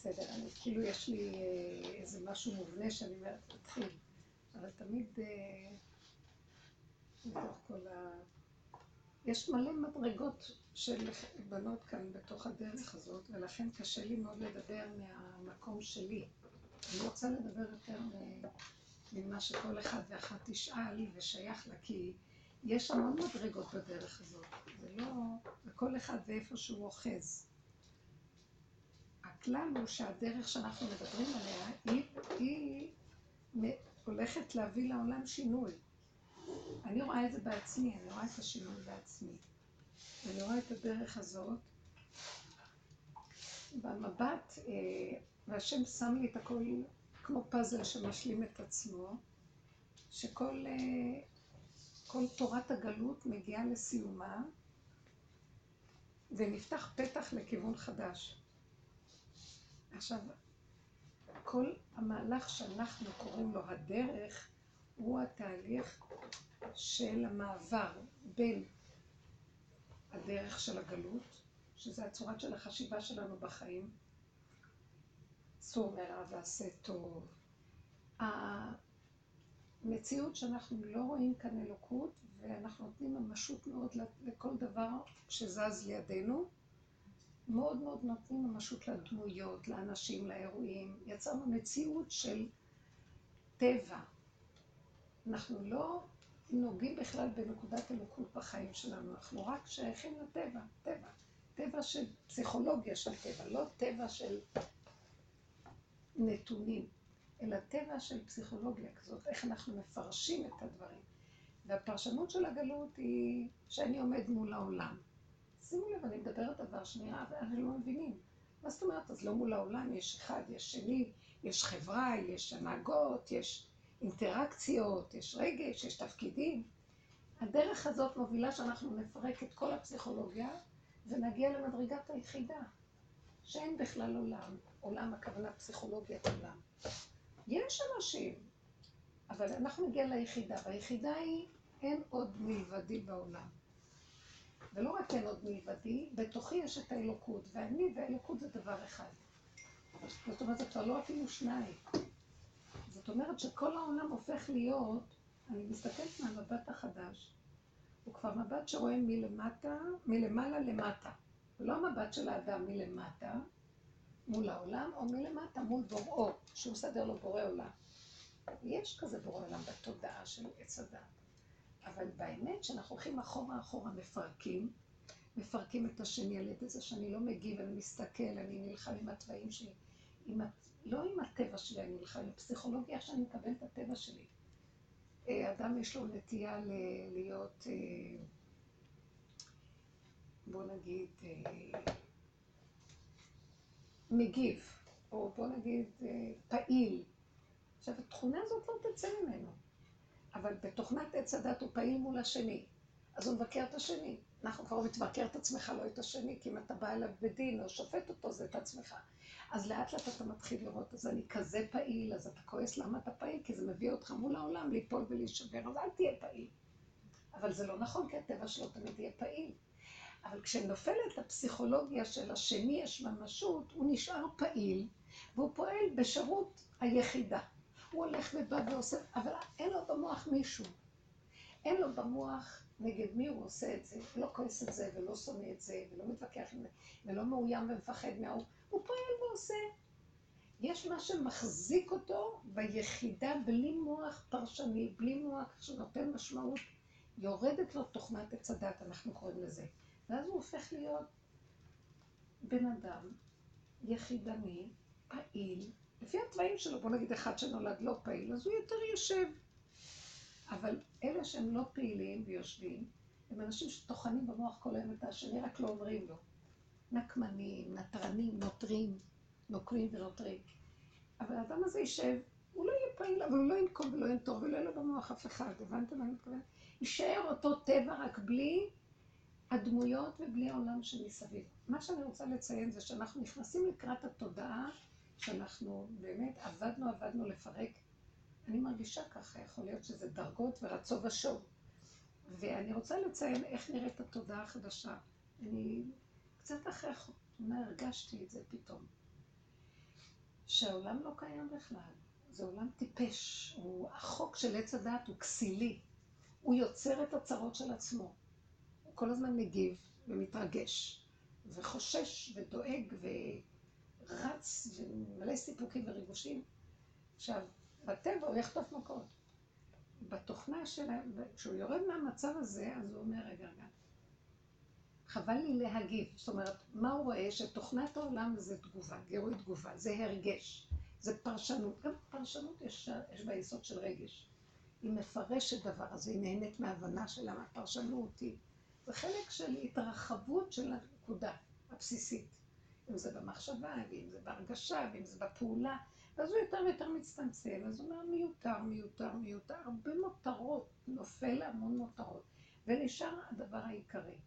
בסדר, אני כאילו יש לי אה, איזה משהו מובנה שאני אומרת, תתחיל. אבל תמיד, אה, מתוך כל ה... יש מלא מדרגות של בנות כאן בתוך הדרך הזאת, ולכן קשה לי מאוד לדבר מהמקום שלי. אני רוצה לדבר יותר ממה שכל אחד ואחת תשאל ושייך לה, כי יש המון מדרגות בדרך הזאת. זה לא... וכל אחד ואיפה שהוא אוחז. הכלל הוא שהדרך שאנחנו מדברים עליה, היא, היא הולכת להביא לעולם שינוי. אני רואה את זה בעצמי, אני רואה את השינוי בעצמי. אני רואה את הדרך הזאת. במבט, אה, והשם שם לי את הכל כמו פאזל שמשלים את עצמו, שכל אה, כל תורת הגלות מגיעה לסיומה, ונפתח פתח לכיוון חדש. עכשיו, כל המהלך שאנחנו קוראים לו הדרך, הוא התהליך של המעבר בין הדרך של הגלות, שזה הצורת של החשיבה שלנו בחיים, צור מרע ועשה טוב. המציאות שאנחנו לא רואים כאן אלוקות, ואנחנו נותנים ממשות מאוד לכל דבר שזז לידינו, מאוד מאוד נותנים ממשות לדמויות, לאנשים, לאירועים. יצרנו מציאות של טבע. אנחנו לא נוגעים בכלל בנקודת אלוקות בחיים שלנו, אנחנו רק שייכים לטבע, טבע. טבע של פסיכולוגיה של טבע, לא טבע של נתונים, אלא טבע של פסיכולוגיה כזאת, איך אנחנו מפרשים את הדברים. והפרשנות של הגלות היא שאני עומד מול העולם. שימו לב, אני מדברת דבר שנראה, ואנחנו לא מבינים. מה זאת אומרת? אז לא מול העולם, יש אחד, יש שני, יש חברה, יש הנהגות, יש אינטראקציות, יש רגש, יש תפקידים. הדרך הזאת מובילה שאנחנו נפרק את כל הפסיכולוגיה ונגיע למדרגת היחידה, שאין בכלל עולם. עולם הכוונה פסיכולוגיית עולם. יש אנשים, אבל אנחנו נגיע ליחידה, והיחידה היא אין עוד מלבדי בעולם. ולא רק אין עוד מלבדי, בתוכי יש את האלוקות, ואני והאלוקות זה דבר אחד. זאת אומרת, זה כבר לא אפילו שניים. זאת אומרת שכל העולם הופך להיות, אני מסתכלת מהמבט החדש, הוא כבר מבט שרואה מלמטה, מלמעלה למטה. ולא המבט של האדם מלמטה, מול העולם, או מלמטה מול בוראו, שהוא מסדר לו בורא עולם. יש כזה בורא עולם בתודעה של עץ הדת. אבל באמת, כשאנחנו הולכים אחורה אחורה, מפרקים, מפרקים את השני על ידי זה שאני לא מגיב, אני מסתכל, אני נלחם עם התוואים שלי, עם, לא עם הטבע שלי, אני נלחם עם הפסיכולוגיה, איך שאני מקבל את הטבע שלי. אה, אדם יש לו נטייה ל- להיות, אה, בוא נגיד, אה, מגיב, או בוא נגיד פעיל. עכשיו, התכונה הזאת לא תצא ממנו. אבל בתוכנת עץ הדת הוא פעיל מול השני, אז הוא מבקר את השני. אנחנו כבר מתבקר את עצמך, לא את השני, כי אם אתה בא אליו בדין או שופט אותו, זה את עצמך. אז לאט לאט אתה מתחיל לראות, אז אני כזה פעיל, אז אתה כועס למה אתה פעיל, כי זה מביא אותך מול העולם ליפול ולהישבר, אז אל תהיה פעיל. אבל זה לא נכון, כי הטבע שלו תמיד יהיה פעיל. אבל כשנופלת הפסיכולוגיה של השני יש ממשות, הוא נשאר פעיל, והוא פועל בשירות היחידה. הוא הולך ובא ועושה, אבל אין לו במוח מישהו. אין לו במוח נגד מי הוא עושה את זה, לא כועס את זה, ולא שונא את זה, ולא מתווכח עם זה, ולא מאוים ומפחד מההוא, הוא פועל ועושה. יש מה שמחזיק אותו ביחידה בלי מוח פרשני, בלי מוח שנותן משמעות. יורדת לו תוכנת עץ הדת, אנחנו קוראים לזה. ואז הוא הופך להיות בן אדם יחידני, פעיל, לפי התוואים שלו, בוא נגיד אחד שנולד לא פעיל, אז הוא יותר יושב. אבל אלה שהם לא פעילים ויושבים, הם אנשים שטוחנים במוח כל היום את השני, רק לא אומרים לו. נקמנים, נטרנים, נוטרים, נוקרים ונוטרים. אבל האדם הזה יישב, הוא לא יהיה פעיל, אבל הוא לא ינקום ולא ינטור ולא יהיה לו במוח אף אחד, הבנתם מה אני מתכוונת? יישאר אותו טבע רק בלי הדמויות ובלי העולם שמסביב. מה שאני רוצה לציין זה שאנחנו נכנסים לקראת התודעה שאנחנו באמת עבדנו, עבדנו לפרק. אני מרגישה ככה, יכול להיות שזה דרגות ורצו ושוב. ואני רוצה לציין איך נראית התודעה החדשה. אני קצת אחרי חותונה הרגשתי את זה פתאום. שהעולם לא קיים בכלל. זה עולם טיפש. הוא, החוק של עץ הדעת הוא כסילי. הוא יוצר את הצרות של עצמו. הוא כל הזמן מגיב ומתרגש, וחושש ודואג ורץ ומלא סיפוקים וריגושים. עכשיו, בטבע הוא יחטוף מכות. בתוכנה שלהם, כשהוא יורד מהמצב הזה, אז הוא אומר, רגע, רגע, חבל לי להגיב. זאת אומרת, מה הוא רואה? שתוכנת העולם זה תגובה, גירוי תגובה, זה הרגש, זה פרשנות. גם פרשנות יש, יש בה יסוד של רגש. היא מפרשת דבר, אז היא נהנית מהבנה שלה, מהפרשנות, היא... זה חלק של התרחבות של הנקודה הבסיסית. אם זה במחשבה, ואם זה בהרגשה, ואם זה בפעולה. ואז הוא יותר ויותר מצטמצם, אז הוא אומר מיותר, מיותר, מיותר, הרבה מותרות, נופל המון מותרות, ונשאר הדבר העיקרי.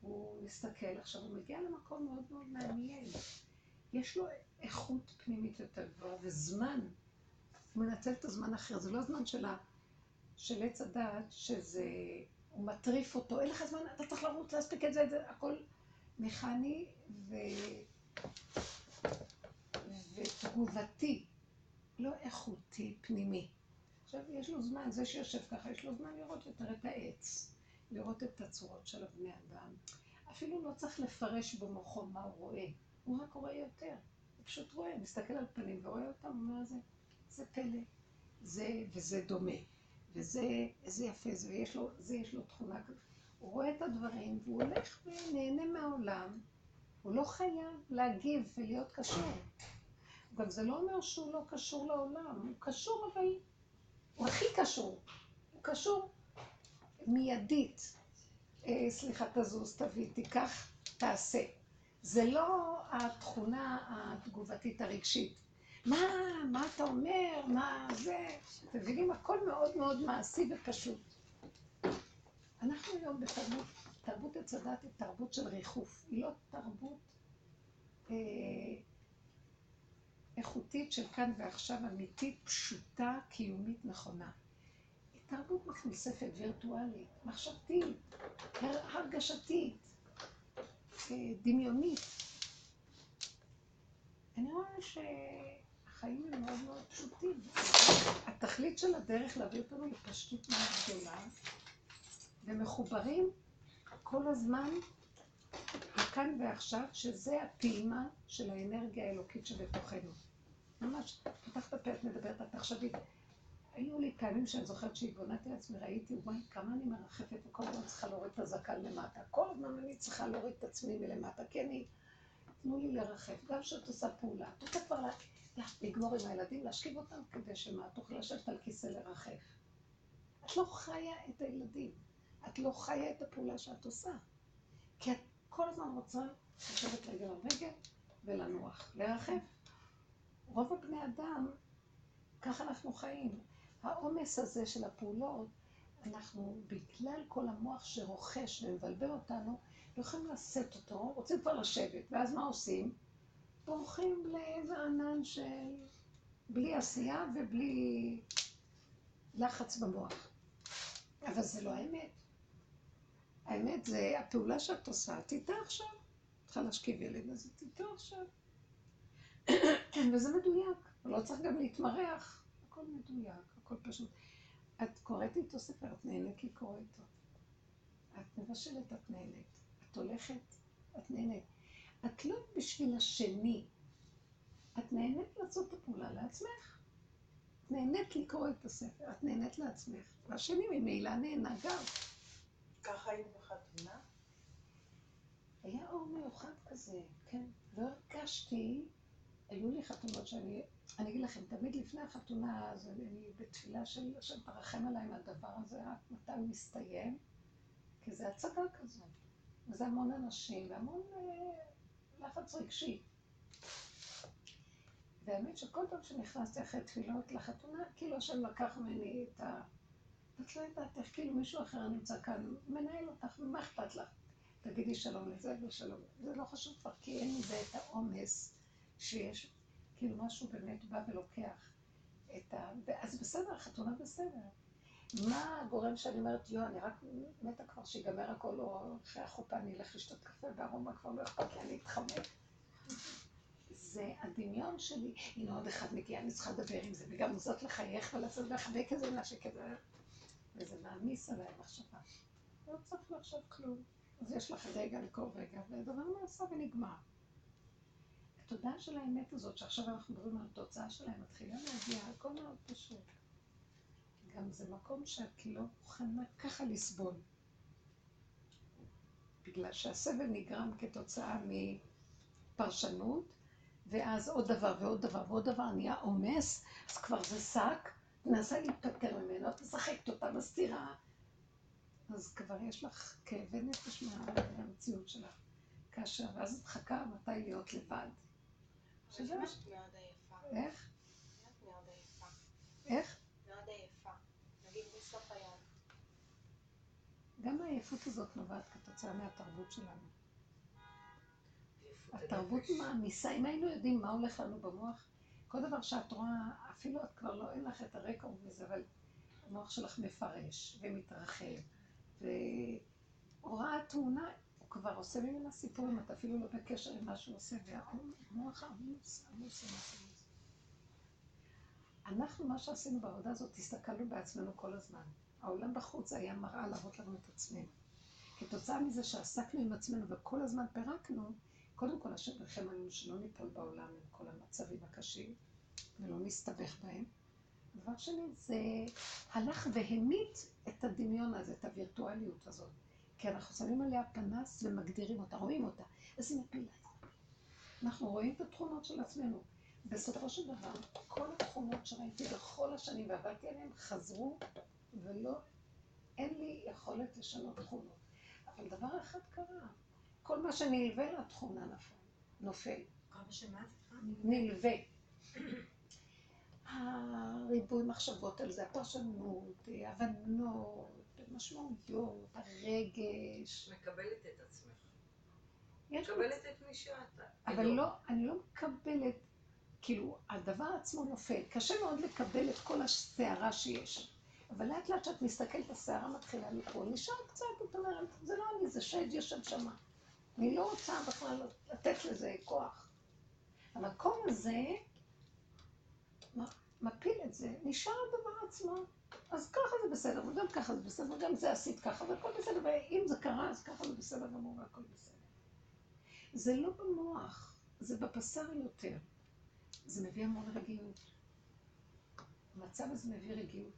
הוא מסתכל, עכשיו הוא מגיע למקום מאוד מאוד מעניין. יש לו איכות פנימית יותר גבוהה, וזמן, הוא מנצל את הזמן אחר, זה לא הזמן של, עץ הדעת, שזה, הוא מטריף אותו, אין לך זמן, אתה צריך לרוץ, להספיק את זה, את זה, הכל מכני ו... ותגובתי, לא איכותי, פנימי. עכשיו, יש לו זמן, זה שיושב ככה, יש לו זמן לראות יותר את העץ, לראות את הצורות של הבני אדם. אפילו לא צריך לפרש במוחו מה הוא רואה, הוא רק רואה יותר. הוא פשוט רואה, מסתכל על פנים ורואה אותם, אומר, זה, זה פלא, זה וזה דומה, וזה, איזה יפה זה, ויש לו, זה יש לו תכונה כזאת. הוא רואה את הדברים, והוא הולך ונהנה מהעולם, הוא לא חייב להגיב ולהיות קשור. גם זה לא אומר שהוא לא קשור לעולם, הוא קשור אבל, הוא הכי קשור, הוא קשור מיידית. אה, סליחה, תזוז, תביא, תיקח, תעשה. זה לא התכונה התגובתית הרגשית. מה, מה אתה אומר, מה זה, אתם מבינים? הכל מאוד מאוד מעשי ופשוט. אנחנו היום בתרבות, תרבות עץ הדת היא תרבות של ריחוף, היא לא תרבות אה, איכותית של כאן ועכשיו, אמיתית, פשוטה, קיומית, נכונה. היא תרבות מכניספת, וירטואלית, מחשבתית, הרגשתית, אה, דמיונית. אני רואה שהחיים הם מאוד מאוד פשוטים. התכלית של הדרך להביא אותנו לפשטות מאוד גדולה, ומחוברים כל הזמן הכאן ועכשיו, שזה הפעימה של האנרגיה האלוקית שבתוכנו. ממש, פתחת פה, את מדברת, את תחשבי. היו לי פעמים שאני זוכרת שהתבוננתי לעצמי, ראיתי, וואי, כמה אני מרחפת וכל הזמן צריכה להוריד את הזקן למטה. כל הזמן אני צריכה להוריד את עצמי מלמטה, כי אני... תנו לי לרחף. גם כשאת עושה פעולה, את רוצה כבר לגמור עם הילדים, להשכיב אותם כדי שמה, תוכלי לשבת על כיסא לרחף. את לא חיה את הילדים. את לא חיה את הפעולה שאת עושה. כי את כל הזמן רוצה לשבת רגל על רגל ולנוח, לרחף. רוב הבני אדם, ככה אנחנו חיים. העומס הזה של הפעולות, אנחנו, בגלל כל המוח שרוכש ומבלבל אותנו, לא יכולים לשאת אותו, רוצים כבר לשבת, ואז מה עושים? בורחים לאיזה ענן של בלי עשייה ובלי לחץ במוח. אבל זה לא האמת. האמת זה הפעולה שאת עושה, את איתה עכשיו. צריכה להשכיב ילד, אז את איתו עכשיו. וזה מדויק, לא צריך גם להתמרח, הכל מדויק, הכל פשוט. את קוראת איתו ספר, את נהנית לקרוא איתו. את מבשלת, את נהנית. את הולכת, את נהנית. את לא בשביל השני, את נהנית לעשות את הפעולה לעצמך. את נהנית לקרוא את הספר, את נהנית לעצמך. והשני ממילא נהנה גם. ככה היית בחתונה? היה אור מיוחד כזה, כן. לא הרגשתי, היו לי חתונות שאני, אני אגיד לכם, תמיד לפני החתונה, אז אני בתפילה של השם תרחם עליי מהדבר הזה, רק מתי הוא מסתיים, כי זה הצגה כזו. וזה המון אנשים, והמון אה, לחץ רגשי. והאמת שכל פעם שנכנסתי אחרי תפילות לחתונה, כאילו השם לקח ממני את ה... את לא יודעת איך כאילו מישהו אחר נמצא כאן, מנהל אותך, מה אכפת לך? תגידי שלום לזה ושלום. זה לא חשוב כבר, כי אין מזה את העומס שיש, כאילו משהו באמת בא ולוקח את ה... אז בסדר, החתונה בסדר. מה הגורם שאני אומרת, יו, אני רק מתה כבר שיגמר הכל, או אחרי החופה אני אלך לשתות קפה בארומה, כבר לא אכפת לי, אני אתחמק. זה הדמיון שלי, הנה עוד אחד מגיע, אני צריכה לדבר עם זה, וגם זאת לחייך ולעשות לחבק כזה נשק כזה, וזה מעמיס עליי מחשבה. לא צריך לחשוב כלום. אז יש לך רגע לכל רגע, והדבר נעשה ונגמר. התודעה של האמת הזאת, שעכשיו אנחנו מדברים על התוצאה שלהם, מתחילה להגיע, הכל מאוד פשוט. גם זה מקום שאת לא מוכנה ככה לסבול. בגלל שהסבל נגרם כתוצאה מפרשנות, ואז עוד דבר ועוד דבר ועוד דבר נהיה עומס, אז כבר זה שק, מנסה להיפטר ממנו, את משחקת אותה, מסתירה. אז כבר יש לך כאבי נפש מהמציאות שלך. כאשר, ואז את מחכה מתי להיות לבד. שזה מאוד עייפה. איך? איך? מאוד עייפה. נגיד בסוף היום. גם העייפות הזאת נובעת כתוצאה מהתרבות שלנו. התרבות מעמיסה, אם היינו יודעים מה הולך לנו במוח, כל דבר שאת רואה, אפילו את כבר לא, אין לך את הרקע וזה, אבל המוח שלך מפרש ומתרחב, והוראה תמונה, הוא כבר עושה ממנה סיפורים, את אפילו לא בקשר עם מה שהוא עושה, והמוח עמוס, עמוס, עמוס. אנחנו, מה שעשינו בעבודה הזאת, הסתכלנו בעצמנו כל הזמן. העולם בחוץ היה מראה להראות לנו את עצמנו. כתוצאה מזה שעסקנו עם עצמנו וכל הזמן פירקנו, קודם כל השם לכם עלינו שלא ניפול בעולם עם כל המצבים הקשים ולא נסתבך בהם. דבר שני, זה הלך והמית את הדמיון הזה, את הווירטואליות הזאת. כי אנחנו שמים עליה פנס ומגדירים אותה, רואים אותה. אז היא מפילה. אנחנו רואים את התכונות של עצמנו. בסופו של דבר, כל התכונות שראיתי בכל השנים ועבדתי עליהן חזרו ולא, אין לי יכולת לשנות תכונות. אבל דבר אחד קרה, כל מה שנלווה לתכונה נפל, נופל. נלווה. הריבוי מחשבות על זה, הפרשנות, הבנות, משמעויות, הרגש. מקבלת את עצמך. מקבלת את מי שאת. אבל לא, אני לא מקבלת, כאילו, הדבר עצמו נופל. קשה מאוד לקבל את כל הסערה שיש. אבל לאט לאט כשאת מסתכלת, הסערה מתחילה ליפול. נשאר קצת, את אומרת, זה לא אני, זה שד יושב שמה. אני לא רוצה בכלל לתת לזה כוח. המקום הזה מפיל את זה, נשאר הדבר עצמו. אז ככה זה בסדר, וגם ככה זה בסדר, וגם זה עשית ככה, והכל בסדר, ואם זה קרה, אז ככה זה בסדר גמור והכל בסדר. זה לא במוח, זה בבשר יותר. זה מביא המון רגיעות. המצב הזה מביא רגיעות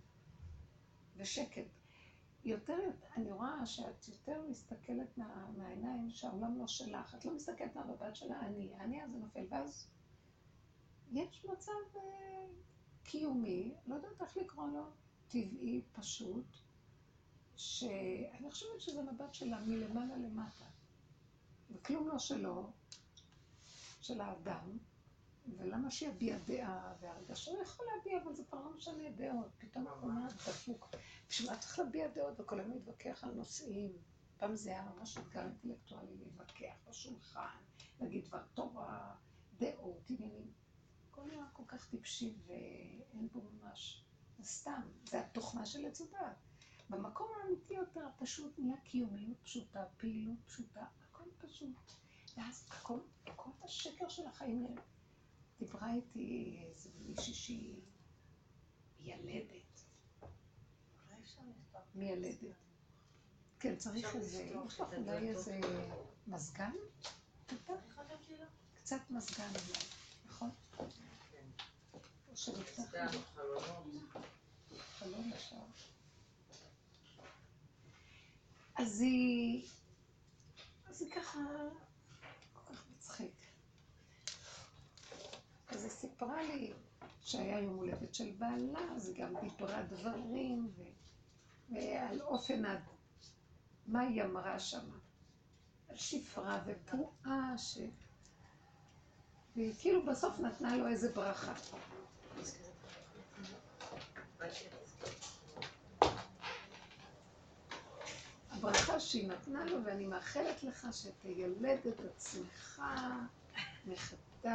ושקט. יותר, אני רואה שאת יותר מסתכלת מה, מהעיניים שהעולם לא שלך. את לא מסתכלת מהמבט של האני. האני הזה נופל, ואז יש מצב אה, קיומי, לא יודעת איך לקרוא לו, טבעי, פשוט, שאני חושבת שזה מבט שלה מלמעלה למטה. וכלום לא שלו, של האדם, ולמה שיביע דעה והרגשה? הוא יכול להביע, אבל זה כבר לא משנה דעות. פתאום הוא דפוק. בשביל מה צריך להביע דעות וכל היום להתווכח על נושאים? פעם זה היה ממש אתגר אינטלקטואלי להתווכח בשולחן, להגיד דבר תורה, דעות, עניינים. הכל נראה כל כך טיפשי ואין פה ממש, זה סתם, זה התוכנה של עץ הדת. במקום האמיתי יותר הפשוט נהיה קיומיות פשוטה, פעילות פשוטה, הכל פשוט. ואז הכל, כל השקר של החיים נראה. דיברה איתי איזה מישהי שהיא ילדת. מיילדת. כן, צריך איזה, יש לך אולי איזה מזגן? קצת מזגן אולי, נכון? או שנפתח חלון אפשר. אז היא, אז היא ככה, כל כך מצחיק. אז היא סיפרה לי שהיה יום הולדת של בעלה, אז היא גם דיברה דברים, ו... ועל אופן, ה... מה היא אמרה שם? על שפרה ופרועה, ש... והיא כאילו בסוף נתנה לו איזה ברכה. הברכה שהיא נתנה לו, ואני מאחלת לך שתיילד את עצמך מחדש. ו...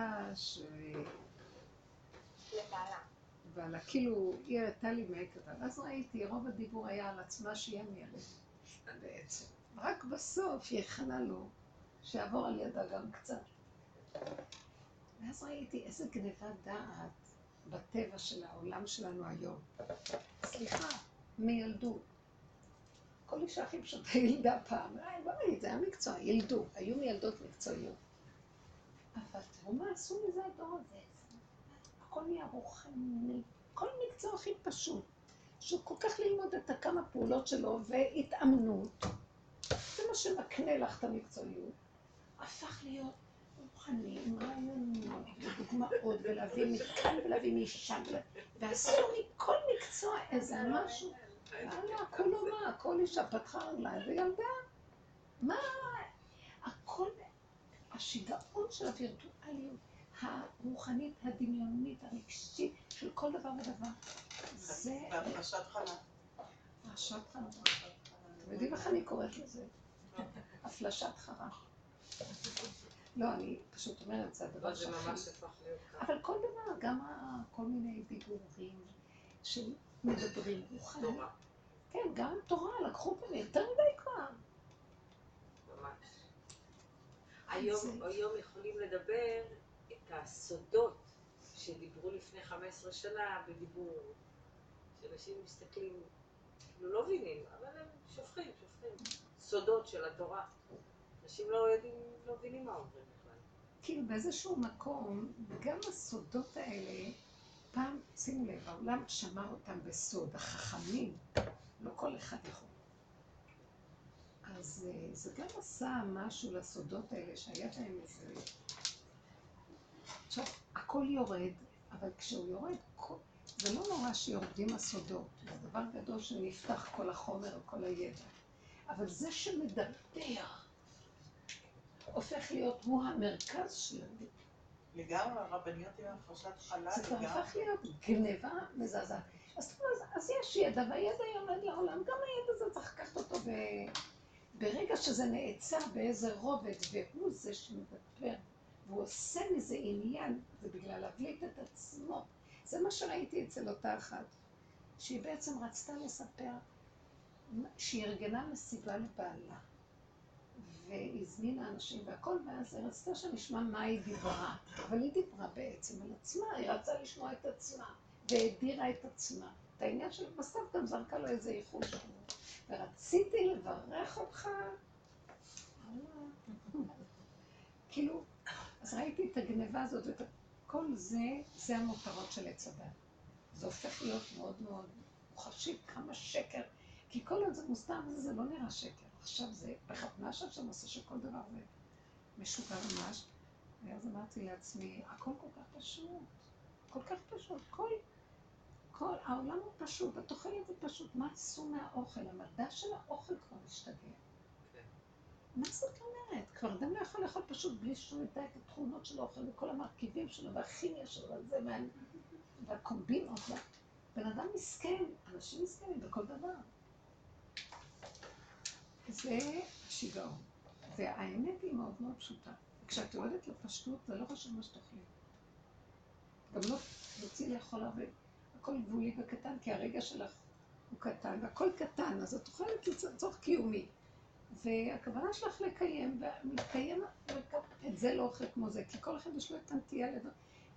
לבעלה. ועל כאילו, היא הראתה לי מהקטן. אז ראיתי, רוב הדיבור היה על עצמה שהיא המילד בעצם. רק בסוף היא הכנה לו שיעבור על ידה גם קצת. ואז ראיתי איזה גניבת דעת בטבע של העולם שלנו היום. סליחה, מילדות. כל אישה הכי פשוטה ילדה פעם. אה, בוא נגיד, זה היה מקצוע, ילדו. היו מילדות מקצועיות. אבל תראו מה עשו מזה הדור הזה. הכל נהיה רוחני. כל מקצוע הכי פשוט. שהוא כל כך ללמוד את הכמה פעולות שלו והתאמנות. זה מה שמקנה לך את המקצועיות. הפך להיות רוחני, עם רעיונות ודוגמאות, ולהביא מכאן ולהביא משם, ועשו מכל מקצוע איזה משהו. וואלה, כולו מה, כל אישה פתחה רגליים וילדה. מה? הכל, השיגעון של הווירטואליות הרוחנית, הדמיונית, הרגשית, של כל דבר ודבר. זה... בהפרשת חלה. הפרשת חרא. אתם יודעים איך אני קוראת לזה? הפלשת חרא. לא, אני פשוט אומרת, זה הדבר אבל זה שהכי... ממש הפך להיות ככה. אבל כל דבר, גם כל מיני דיבורים שמדברים רוחני. תורה, כן, גם תורה, לקחו ממני יותר מדי כבר. ממש. היום, היום יכולים לדבר את הסודות שדיברו לפני 15 שנה בדיבור, שאנשים מסתכלים, כאילו לא מבינים, אבל הם שופכים, שופכים. סודות של התורה. אנשים לא יודעים, לא מבינים מה אומרים בכלל. כאילו באיזשהו מקום, גם הסודות האלה, פעם, שימו לב, העולם שמר אותם בסוד, החכמים, לא כל אחד יכול. אז אה, זה גם עשה משהו לסודות האלה, שהיה בהם איזה... עכשיו, הכל יורד, אבל כשהוא יורד, כל- זה לא נורא שיורדים הסודות, זה דבר גדול שנפתח כל החומר, כל הידע. אבל זה שמדבר, הופך להיות הוא המרכז שלנו. לגמרי, הרבניות עם הפרשת חלה, זה כבר לגמרי. הפך להיות גניבה מזעזעת. אז, אז, אז יש ידע, והידע יורד לעולם, גם הידע הזה צריך לקחת אותו ב... ברגע שזה נעצר באיזה רובד, והוא זה שמדבר, והוא עושה מזה עניין, זה בגלל להבליט את עצמו. זה מה שראיתי אצל אותה אחת, שהיא בעצם רצתה לספר שהיא ארגנה מסיבה לבעלה. והזמינה אנשים והכל, ואז היא רצתה שנשמע מה היא דיברה. אבל היא דיברה בעצם על עצמה, היא רצתה לשמוע את עצמה, והדירה את עצמה. את העניין של בסוף גם זרקה לו איזה איחול. ורציתי לברך אותך. כאילו, אז ראיתי את הגניבה הזאת, כל זה, זה המותרות של עץ הדת. זה הופך להיות מאוד מאוד מוחשי, כמה שקר. כי כל עוד זה מוסתר וזה, זה לא נראה שקר. עכשיו זה, בכוונה שם עושה שכל דבר זה משוגע ממש. ואז אמרתי לעצמי, הכל כל כך פשוט. כל כך פשוט. כל, כל, העולם הוא פשוט, את אוכלת זה פשוט. מה עשו מהאוכל? המדע של האוכל כבר השתגע. כן. מה זאת אומרת? כבר אדם לא יכול לאכול פשוט בלי שהוא ידע את התכונות של האוכל וכל המרכיבים שלו והכימיה שלו וזה וה... והקומבינות. וה... בן אדם מסכן, אנשים מסכנים בכל דבר. זה השיגעון. והאמת היא מאוד מאוד פשוטה. כשאת יורדת לפשטות, זה לא חשוב מה שתאכלי. גם לא רוצי לאכול הרבה. הכל גבולי וקטן, כי הרגע שלך הוא קטן, והכל קטן, אז את אוכלת לצורך קיומי. והכוונה שלך לקיים, ומתקיים, את זה לא אוכל כמו זה, כי כל אחד יש לו את הנטייה לדבר.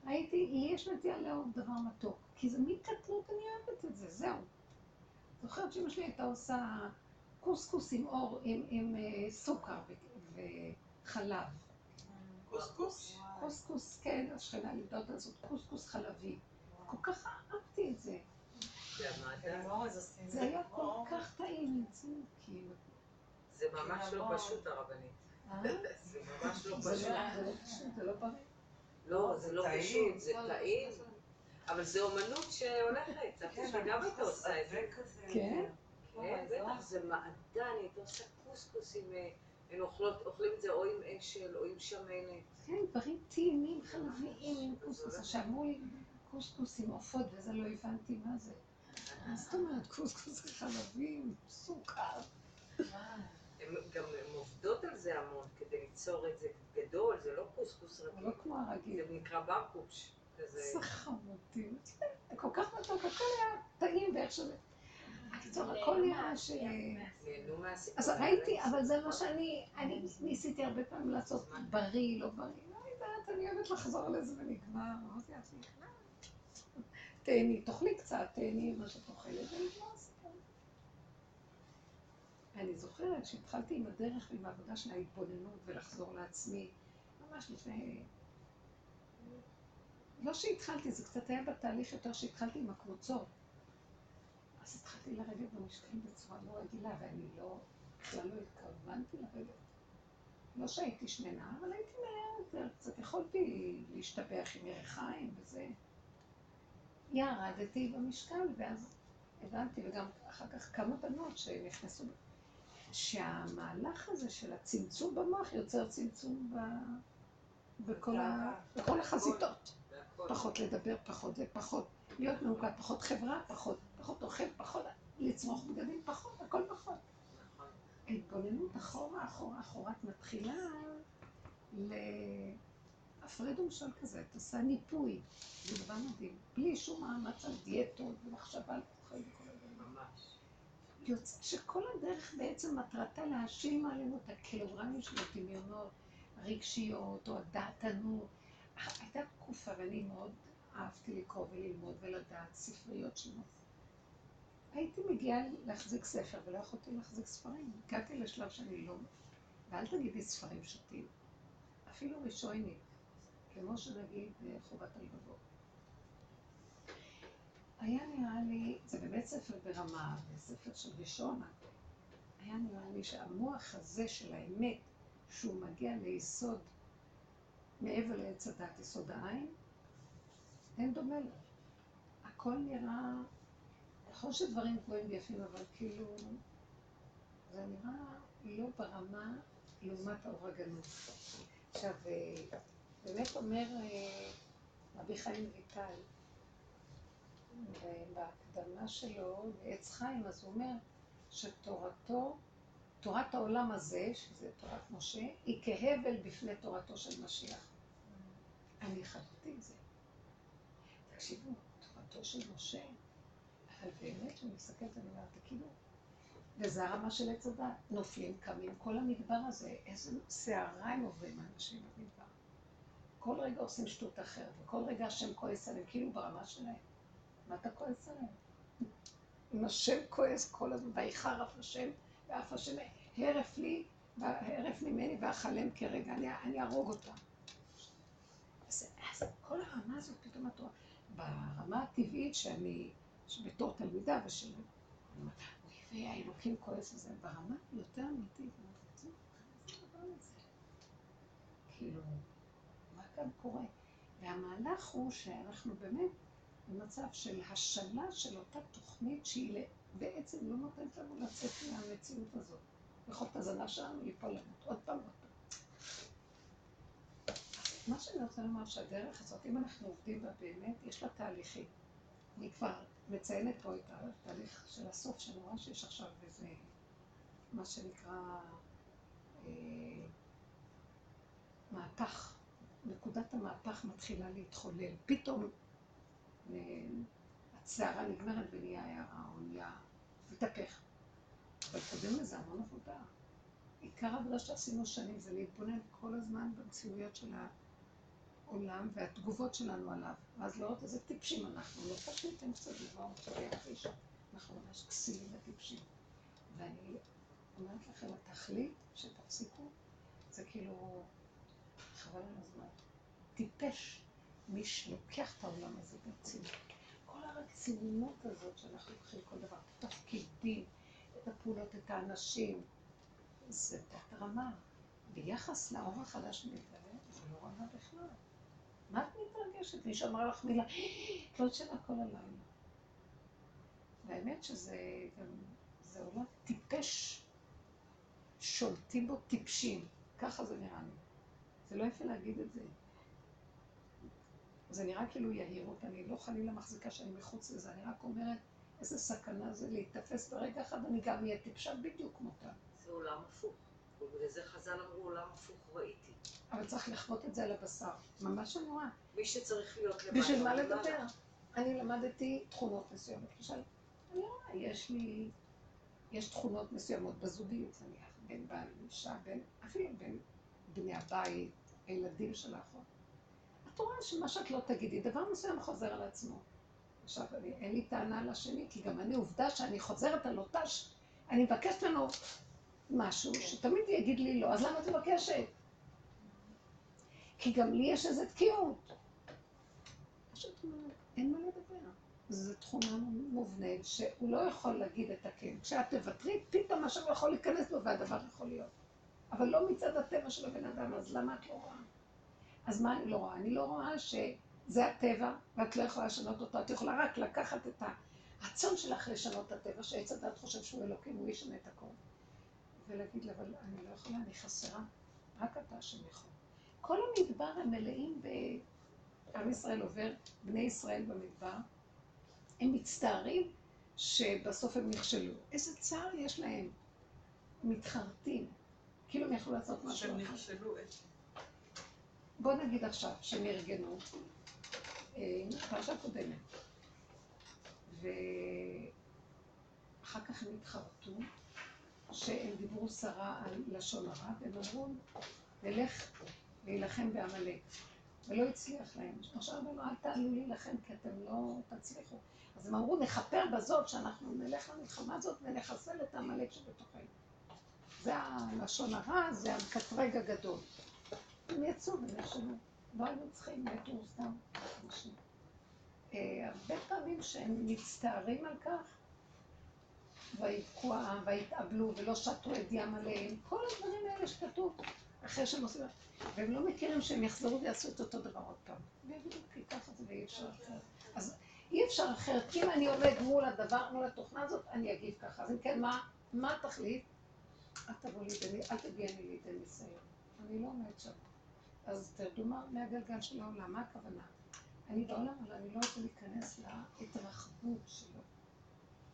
ראיתי, לי יש נטייה לאהוב דבר מתוק, כי זה מקטנות, אני אוהבת את זה, זהו. זוכרת שאמא שלי הייתה עושה קוסקוס עם אור, עם, עם אה, סוכר וחלב. קוסקוס. קוסקוס, כן, השכנה לימדה אותה לעשות קוסקוס חלבי. כל כך אהבתי את זה. זה היה כל כך טעים, כאילו. זה ממש לא אלימור. פשוט הרבנית. אה? זה ממש לא לא- פשוט. זה לא פשוט, זה לא זה לא. פשוט, זה טעים. אבל זה אומנות שהולכת. סבתא שלי גם הייתה עושה את זה. כן? כן, בטח, זה מעדן, היא הייתה עושה קוסקוס עם... אה, הן אוכלים את זה או עם אשל או עם שמנת. כן, דברים טעימים חלביים עם קוסקוס. עכשיו אמרו לי קוסקוס עם עופות, וזה לא הבנתי מה זה. מה זאת אומרת קוסקוס חלבי עם סוכר? הן גם הן עובדות על זה המון כדי ליצור את זה גדול, זה לא קוסקוס זה רגיל. לא כמו הרגיל. זה נקרא ברקוש. כזה. איזה חמודים. זה כל כך מתוק, הכל היה טעים ואיך שזה... בקיצור, הכל נראה ש... אז ראיתי, אבל זה מה שאני, אני ניסיתי הרבה פעמים לעשות בריא, לא בריא, לא יודעת, אני אוהבת לחזור על זה ונגמר. אמרתי נכנע. תהני, תאכלי קצת, תהני מה שאת אוכלת, ונגמר הסיפור. אני זוכרת שהתחלתי עם הדרך ועם העבודה של ההתבוננות ולחזור לעצמי, ממש לפני... לא שהתחלתי, זה קצת היה בתהליך יותר שהתחלתי עם הקבוצות. אז התחלתי לרדת במשקעים בצורה לא רגילה, ואני לא, בכלל לא התכוונתי לרדת. לא שהייתי שמנה, אבל הייתי מהר יותר, קצת יכולתי להשתבח עם ירחיים וזה. ירדתי במשקל, ואז הבנתי, וגם אחר כך כמה בנות שנכנסו, שהמהלך הזה של הצמצום במוח יוצר צמצום ב... בכל, ה... בכל החזיתות. פחות לדבר, פחות זה, פחות להיות מעוקד, פחות חברה, פחות, פחות אוכל, פחות לצרוך בגדים, פחות, הכל פחות. נכון. ההתבוננות אחורה, אחורה, אחורה, את מתחילה להפרד ומשול כזה, את עושה ניפוי, זה דבר מדהים, בלי שום מאמץ על דיאטות ומחשבה על אוכל וכל הדברים. ממש. יוצא שכל הדרך בעצם מטרתה להשיל מעלינו את הקילוגרמים של הדמיונות הרגשיות או הדעתנות. הייתה תקופה, ואני מאוד אהבתי לקרוא וללמוד ולדעת ספריות שונות. הייתי מגיעה להחזיק ספר ולא יכולתי להחזיק ספרים. הגעתי לשלב שאני לא... ואל תגידי ספרים שותים. אפילו ראשונית, כמו שנגיד אה, חובת הלבבות. היה נראה לי, זה באמת ספר ברמה, זה ספר של ראשונה. היה נראה לי שהמוח הזה של האמת, שהוא מגיע ליסוד, מעבר לעץ הדת, יסוד העין, אין דומה לו. הכל נראה, יכול שדברים גבוהים ויפים, אבל כאילו, זה נראה לא ברמה לעומת האור הגנוז. עכשיו, אה, באמת אומר אה, רבי חיים ויטל, בהקדמה שלו לעץ חיים, אז הוא אומר שתורתו, תורת העולם הזה, שזה תורת משה, היא כהבל בפני תורתו של משיח. אני חשבתי את זה. תקשיבו, תורתו של משה, אבל באמת, כשאני מסתכלת, אני אומרת, כאילו, וזה הרמה של עץ הדת. נופלים, קמים, כל המדבר הזה, איזה סערה הם עוברים האנשים. כל רגע עושים שטות אחרת, וכל רגע השם כועס עליהם, כאילו ברמה שלהם. מה אתה כועס עליהם? אם השם כועס כל הזמן, ויחרף השם, ואף השם הרף לי, הרף ממני ואכלם כרגע, אני, אני אהרוג אותם. אז, אז כל הרמה הזאת פתאום את רואה, ברמה הטבעית שאני, בתור תלמידה ושל... אני אומרת, אוי ויי, האלוקים כועס על ברמה יותר אמיתית? כאילו, כאן קורה? והמהלך הוא שאנחנו באמת במצב של השלה של אותה תוכנית שהיא בעצם לא נותנת לנו לצאת מהמציאות הזאת. יכולת הזנה שלנו ליפול למות עוד פעם ועוד פעם. מה שאני רוצה לומר שהדרך הזאת, אם אנחנו עובדים בה באמת, יש לה תהליכים. אני כבר מציינת פה את התהליך של הסוף, שאני רואה שיש עכשיו איזה, מה שנקרא, אה, מהפך. נקודת המהפך מתחילה להתחולל. פתאום אה, הסערה נגמרת ונהיה הערה, או נהיה, מתהפך. אבל קודם לזה המון עבודה. עיקר העבודה שעשינו שנים זה להתבונן כל הזמן במציאויות של העולם והתגובות שלנו עליו. ואז לראות איזה טיפשים אנחנו, לא פשוטים קצת דבר שיחיש. אנחנו ממש כסילים וטיפשים. ואני אומרת לכם, התכלית שתפסיקו, זה כאילו, חבל על הזמן. טיפש מי שלוקח את העולם הזה ברצינות. כל הרצינות הזאת שאנחנו לוקחים כל דבר, את התפקידים, את הפעולות, את האנשים, זה תת רמה. ביחס לאור החדש שמתגלה, זה לא רמה בכלל. מה את מתרגשת? מי שאמר לך מילה, את לא ישנה כל הלילה. והאמת שזה גם, זה עולם טיפש, שולטים בו טיפשים. ככה זה נראה לי. זה לא יפה להגיד את זה. זה נראה כאילו יהירות, אני לא חלילה מחזיקה שאני מחוץ לזה, אני רק אומרת איזה סכנה זה להיתפס ברגע אחד, אני גם אהיה טיפשה בדיוק כמותה. זה עולם הפוך. ובגלל זה חז"ל אמרו עולם הפוך ראיתי. אבל צריך לחוות את זה על הבשר. ממש אני רואה. מי שצריך להיות למעלה. בשביל מה למעלה. לדבר? אני למדתי תכונות מסוימות. למשל, אני רואה, יש לי, יש תכונות מסוימות בזוגיות, נניח, בין בעל לאישה, בין, אפילו בין בני הבית, הילדים של האחות. את רואה שמה שאת לא תגידי, דבר מסוים חוזר על עצמו. עכשיו, אני, אין לי טענה לשני, כי גם אני, עובדה שאני חוזרת על אותה, ש... אני מבקשת ממנו משהו, שתמיד יגיד לי לא, אז למה את מבקשת? כי גם לי יש איזו תקיעות. פשוט אומרת, אין מה לדבר. זו תכונה מובנית שהוא לא יכול להגיד את הכן. כשאת תוותרי, פתאום משהו יכול להיכנס בו והדבר יכול להיות. אבל לא מצד הטבע של הבן אדם, אז למה את לא רואה? אז מה אני לא רואה? אני לא רואה שזה הטבע, ואת לא יכולה לשנות אותו. את יכולה רק לקחת את הרצון שלך לשנות את הטבע, שעץ הדת חושב שהוא אלוקים, הוא ישנה את הכל. ולהגיד לה, אבל אני לא יכולה, אני חסרה, רק אתה השם יכול. כל המדבר הם מלאים ב... עם ישראל עובר, בני ישראל במדבר, הם מצטערים שבסוף הם נכשלו. איזה צער יש להם. מתחרטים. כאילו הם יכלו לעשות משהו אחר. נכשלו איפה. בוא נגיד עכשיו שהם ארגנו, אה, פרשה קודמת, ואחר כך הם התחרטו, שהם דיברו סרה על לשון הרע, והם אמרו, נלך להילחם בעמלק. ולא הצליח להם. עכשיו אמרו, אל תעלו להילחם כי אתם לא תצליחו. אז הם אמרו, נכפר בזאת שאנחנו נלך למלחמה הזאת ונחסל את העמלק שבתוכנו. זה הלשון הרע, זה המקטרג הגדול. הם יצאו ונכשלו. לא היינו צריכים, מתו סתם אנשים. אה, הרבה פעמים שהם מצטערים על כך, ויבכו העם, ויתאבלו, ולא שתו את ים עליהם, כל הדברים האלה שכתוב, אחרי שהם עושים, והם לא מכירים שהם יחזרו ויעשו את אותו דבר עוד פעם. ויגידו, כי ככה זה ואי אפשר אחרת. אז אי אפשר אחרת. אם אני עומד מול הדבר, מול התוכנה הזאת, אני אגיב ככה. אז אם כן, מה, מה התכלית? אל תבוא לידי, אל תגיע לי לידי ניסיון. אני לא עומד שם. אז תרדו מה- מהגלגל של העולם, מה הכוונה? אני בעולם, אבל אני לא רוצה להיכנס להתרחבות שלו,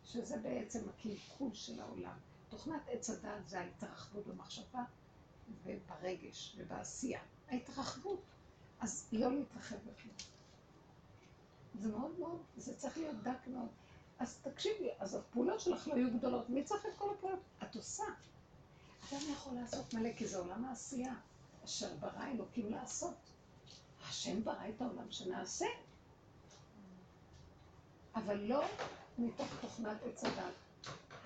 שזה בעצם הקלקול של העולם. תוכנת עץ הדעת זה ההתרחבות במחשבה וברגש ובעשייה. ההתרחבות. אז לא להתרחב בכלל. זה מאוד מאוד, זה צריך להיות דק מאוד. אז תקשיבי, אז הפעולות שלך לא יהיו גדולות. מי צריך את כל הפעולות? את עושה. אדם יכול לעשות מלא, כי זה עולם העשייה, אשר ברא אלוקים לעשות. השם ברא את העולם שנעשה. אבל לא מתוך תוכנת עץ הדת.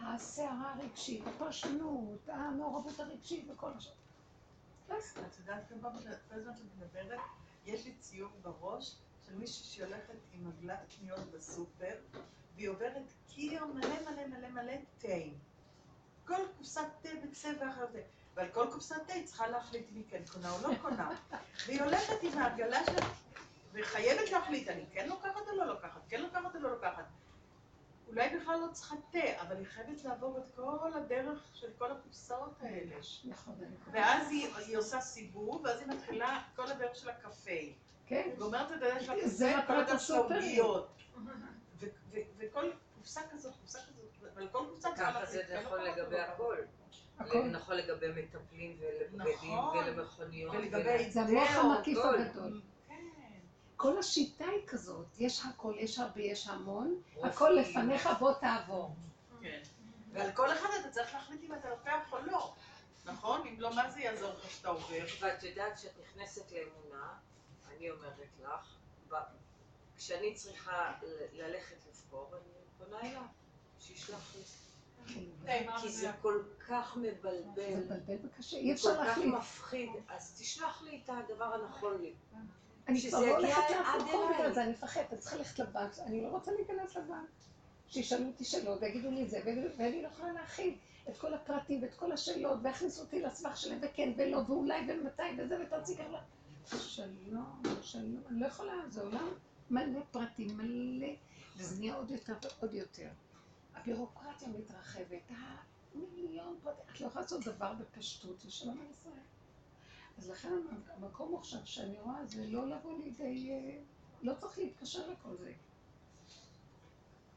הסערה הרגשית, הפרשנות, המעורבות הרגשית וכל השאר. לא. את יודעת כמה כל הזמן שאת מדברת, יש לי ציור בראש של מישהי שהולכת עם עגלת קניות בסופר, והיא עוברת קיר מלא מלא מלא מלא תה. כל קופסת תה בצבע אחר זה. ועל כל קופסת תה היא צריכה להחליט אם היא כן קונה או לא קונה. והיא הולכת עם העגלה שלה, וחייבת להחליט, אני כן לוקחת או לא לוקחת, כן לוקחת או לא לוקחת. אולי בכלל לא צריכה תה, אבל היא חייבת לעבור את כל הדרך של כל הקופסאות האלה. נכון. ואז היא, היא עושה סיבוב, ואז היא מתחילה כל הדרך של הקפה. כן, גומרת את הדרך של הקפה, כל הדרך של. העוגיות. וכל קופסה כזאת, קופסה כזאת, אבל כל קופסה צריכה ככה זה להחליט, נכון לגבי לא, הכל. הכל. נכון לגבי מטפלים ולבגדים נכון. ולמכוניות. ולגבי זה המוח המקיף. הגדול. כן. כל השיטה היא כזאת, יש הכל, יש הרבה, יש המון. הכל לפניך בוא תעבור. כן. ועל כל אחד אתה צריך להחליט אם אתה לוקח או לא. נכון? אם לא, מה זה יעזור לך שאתה עובר? ואת יודעת שאת נכנסת לאמונה, אני אומרת לך, כשאני צריכה ללכת לבחור, אני פונה אליו, שישלח לי. כי זה כל כך זה מבלבל, מבלבל וקשה, אי כל אפשר כך להחליט. מפחיד, אז תשלח לי את הדבר הנכון לי. אני כבר לא הולכת מקום אליי. בגלל זה, אני מפחדת, אני צריכה ללכת לבנק, אני לא רוצה להיכנס לבנק. שישאלו אותי שאלות ויגידו לי את זה, ואני לא יכולה להכיל את כל הפרטים ואת כל השאלות, ויכניסו אותי לסבך שלהם, וכן ולא, ואולי ומתי וזה, ותוציא ככה. שלום, שלום, אני לא יכולה, זה עולם מלא פרטים, מלא, וזה נהיה עוד יותר ועוד יותר. הבירוקרטיה מתרחבת, המיליון פרטים, את לא יכולה לעשות דבר בפשטות, ושלום על ישראל. אז לכן המקום עכשיו שאני רואה זה לא לבוא לידי, אה, לא צריך להתקשר לכל זה.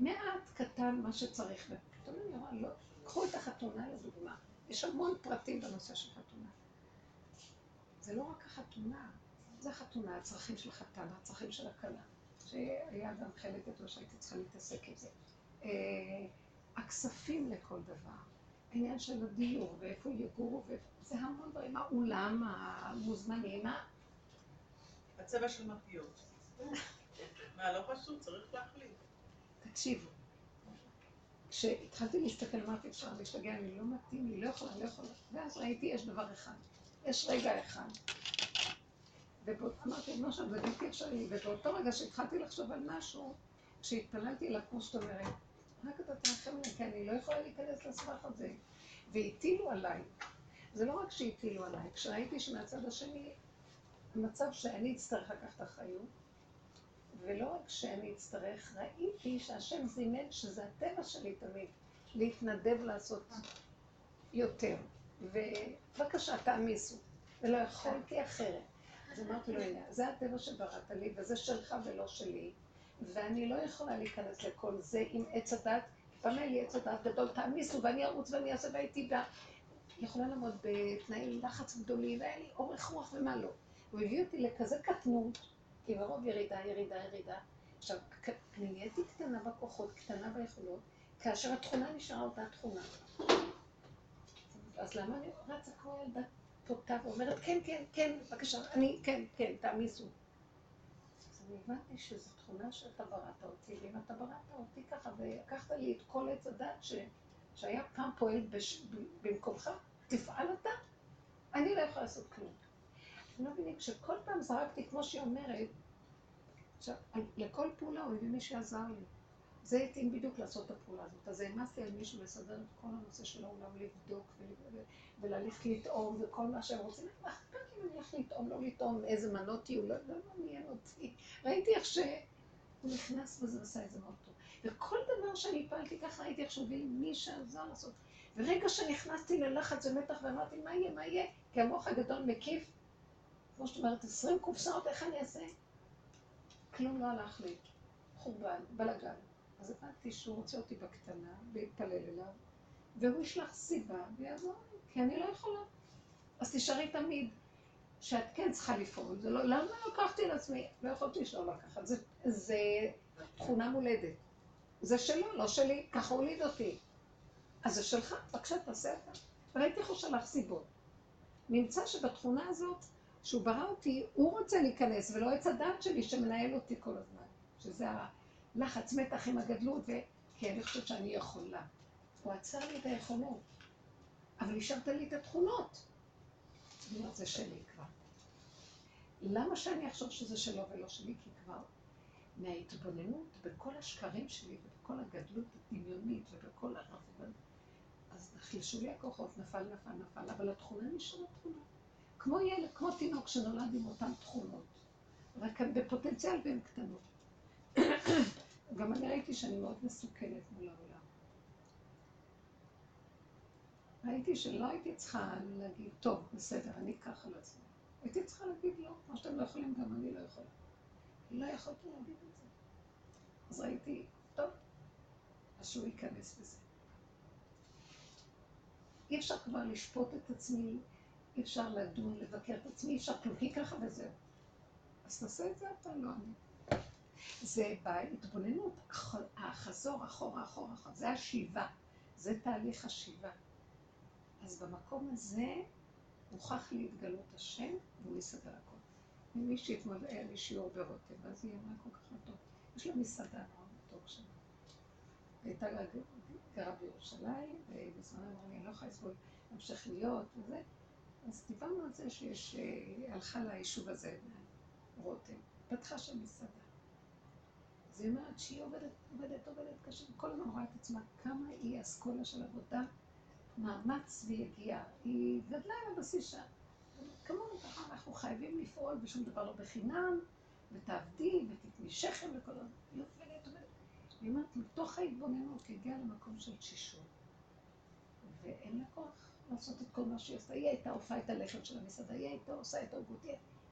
מעט קטן מה שצריך. ופתאום אני רואה, לא, קחו את החתונה לדוגמה. יש המון פרטים בנושא של חתונה. זה לא רק החתונה, זה החתונה, הצרכים של החתן, הצרכים של הכלה, שהיה גם חלק גדול שהייתי צריכה להתעסק עם זה. אה, הכספים לכל דבר, העניין של הדיור, ואיפה יגורו, זה המון דברים, האולם, המוזמנים, ה- הצבע של מפיות. מה, לא חשוב, צריך להחליט. תקשיבו, כשהתחלתי להסתכל, אמרתי, אפשר להשתגע, אני לא מתאים לי, לא יכולה, לא יכולה. ואז ראיתי, יש דבר אחד, יש רגע אחד. ואמרתי, משהו, זה בלתי אפשרי. ובאותו רגע שהתחלתי לחשוב על משהו, כשהתפללתי כמו שאת אומרת, רק אתה תרחם עליי, כי אני לא יכולה להיכנס לסבך הזה. והטילו עליי. זה לא רק שהטילו עליי, כשראיתי שמהצד השני, מצב שאני אצטרך לקחת אחריות, ולא רק שאני אצטרך, ראיתי שהשם זימן שזה הטבע שלי תמיד, להתנדב לעשות יותר. ובבקשה, תעמיסו. ולא יכולתי אחרת. אז אמרתי לו, הנה, זה הטבע שבראת לי, וזה שלך ולא שלי, ואני לא יכולה להיכנס לכל זה עם עץ הדת. היה לי עץ הדת גדול, תעמיסו, ואני ארוץ ואני אעשה והייתי בה. יכולה לעמוד בתנאי לחץ גדולים, והיה לי אורך רוח ומה לא. הוא הביא אותי לכזה קטנות, כי מרוב ירידה, ירידה, ירידה. עכשיו, נהייתי קטנה בכוחות, קטנה ביכולות, כאשר התכונה נשארה אותה תכונה. אז למה אני רצה כמו ילדה פותה ואומרת, כן, כן, כן, בבקשה, אני, כן, כן, תעמיסו. אני הבנתי שזו תכונה שאתה בראת אותי, ואם אתה בראת אותי ככה, ולקחת לי את כל עץ הדת ש... שהיה פעם פועל בש... במקומך, תפעל אתה, אני לא יכולה לעשות כלום. אתם לא מבינים, כשכל פעם זרקתי, כמו שהיא אומרת, עכשיו, לכל פעולה הוא הביא מי שעזר לי. זה התאים בדיוק לעשות את הפעולה הזאת. אז העמסתי על מישהו לסדר את כל הנושא של העולם, לבדוק וללכת לטעום וכל מה שהם רוצים. מה אכפת לי אם אני אלך לטעום, לא לטעום, איזה מנות יהיו, לא, לא מעניין אותי. ראיתי איך שהוא נכנס וזה עשה את זה מאוד טוב. וכל דבר שאני פעלתי ככה, ראיתי איך שהוא לי מי שעזר לעשות. ורגע שנכנסתי ללחץ ומתח ואמרתי, מה יהיה, מה יהיה? כי המוח הגדול מקיף, כמו שאת אומרת, עשרים קופסאות, איך אני אעשה? כלום לא הלך לי. חורבן, בלאגן. אז הבנתי שהוא רוצה אותי בקטנה, להתפלל אליו, והוא ישלח סיבה ויעזור לי, כי אני לא יכולה. אז תשארי תמיד שאת כן צריכה לפעול. זה לא, למה לקחתי לעצמי? לא יכולתי שלא לקחת. זה, זה תכונה מולדת. זה שלו, לא שלי, ככה הוליד אותי. אז זה שלך, בבקשה, תעשה אתה. וראיתי איך הוא שלח סיבות. נמצא שבתכונה הזאת, שהוא ברא אותי, הוא רוצה להיכנס, ולא עץ הדעת שלי שמנהל אותי כל הזמן. שזה הלחץ, מתח עם הגדלות. כי אני חושבת שאני יכולה. הוא עצר לי את היכולות, אבל השארת לי את התכונות. זה שלי כבר. למה שאני אחשוב שזה שלו ולא שלי? כי כבר מההתבוננות בכל השקרים שלי ובכל הגדלות הדמיונית ובכל הרב... אז נחלשו לי הכוחות, נפל, נפל, נפל, אבל התכונה נשארה תכונה. כמו ילד, כמו תינוק שנולד עם אותן תכונות, רק בפוטנציאל והן קטנות. גם אני ראיתי שאני מאוד מסוכנת מול העולם. ראיתי שלא הייתי צריכה להגיד, טוב, בסדר, אני אקח על. הייתי צריכה להגיד לא, מה שאתם לא יכולים, גם אני לא יכולה. לא יכולתי להגיד את זה. אז ראיתי, טוב, אז שהוא ייכנס בזה. אי אפשר כבר לשפוט את עצמי, אי אפשר לדון, לבקר את עצמי, אי אפשר כלום, כי ככה וזהו. אז תעשה את זה אתה, לא אני. זה בהתבוננות, החזור אחורה, אחורה, אחורה, זה השיבה, זה תהליך השיבה. אז במקום הזה מוכרח להתגלות השם והוא יסדר הכל. מישהי אתמול היה לי שיעור ברותם, ואז היא אמרה כל כך לא טוב. יש לה מסעדה מאוד טוב שם. הייתה גרה בירושלים, ובזמן אמרה לי, אני לא יכולה לסבול להמשיך להיות וזה. אז דיברנו על זה שיש, אה, הלכה ליישוב הזה, רותם, פתחה שם מסעדה. אז היא אומרת שהיא עובדת, עובדת, עובדת קשה, וכל הזמן רואה את עצמה כמה היא אסכולה של עבודה, מאמץ ויגיעה. היא גדלה עם הבסיס שם. כמובן ככה אנחנו חייבים לפעול ושום דבר לא בחינם, ותעבדי ותתני שכם וכל הזמן. היא עובדת, עובדת. היא אומרת, מתוך ההתבוננות היא הגיעה למקום של תשישות. ואין לה כוח לעשות את כל מה שהיא עושה. היא הייתה עושה את הלחם של המסעדה, היא הייתה עושה את העוגות,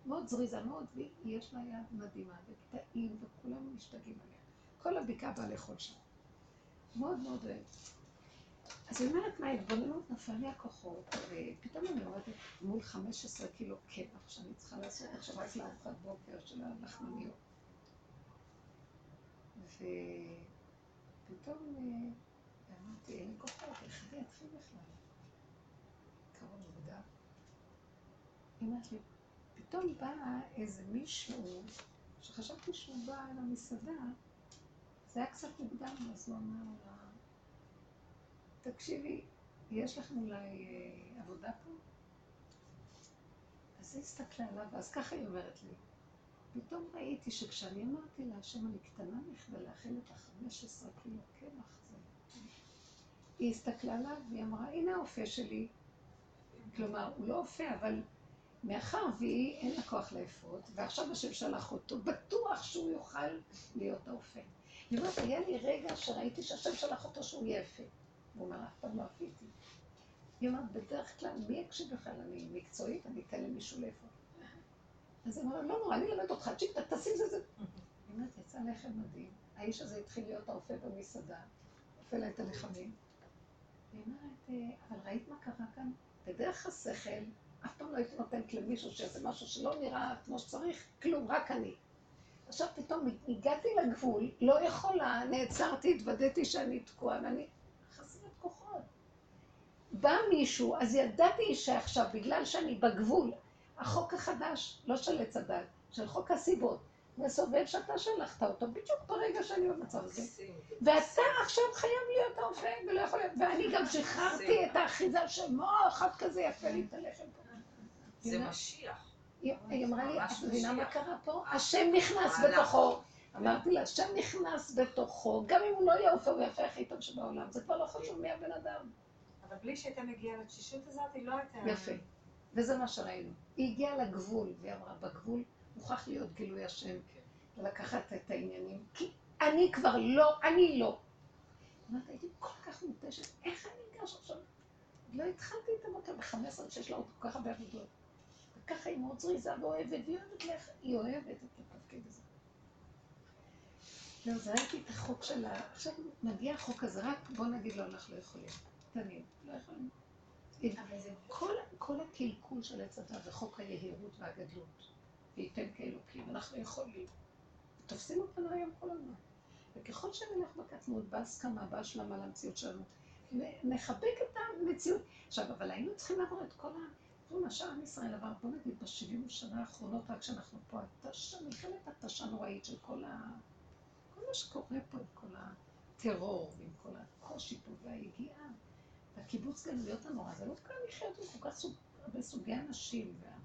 מאוד זריזה מאוד, ויש לה יד מדהימה, וקטעים, וכולם משתגעים עליה. כל הבקעה באה לאכול שם. מאוד מאוד אוהב. אז היא אומרת, מההתבוננות נפל לי הכוחות, ופתאום אני אומרת, מול 15 קילו קמח שאני צריכה לעשות עכשיו רק לארוחת בוקר של הלחמניות. ופתאום אמרתי, אין לי כוחות, איך אני אתחיל בכלל? קרוב מוקדם. היא אומרת פתאום בא איזה מישהו, שחשבתי שהוא בא למסעדה, זה היה קצת מוקדם, אז הוא אמר לה, תקשיבי, יש לכם אולי אה, עבודה פה? אז היא הסתכלה עליו, ואז ככה היא אומרת לי, פתאום ראיתי שכשאני אמרתי לה, השם אני קטנה מכדי להכין את החמש עשרה קילו קמח, זה... היא הסתכלה עליו והיא אמרה, הנה האופה שלי. כלומר, הוא לא אופה, אבל מאחר והיא אין לה כוח לאפות, ועכשיו השם שלח אותו, בטוח שהוא יוכל להיות האופה. היא אומרת, היה לי רגע שראיתי שהשם שלח אותו שהוא יהיה יפה. הוא אומר, אף פעם לא אפיתי. היא אומרת, בדרך כלל, מי יקשיב בכלל? אני מקצועית, אני אתן למישהו לאפות. אז היא אומרת, לא נורא, אני אלמד אותך, צ'יק, תשים זה זה. היא אומרת, יצא לחם מדהים. האיש הזה התחיל להיות האופה במסעדה, אופה לה את הלחמים. היא אומרת, "אה, אבל ראית מה קרה כאן? בדרך השכל, אף פעם לא הייתי נותנת למישהו שיעשה משהו שלא נראה כמו שצריך, כלום, רק אני. עכשיו פתאום הגעתי לגבול, לא יכולה, נעצרתי, התוודעתי שאני תקועה, ואני חסרת כוחות. בא מישהו, אז ידעתי שעכשיו, בגלל שאני בגבול, החוק החדש, לא של עץ הדת, של חוק הסיבות, מסובב שאתה שלחת אותו בדיוק ברגע שאני במצב הזה. ואתה עכשיו חייב להיות האופה, ולא יכול להיות, ואני גם שחררתי את האחיזה של מה אחד כזה יפה הלחם פה. זה משיח. היא אמרה לי, את מבינה מה. קרה פה? השם נכנס. בתוכו. אמרתי לה, השם נכנס בתוכו, גם אם הוא לא יהיה אופה, הוא יפה הכי טוב שבעולם. זה כבר לא חשוב מי הבן אדם. אבל בלי שהייתה מגיעה לתשישות הזאת, היא לא הייתה... יפה. וזה מה שראינו. היא הגיעה לגבול, והיא אמרה, בגבול מוכרח להיות גילוי השם, ולקחת את העניינים, כי אני כבר לא, אני לא. אמרת, הייתי כל כך מותשת, איך אני אגש עכשיו? לא התחלתי את המוטה ב-15 שיש לה עוד כל כך הרבה עבודות. וככה היא מאוד זריזה ואוהבת, והיא אוהבת לך, היא אוהבת את התפקיד הזה. לא, זה ראיתי את החוק שלה, עכשיו מגיע החוק הזה, רק בוא נגיד לו, אנחנו לא יכולים. קטנים, לא יכולים. כל, כל הקלקול של עץ הדת וחוק היהירות והגדלות, וייתן כאלוקים, אנחנו יכולים. תופסים אותנו היום כל הזמן. וככל שנלך בקטנות, בהסכמה, בהשלמה למציאות שלנו, נחבק את המציאות. עכשיו, אבל היינו צריכים לעבור את כל ה... תראו מה שעם ישראל עבר, בוא נגיד, בשבעים שנה האחרונות, רק שאנחנו פה, התשה, מלחמת התשה נוראית של כל ה... כל מה שקורה פה, עם כל הטרור, ועם כל הקושי פה, והיגיעה. והקיבוץ גלויות הנורא, זה לא קל לחיות עם כל כך סוג, הרבה סוגי אנשים. וה...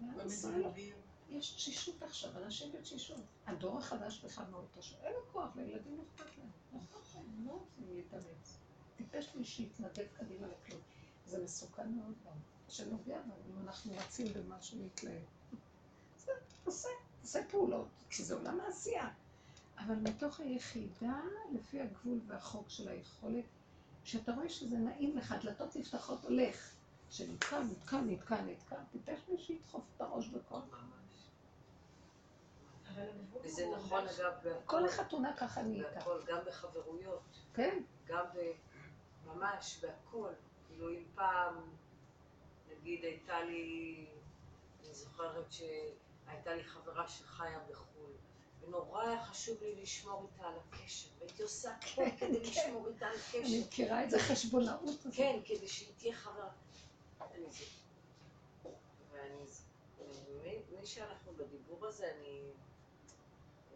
במדבר. יש תשישות עכשיו, אנשים בתשישות. הדור החדש בכלל מאוד תשישות, אין לו כוח, לילדים לא אכפת להם. לא אכפת להם, לא רוצים להתאמץ. טיפש מי שיתנדב קדימה לכלום. זה מסוכן מאוד גם, שנוגע בנו, אם אנחנו רצים במשהו להתלהב. זה, תעשה, תעשה פעולות, כי זה עולם העשייה. אבל מתוך היחידה, לפי הגבול והחוק של היכולת, כשאתה רואה שזה נעים לך, דלתות נפתחות, הולך. שנתקע, נתקע, נתקע, נתקע, טיפש מי שידחוף את הראש בכל. ממש. וזה נכון אגב כל החתונה ככה נהייתה. גם בחברויות, כן, גם. ממש בהכל. כאילו אם פעם, נגיד הייתה לי, אני זוכרת שהייתה לי חברה שחיה בחו"ל, ונורא היה חשוב לי לשמור איתה על הקשר, והייתי עושה הכל כדי לשמור איתה על אני קשר. מכירה את זה חשבונאות. כן, כדי שהיא תהיה חברה. אני זה. ואני מי שאנחנו בדיבור הזה, אני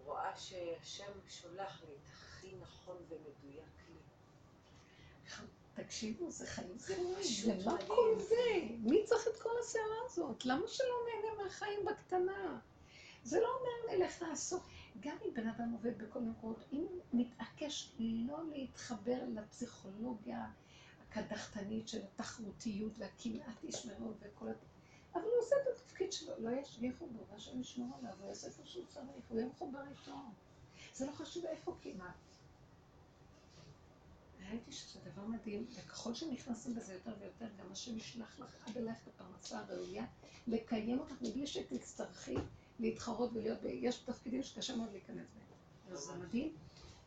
רואה שהשם שולח לי את הכי נכון ומדויק. תקשיבו, זה חיים זה מדהים. כל זה? מי צריך את כל הסערה הזאת? למה שלא נהנה מהחיים בקטנה? זה לא אומר נלך לעשות. גם אם בן אדם עובד בכל מקומות, אם מתעקש לא להתחבר לפסיכולוגיה הקדחתנית של התחרותיות והקנאת ישמעו וכל ה... אבל הוא עושה את התפקיד שלו, לא ישגיחו בו, מה שהם ישמעו עליו, הוא יעשה איפה שהוא צריך, הוא יהיה מחובר איתו. זה לא חשוב איפה כמעט. ראיתי שזה דבר מדהים, וככל שנכנסים בזה יותר ויותר, גם השם ישלח לך עד אלייך את הפרנסה הראויה, לקיים אותך מבלי שתצטרכי להתחרות ולהיות. יש תפקידים שקשה מאוד להיכנס בהם. אז זה מדהים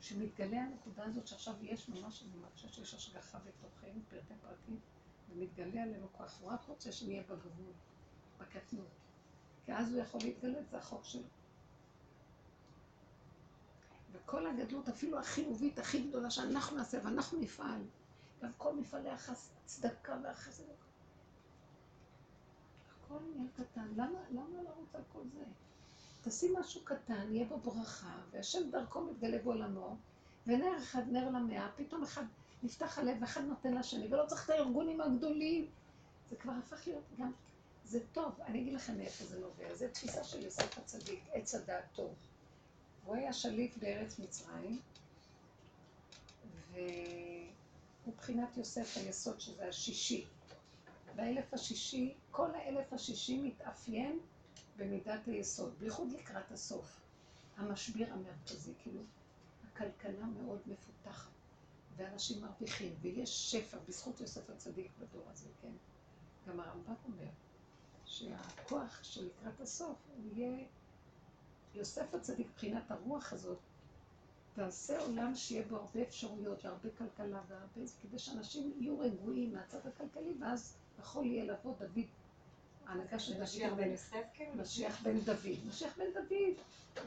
שמתגלה הנקודה הזאת שעכשיו יש ממש, אני מרגישה שיש השגחה בתוכנו, פרטי פרטים, ומתגלה עלינו כוח, הוא רק רוצה שנהיה בגבול, בקטנות. כי אז הוא יכול להתגלות, זה החוק שלו. וכל הגדלות, אפילו החיובית הכי גדולה שאנחנו נעשה ואנחנו נפעל, גם כל מפעלי הצדקה והחסד, הכל כל עניין קטן, למה, למה לרוץ על כל זה? תשים משהו קטן, יהיה בו ברכה, והשם דרכו מתגלה בעולמו, ונר אחד נר למאה, פתאום אחד נפתח הלב ואחד נותן לשני, ולא צריך את הארגונים הגדולים. זה כבר הפך להיות גם, זה טוב, אני אגיד לכם מאיפה זה נובע, זו תפיסה של יוסף הצדיק, עץ הדעת טוב. הוא היה שליט בארץ מצרים, ומבחינת יוסף היסוד שזה השישי. באלף השישי, כל האלף השישי מתאפיין במידת היסוד, בייחוד לקראת הסוף. המשביר המרכזי, כאילו, הכלכלה מאוד מפותחת, ואנשים מרוויחים, ויש שפע בזכות יוסף הצדיק בדור הזה, כן? גם הרמב"ם אומר שהכוח של לקראת הסוף הוא יהיה יוסף הצדיק, מבחינת הרוח הזאת, תעשה עולם שיהיה בו הרבה אפשרויות והרבה כלכלה והרבה, כדי שאנשים יהיו רגועים מהצד הכלכלי, ואז יכול יהיה לבוא דוד, ההנהגה של דוד משיח בן. יוסף כאילו? משיח בן דוד. משיח בן דוד.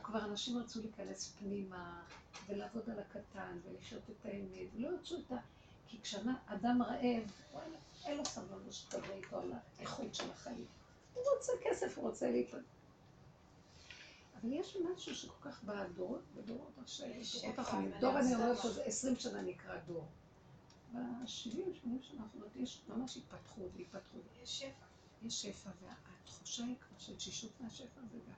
כבר אנשים רצו להיכנס פנימה, ולעבוד על הקטן, ולחיות את האמת, ולא ירצו את ה... כי כשאדם רעב, אין לו סבלנות שתדבר איתו על האיכות של החיים. הוא רוצה כסף, הוא רוצה להתפתח. אבל יש משהו שכל כך בדורות, בדורות עכשיו, שפע, דורות אחרונים. דור אני אומרת. שזה 20 שנה נקרא דור. ב-70, 80 שנה האחרונות יש ממש התפתחות והתפתחות. יש שפע. יש שפע, והתחושה היא כמו של תשישות מהשפע הזה גם.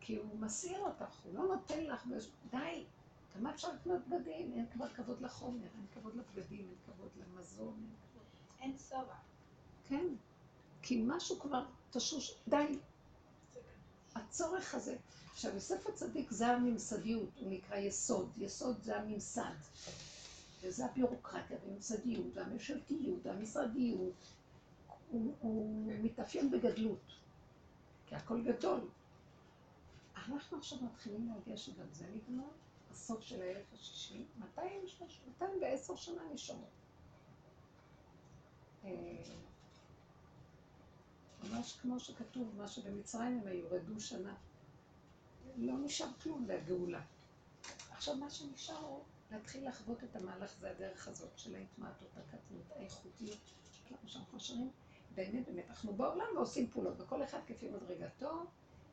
כי הוא מסעיר אותך, הוא לא נותן לך, די, כמה אפשר לקנות בגדים? אין כבר כבוד לחומר, אין כבוד לבגדים, אין כבוד למזון, אין כבוד... אין שובע. כן, כי משהו כבר תשוש, די, הצורך הזה. עכשיו, יוסף הצדיק זה הממסדיות, הוא נקרא יסוד. יסוד זה הממסד. וזה הביורוקרטיה, והממסדיות, והממשלתיות, והמשרדיות. הוא, הוא מתאפיין בגדלות, כי הכל גדול. אנחנו עכשיו מתחילים להגיע שגם זה נגמר, הסוף של האלף השישי, 200, 210 שנה נשארו. ממש כמו שכתוב, מה שבמצרים הם היו, רדו שנה. לא נשאר כלום לגאולה. עכשיו מה שנשאר הוא להתחיל לחוות את המהלך, זה הדרך הזאת של ההתמעטות, הקטנות, האיכותיות, שאנחנו שרים. באמת, באמת, אנחנו בעולם ועושים פעולות, וכל אחד כפי מדרגתו,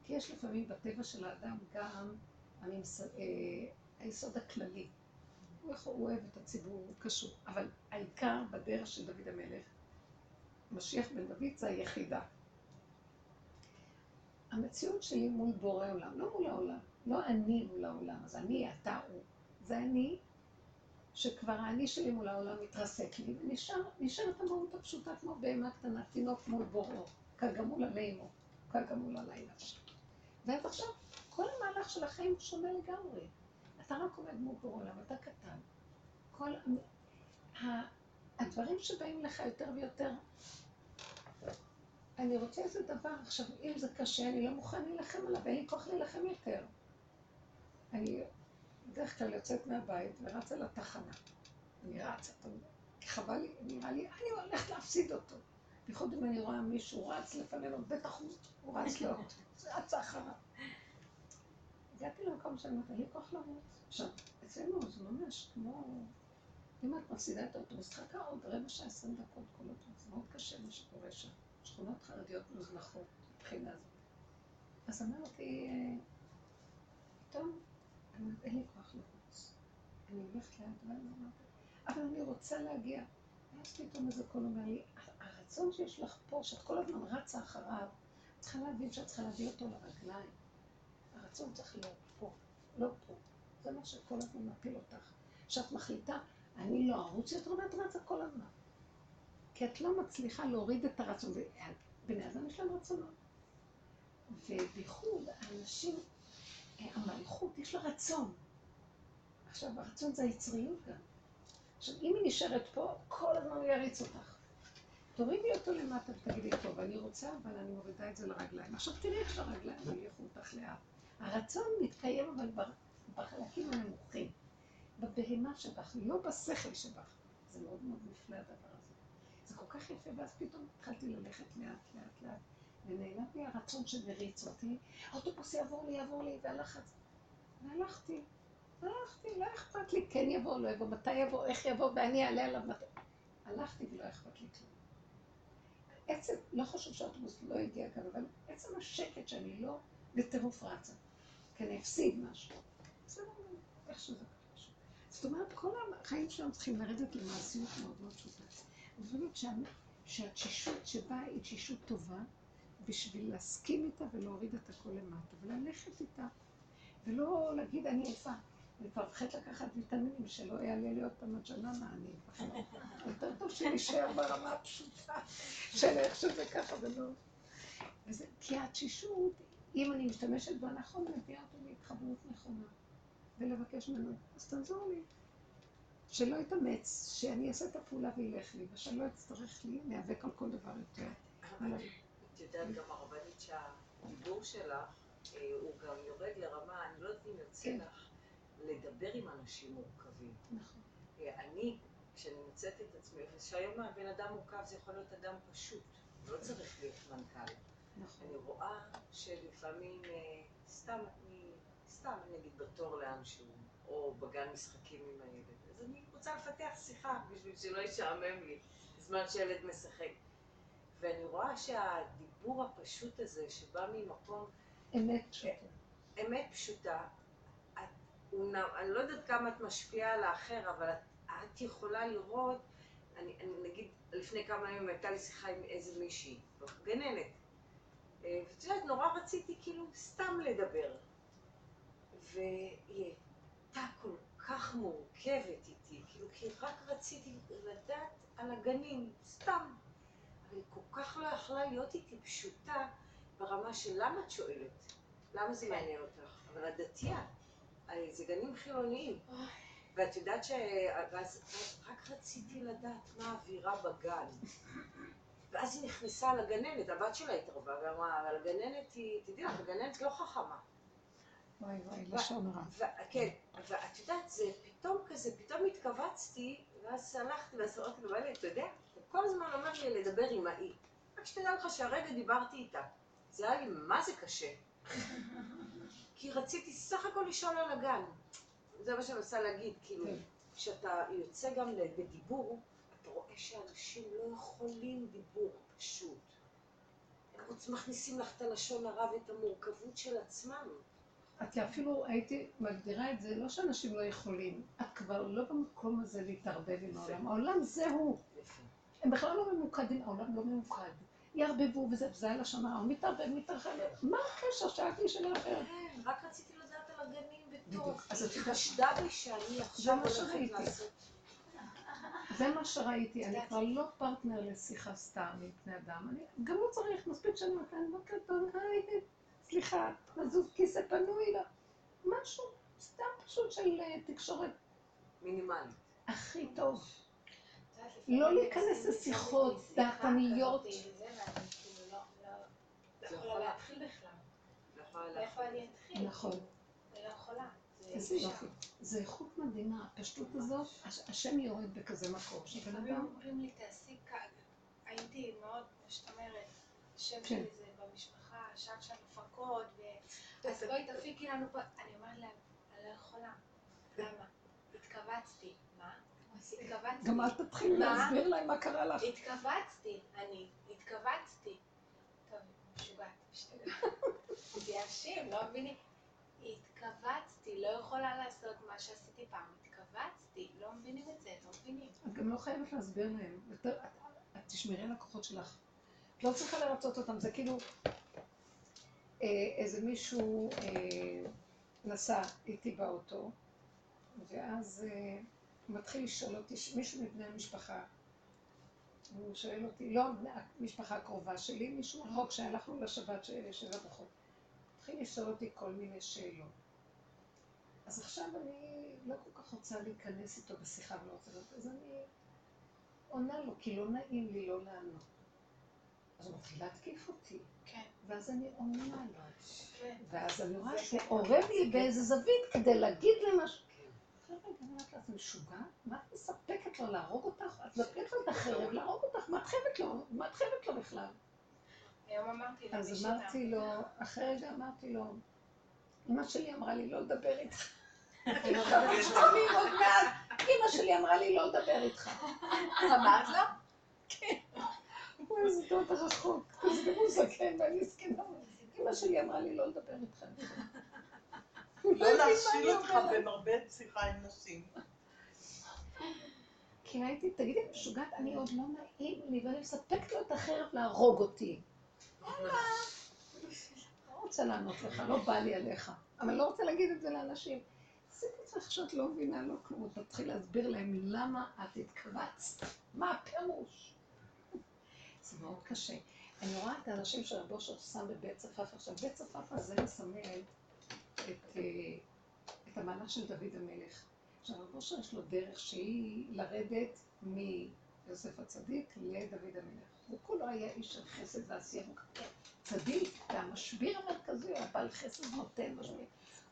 כי יש לפעמים בטבע של האדם גם הממס... אה, היסוד הכללי. הוא אוהב את הציבור, הוא קשור, אבל העיקר בדרך של דוד המלך, משיח בן דוד זה היחידה. המציאות שלי מול בורא עולם, לא מול העולם, לא אני מול העולם, אז אני, אתה, הוא. זה אני, שכבר האני שלי מול העולם מתרסק לי, ונשאר, נשארת המהות הפשוטה כמו בהמה קטנה, תינוק מול בוראו, כגמול עלי אמו, כגמול עלי נפשי. ואז עכשיו, כל המהלך של החיים הוא שונה לגמרי. אתה רק עומד מול בורא עולם, אתה קטן. כל הדברים שבאים לך יותר ויותר, אני רוצה איזה דבר, עכשיו, אם זה קשה, אני לא מוכן להילחם עליו, אין לי כוח להילחם יותר. אני בדרך כלל יוצאת מהבית ורצה לתחנה. אני רצה, חבל לי, נראה לי, אני הולכת להפסיד אותו. בייחוד אם אני רואה מישהו רץ לפנינו, בטח הוא, רץ לו, רצה אחריו. הגעתי למקום שאני אומרת, אין לי כוח לרוץ. עכשיו, אצלנו זה ממש כמו, אם את מפסידה את האוטובוס, חכה עוד רבע שעה, עשרים דקות, כל אוטובוס, מאוד קשה מה שקורה שם. שכונות חרדיות מוזנחות מבחינה הזאת. אז אמרתי, פתאום, אין לי כוח לרוץ. אני הולכת לאט ואני אמרתי, אבל אני רוצה להגיע. ואז פתאום איזה קול אומר לי, הרצון שיש לך פה, שאת כל הזמן רצה אחריו, את צריכה להבין שאת צריכה להביא אותו לרגליים. הרצון צריך להיות פה, לא פה. זה מה שכל הזמן מפיל אותך. כשאת מחליטה, אני לא ארוץ יותר ואת רצה כל הזמן. כי את לא מצליחה להוריד את הרצון. בני אדם יש להם רצונות. ובייחוד האנשים, אה, המלכות, יש לה רצון. עכשיו, הרצון זה היצריות גם. עכשיו, אם היא נשארת פה, כל הזמן הוא יריץ אותך. תורידי אותו למטה ותגידי, טוב, אני רוצה, אבל אני מורידה את זה לרגליים. עכשיו תראי איך שהרגליים יוליכו אותך לאט. הרצון מתקיים אבל בחלקים הנמוכים, בבהמה שבך, לא בשכל שבך. זה מאוד מאוד נפלא הדבר כל כך יפה, ואז פתאום התחלתי ללכת לאט, לאט, לאט, ונעלם לי הרצון שמריץ אותי, האוטובוס יעבור לי, יעבור לי, והלחץ. והלכתי, הלכתי, לא אכפת לי, כן יבוא, לא יבוא, מתי יבוא, איך יבוא, ואני אעלה עליו מתי. הלכתי ולא אכפת לי כלום. עצם, לא חשוב שהאוטובוס לא הגיע כאן, אבל עצם השקט שאני לא בטירוף רצה, כי אני אפסיד משהו. בסדר, איך שזה קרה. זאת אומרת, כל החיים שלנו צריכים לרדת למעשיות מאוד מאוד פשוטה. חושבת שה- שהתשישות שבאה היא תשישות טובה, בשביל להסכים איתה ולהוריד את הכל למטה, וללכת איתה, ולא להגיד אני עייפה. אני כבר מפחדת לקחת ויטמינים, שלא יעלה לי עוד פעם הג'ננה, אני מפחדת. יותר טוב שנשאר ברמה הפשוטה של איך שזה ככה ולא... וזה, כי התשישות, אם אני משתמשת בה נכון, מביאה אותי להתחברות נכונה, ולבקש ממנו, אז תעזור לי. שלא יתאמץ, שאני אעשה את הפעולה וילך לי, ושלא אצטרך לי להיאבק על כל דבר יותר. את יודעת גם הרבנית שהדיבור שלך אה, הוא גם יורד לרמה, אני לא יודעת אם יוצא כן. לך לדבר עם אנשים מורכבים. נכון. אה, אני, כשאני מוצאת את עצמי, ושהיום הבן אדם מורכב זה יכול להיות אדם פשוט, לא צריך להיות מנכ"ל. נכון. אני רואה שלפעמים, אה, סתם, אני, סתם נגיד בתור לאנשהו, או בגן משחקים עם הילד, אז אני רוצה לפתח שיחה בשביל שלא ישעמם לי בזמן שילד משחק. ואני רואה שהדיבור הפשוט הזה, שבא ממקום אמת פשוטה. אמת פשוטה, את, אני לא יודעת כמה את משפיעה על האחר, אבל את, את יכולה לראות, אני, אני נגיד, לפני כמה ימים הייתה לי שיחה עם איזה מישהי, גננת, אה, ואת יודעת, נורא רציתי כאילו סתם לדבר, והיא הייתה כל כך מורכבת איתי, כאילו, כי רק רציתי לדעת על הגנים, סתם. אבל היא כל כך לא יכלה להיות איתי פשוטה ברמה של למה את שואלת? למה זה מעניין אותך? אבל את דתייה, אה, זה גנים חילוניים. ואת יודעת ש... ואז רק רציתי לדעת מה האווירה בגן. ואז היא נכנסה לגננת, הבת שלה התערבה ואמרה, אבל הגננת היא, תדעי לך, הגננת לא חכמה. וואי וואי, לשון הרע. כן, ואת יודעת, זה פתאום כזה, פתאום התכווצתי, ואז הלכתי ואז אמרתי לו, "וואלה, אתה יודע, אתה כל הזמן אומר לי לדבר עם האי. רק שתדע לך שהרגע דיברתי איתה. זה היה לי מה זה קשה. כי רציתי סך הכל לשאול על הגן. זה מה שאני רוצה להגיד, כאילו, כן. כשאתה יוצא גם בדיבור, אתה רואה שאנשים לא יכולים דיבור פשוט. הם מכניסים לך את הלשון הרע ואת המורכבות של עצמם. את אפילו הייתי מגדירה את זה, לא שאנשים לא יכולים, את כבר לא במקום הזה להתערבב עם העולם. העולם זהו. הם בכלל לא ממוקדים, העולם לא ממוקד. יערבבו וזה, וזה הלשון הרע, הוא מתערבב, מתרחב. מה הקשר? שאלתי שאלה אחרת. כן, רק רציתי לדעת על הגנים. וטוב. אז את חשדה בי שאני עכשיו הולכת. לעשות. זה מה שראיתי, אני כבר לא פרטנר לשיחה סתם עם בני אדם. אני גם לא צריך, מספיק שאני להם, בוקר טוב, היי, סליחה, נזוז כיסא פנוי לה. משהו סתם פשוט של אה, תקשורת מינימלית. הכי טוב. לא להיכנס לשיחות דעתניות. כאילו לא- לא- לא לא יכולה. להתחיל בכלל. לא יכולה אתחיל? נכון, אני לא יכולה. זה איזה. יופי. זה איכות מדהימה, הפשטות הזאת, הש- השם יורד בכזה מקום, לפעמים אדם, אומרים לי, תעשי כ... הייתי מאוד, כמו שאת אומרת, השם כן. שלי זה במשפחה, הפקות, ו... אז בואי תפיקי לנו פה. אני אומרת להם, אני לא יכולה. למה? התכווצתי. מה? התכווצתי. גם אל תתחילי מה? להסביר להם מה קרה לך. התכווצתי, אני, התכווצתי. טוב, משוגעת. מתייאשים, לא מבינים? התכווצתי, לא יכולה לעשות מה שעשיתי פעם. התכווצתי, לא מבינים את זה, לא מבינים. את גם לא חייבת להסביר להם. את- תשמרי על הכוחות שלך. את לא צריכה לרצות אותם, זה כאילו איזה מישהו אה, נסע איתי באוטו, ואז אה, הוא מתחיל לשאול אותי, מישהו מבני המשפחה, הוא שואל אותי, לא המשפחה הקרובה שלי, מישהו רחוק שהלכנו לשבת של הברכות. התחיל לשאול אותי כל מיני שאלות. אז עכשיו אני לא כל כך רוצה להיכנס איתו בשיחה ולא רוצה לדעת, אז אני עונה לו, כי לא נעים לי לא לענות. אז הוא מתחיל להתקיף אותי, כן, ואז אני עונה לו. כן. ואז אני רואה שהוא כן. עורב לי באיזה זווית כדי להגיד לי משהו. את משוגעת? מה את מספקת לו להרוג אותך? את מספקת לו את החרב להרוג אותך? מה את חייבת לו? מה את חייבת לו בכלל? אז אמרתי לו, אחרי רגע אמרתי לו, אמא שלי אמרה לי לא לדבר איתך. שומעים עוד מעט, אמא שלי אמרה לי לא לדבר איתך. אמרת לו? הוא איזה דוד רחוק, אז גם הוא זקן ואני זקנה. אמא שלי אמרה לי לא לדבר. הוא לא לא להכשיל אותך. במרבה שיחה עם נשים. כי הייתי, תגידי, משוגעת, אני עוד לא נעים לי, ואני מספקת לו את החרב להרוג אותי. לא רוצה לענות לך, לא בא לי עליך. אבל לא רוצה להגיד את זה לאנשים. עשיתי זה שאת לא מבינה לא כלום, תתחיל להסביר להם למה את התכווצת, מה הפירוש. זה מאוד קשה. אני רואה את האנשים שרב אושר שם בבית צפאפא. עכשיו, בית צפאפא זה מסמל את, אה, את המעלה של דוד המלך. עכשיו, רב אושר יש לו דרך שהיא לרדת מיוסף הצדיק לדוד המלך. הוא כולו היה איש של חסד ועשייה, הוא צדיק, והמשביר המרכזי, הוא היה בעל חסד נותן משביר.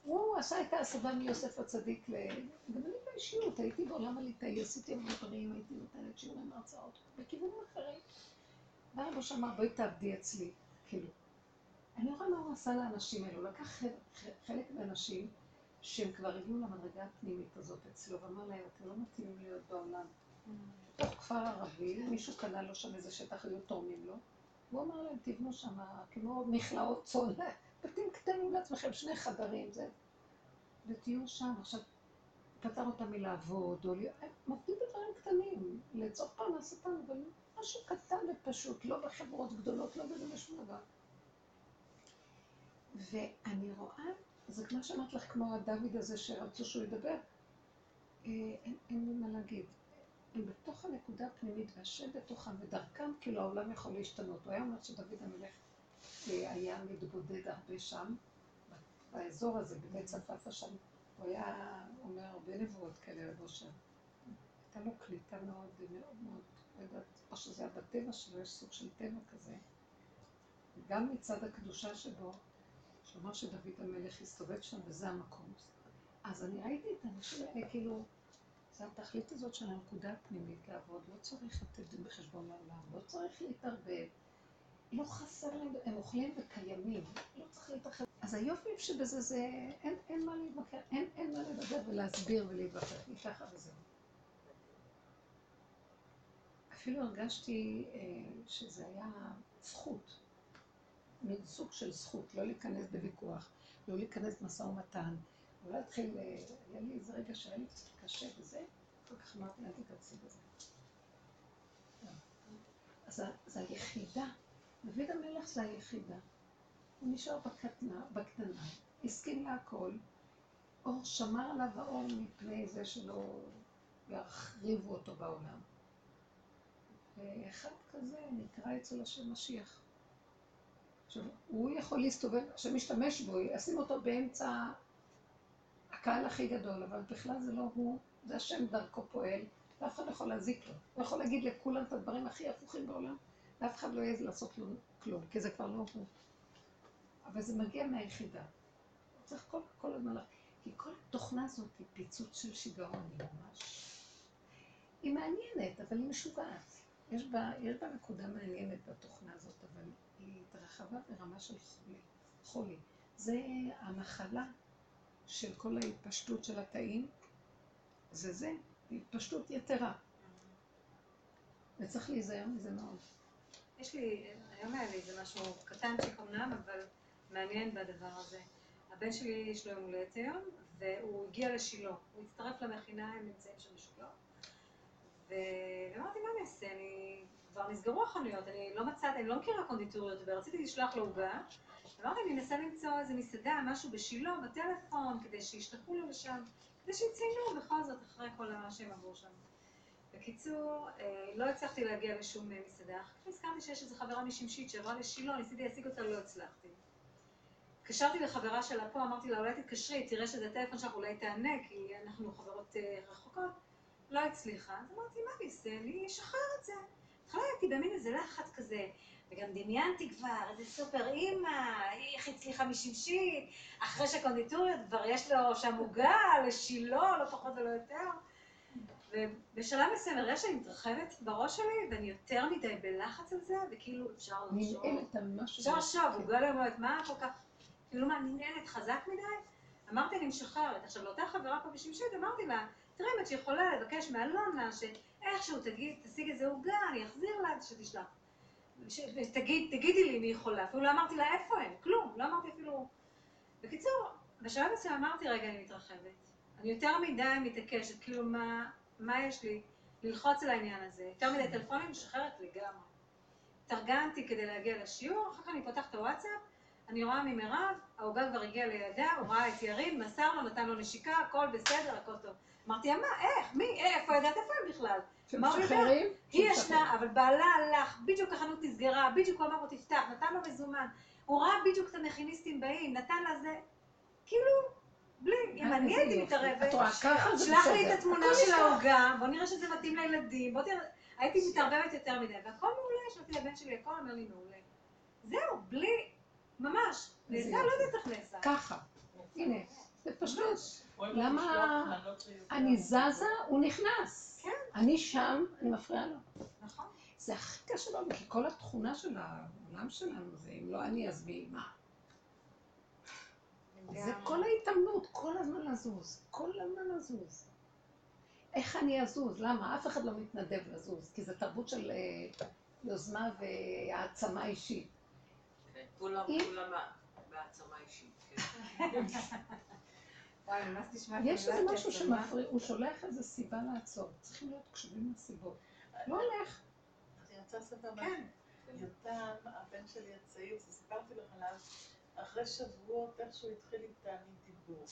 הוא עשה את ההסבה מיוסף הצדיק ל... גם אני באישיות, הייתי בעולם הליטאי, עשיתי המון דברים, הייתי נותנת שיעורים הרצאות, בכיוונים אחרים. בא רבו שאמר, בואי תעבדי אצלי, כאילו. אני רואה מה הוא עשה לאנשים האלו, הוא לקח חלק, מהאנשים שהם כבר הגיעו למדרגה הפנימית הזאת אצלו, ואמר להם, אתם לא מתאימים להיות בעולם. בתוך כפר ערבי, מישהו קנה לו שם איזה שטח, היו תורמים לו, והוא אמר להם, תבנו שם כמו מכלאות צאן, בתים קטנים לעצמכם, שני חדרים, זה. ותהיו שם, עכשיו, פטר אותם מלעבוד, או הם עובדים בדברים קטנים, לצורך פרנסתם, אבל משהו קטן ופשוט, לא בחברות גדולות, לא בזה בשום דבר. ואני רואה, זה כמו שאמרת לך, כמו הדוד הזה שרצו שהוא ידבר, אה, אין, אין לי מה להגיד. הם בתוך הנקודה הפנימית והשם בתוכם, ודרכם כאילו העולם יכול להשתנות. הוא היה אומר שדוד המלך אה, היה מתבודד הרבה שם, באזור הזה, בבית צפאפא שם. הוא היה אומר הרבה נבואות כאלה לבוא שם. הייתה לו קליטה מאוד מאוד, יודעת, או שזה היה בטבע שלו, יש סוג של טבע כזה. גם מצד הקדושה שבו, שאומר שדוד המלך הסתובב שם וזה המקום. אז אני ראיתי את האנשים האלה, כאילו, זה התכלית הזאת של הנקודה הפנימית לעבוד, לא צריך לתת דין בחשבון לעולם, לא צריך להתערבב, לא חסר להם, הם אוכלים וקיימים, לא צריך להתרחב. אז היופי שבזה זה, אין, אין מה להתמקר, אין, אין מה לדבר ולהסביר ולהתווכח, ככה וזהו. אפילו הרגשתי אה, שזה היה זכות, מין סוג של זכות, לא להיכנס בוויכוח, לא להיכנס במשא ומתן, לא להתחיל, אה, היה לי איזה רגע שהיה לי קצת קשה וזה, אחר כך אמרתי, אל תיכנסי בזה. אז זה היחידה, דוד המלך זה היחידה. הוא נשאר בקטנה, בקטנה, הסכים להכל, אור שמר עליו האור מפני זה שלא יחריבו אותו בעולם. ואחד כזה נקרא אצל השם משיח. עכשיו, הוא יכול להסתובב, השם משתמש בו, ישים אותו באמצע הקהל הכי גדול, אבל בכלל זה לא הוא, זה השם דרכו פועל, ואף אחד לא יכול להזיק לו. הוא יכול להגיד לכולם את הדברים הכי הפוכים בעולם, ואף אחד לא יעז לעשות לו כלום, כי זה כבר לא הוא. אבל זה מגיע מהיחידה. צריך כל, כל הזמן, כי כל התוכנה הזאת היא פיצוץ של שיגעון, היא ממש... היא מעניינת, אבל היא משוגעת. יש בה, יש בה נקודה מעניינת בתוכנה הזאת, אבל היא התרחבה ברמה של חולי. חולי. זה המחלה של כל ההתפשטות של התאים, זה זה, התפשטות יתרה. וצריך להיזהר מזה מאוד. יש לי, היום היה לי איזה משהו קטנצ'יק אמנם, אבל מעניין בדבר הזה. הבן שלי יש לו יום הולדת היום, והוא הגיע לשילה. הוא הצטרף למכינה, הם נמצאים שם בשילה. ואמרתי, מה אני אעשה? אני... כבר נסגרו החנויות, אני לא מצאתי, אני לא מכירה קונדיטוריות, ורציתי לשלוח לו עוגה. אמרתי, אני אנסה למצוא איזה מסעדה, משהו בשילה, בטלפון, כדי שישלחו לו לשם, כדי שיציינו בכל זאת אחרי כל מה שהם עברו שם. בקיצור, אה, לא הצלחתי להגיע לשום אה, מסעדה. אחר כך נזכרתי שיש איזו חברה משמשית שעברה לשילה, ניסיתי להשיג אותה, לא הצלחתי. התקשרתי לחברה שלה פה, אמרתי לה, אולי תתקשרי, תראה שזה טלפון שלך, אולי תענה, כי אנחנו חברות אה, רחוקות. לא הצליחה. אז אמרתי, מה אני אעשה? אני אשחרר את זה. בהתחלה הייתי במין איזה לחץ כזה, וגם דמיינתי כבר, איזה סופר אימא, איך הצליחה משמשית, אחרי שהקונדיטוריות כבר יש לו שם עוגה לשילה, לא פחות ולא יותר. ובשלב מסוים הרגע שאני מתרחבת בראש שלי, ואני יותר מדי בלחץ על זה, וכאילו אפשר לחשוב. ננעלת על משהו. אפשר לחשוב, הוא גל יום הולדת, מה כל כך, כאילו מה, ננעלת חזק מדי? אמרתי, אני משחררת. עכשיו, לאותה חברה פה בשמשית, אמרתי לה, תראי אם את יכולה לבקש מאלונה, שאיכשהו תגיד, תשיג איזה עוגה, אני אחזיר לה, שתשלח. ותגיד, תגידי לי מי יכולה, אפילו לא אמרתי לה איפה הם, כלום, לא אמרתי אפילו... בקיצור, בשלב מסוים אמרתי, רגע, אני מתרחבת. אני יותר מדי מתעקשת, כאילו, מה, מה יש לי ללחוץ על העניין הזה? יותר מדי טלפונים, משחררת לגמרי. התארגנתי כדי להגיע לשיעור, אחר כך אני פותחת הוואטסאפ, אני רואה ממירב, העוגה כבר הגיע לידה, הוא ראה את ירין, מסר לו, נתן לו נשיקה, הכל בסדר, הכל טוב. אמרתי לה, מה, איך, מי, איפה, ידעת איפה הם בכלל? שמשחררים? היא. ישנה, אבל בעלה הלך, בדיוק החנות נסגרה, בדיוק הוא אמר לו תפתח, נתן לו מזומן, הוא ראה בדיוק את המכיניסטים באים, נתן לה זה, כאילו, בלי, אם אני הייתי. מתערבת, שלח לי. את התמונה של העוגה, בוא נראה שזה מתאים לילדים, בוא תראה, הייתי מתערבבת יותר מדי, והכל מעולה, שלחתי לבן שלי, הכל אומר לי מעולה. זהו, בלי, ממש, נעשה, לא יודעת איך נעשה. ככה. הנה, זה פשוט. למה ליותר. אני זזה, הוא נכנס. כן. אני שם, אני מפריעה לו. נכון. זה הכי קשה לנו, כי כל התכונה של העולם שלנו זה אם לא אני אז מי מה. זה כל ההתאמנות, כל הזמן לזוז, כל הזמן לזוז. איך אני אזוז? למה? אף אחד לא מתנדב לזוז, כי זו תרבות של אה, יוזמה והעצמה אישית. כן, כולם, כולם בהעצמה אישית. כן. וואי, ממש תשמע יש איזה משהו שמפריע, הוא שולח איזה סיבה לעצור. צריכים להיות קשובים לסיבות. לא הולך. אני רוצה לספר משהו. כן. יותם, הבן שלי הצעיר, שסיפרתי לך עליו, אחרי שבועות איכשהו התחיל איתנו דיבור.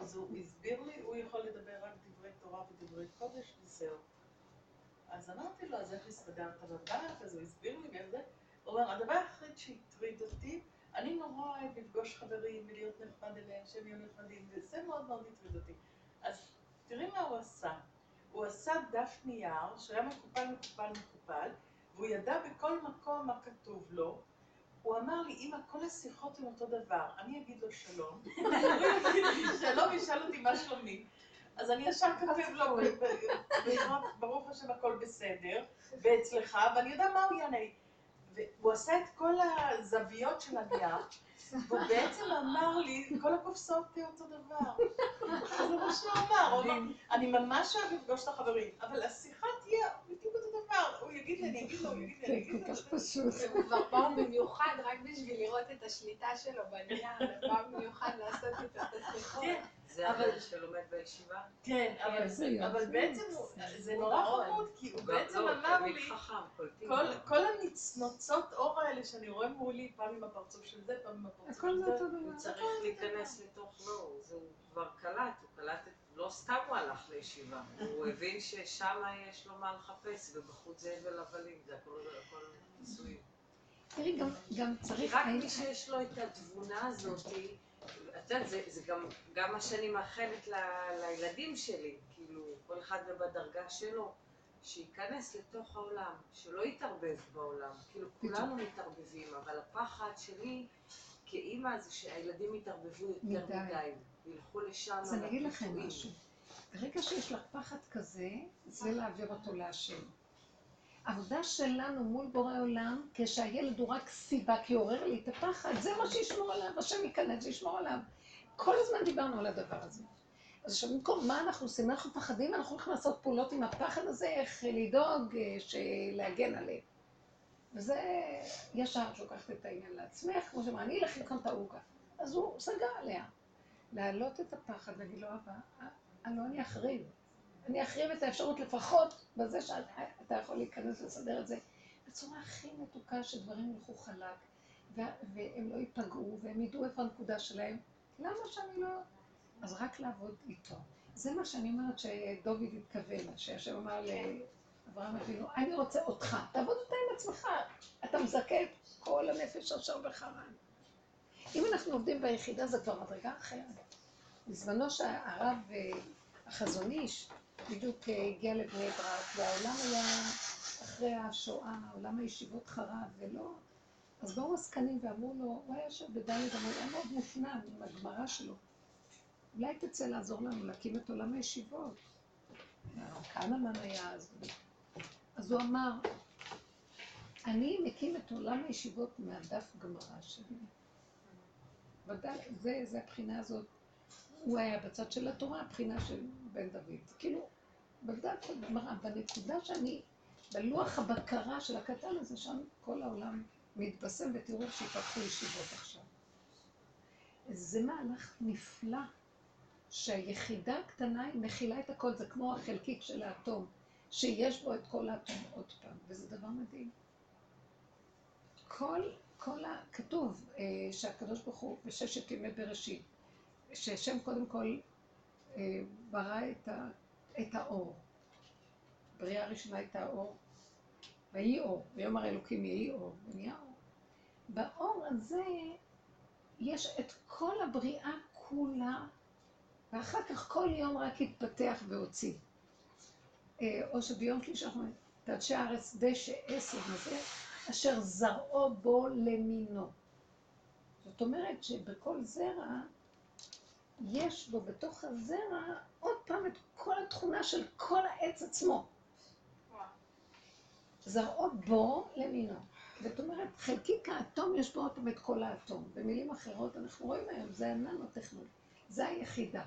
אז הוא הסביר לי, הוא יכול לדבר רק דברי תורה ודברי קודש וזהו. אז אמרתי לו, אז איך הסתדרת בבית? אז הוא הסביר לי ואיך זה. הוא אומר, הדבר היחיד שהטריד אותי, אני נורא אוהב לפגוש חברים ולהיות נחמד אליהם, שהם יהיו נחמדים, וזה מאוד מאוד הטריד אותי. אז תראי מה הוא עשה. הוא עשה דף נייר שהיה מקופל, מקופל, מקופל, והוא ידע בכל מקום מה כתוב לו. הוא אמר לי, אמא, כל השיחות הן אותו דבר. אני אגיד לו שלום, שלום וישאל אותי מה שלומי. אז אני ישר כותב לו, ברוך השם הכל בסדר, ואצלך, ואני יודע מה הוא יענה לי. והוא עשה את כל הזוויות של הנייר, והוא בעצם אמר לי, כל הקופסאות תהיה אותו דבר. זה מה שהוא אמר, הוא אמר, אני ממש אוהב לפגוש את החברים, אבל השיחה תהיה בדיוק אותו דבר. הוא יגיד לי, אני אגיד לו, הוא יגיד לי, אני אגיד כל לו. כך פשוט. הוא כבר באו במיוחד רק בשביל לראות את השליטה שלו בנייר, באו במיוחד לעשות איתו את השיחות. כן, זה אבל- הבן שלומד בישיבה? כן, אבל- איזה יופי. אבל בעצם זה נורא חמוד, כי הוא בעצם לא, אמר לי, חכם, קולטים. כל- כל הניצנוצות אור האלה שאני רואה מולי, פעם עם הפרצוף של זה, פעם עם הפרצוף של זה זה, הוא דבר. צריך להיכנס לתוך, לא, זה הוא כבר קלט, הוא קלט, את- לא סתם הוא הלך לישיבה, הוא הבין ששם יש לו מה לחפש, ובחוץ זה הבל הבלים, זה הכל הכל ניסויים. תראי, גם- צריך... רק מי שיש לו את התבונה הזאת, את יודעת, זה, זה גם, גם מה שאני מאחלת ל, לילדים שלי, כאילו, כל אחד בדרגה שלו, שייכנס לתוך העולם, שלא יתערבב בעולם. כאילו, כולנו מתערבבים, אבל הפחד שלי כאימא זה שהילדים יתערבבו יותר מדי. מדי, וילכו לשם. אז אני אגיד לכם. משהו. ברגע שיש לך פחד כזה, זה להעביר אותו להשם. העבודה שלנו מול בורא עולם, כשהילד הוא רק סיבה, כי עורר לי את הפחד, זה מה שישמור עליו, השם ייכנס וישמור עליו. כל הזמן דיברנו על הדבר הזה. אז עכשיו במקום מה אנחנו עושים? אנחנו מפחדים, אנחנו הולכים לעשות פעולות עם הפחד הזה, איך לדאוג, אה, להגן עליהם. וזה ישר שלוקחת את העניין לעצמך, כמו שאמרה, אני אלך לקנות את העוגה. אז הוא סגר עליה. להעלות את הפחד, להגיד לו, אבא, אה, הלוא אני אחריב. אני אחריב את האפשרות לפחות בזה שאתה יכול להיכנס לסדר את זה בצורה הכי מתוקה שדברים ילכו חלק, וה- והם לא ייפגעו, והם ידעו איפה הנקודה שלהם. למה שאני לא... אז רק לעבוד איתו. זה מה שאני אומרת שדוד התכוון, שהשם אמר לאברהם אבינו, אני רוצה אותך, תעבוד אותה עם עצמך. אתה מזכה את כל הנפש אשר בחרן. אם אנחנו עובדים ביחידה זה כבר מדרגה אחרת. בזמנו שהרב אה, החזון איש בדיוק אה, הגיע לבני ברק, והעולם היה אחרי השואה, עולם הישיבות חרב, ולא... אז באו עסקנים ואמרו לו, הוא היה יושב בדלת, אבל הוא היה מאוד מופנם עם הגמרא שלו. אולי תצא לעזור לנו להקים את עולם הישיבות. כהנמן היה אז. אז הוא אמר, אני מקים את עולם הישיבות מהדף גמרא שלי. ודאי, זה, זה הבחינה הזאת. הוא היה בצד של התורה, הבחינה של בן דוד. כאילו, בדף הגמרא, בנקודה שאני בלוח הבקרה של הקטן הזה, שם כל העולם מתבשם, ותראו שיפתחו ישיבות עכשיו. זה מהלך נפלא, שהיחידה הקטנה היא מכילה את הכל, זה כמו החלקיק של האטום, שיש בו את כל האטום עוד פעם, וזה דבר מדהים. כל, כל ה... כתוב אה, שהקדוש ברוך הוא בששת ימי בראשית, שהשם קודם כל אה, ברא את, ה, את האור. בריאה הראשונה הייתה האור, ויהי אור, ויאמר אלוקים יהי אור, ונהיה אור. באור הזה יש את כל הבריאה כולה, ואחר כך כל יום רק התפתח והוציא. אה, או שביום שלישי אנחנו אומרים, תדשי הארץ דשא עשב הזה, אשר זרעו בו למינו. זאת אומרת שבכל זרע, יש בו בתוך הזרע עוד פעם את כל התכונה של כל העץ עצמו. זרעו בו למינו. זאת אומרת, חלקיק האטום יש בו עוד פעם את כל האטום. במילים אחרות, אנחנו רואים היום, זה הננו-טכנולוגיה, זה היחידה.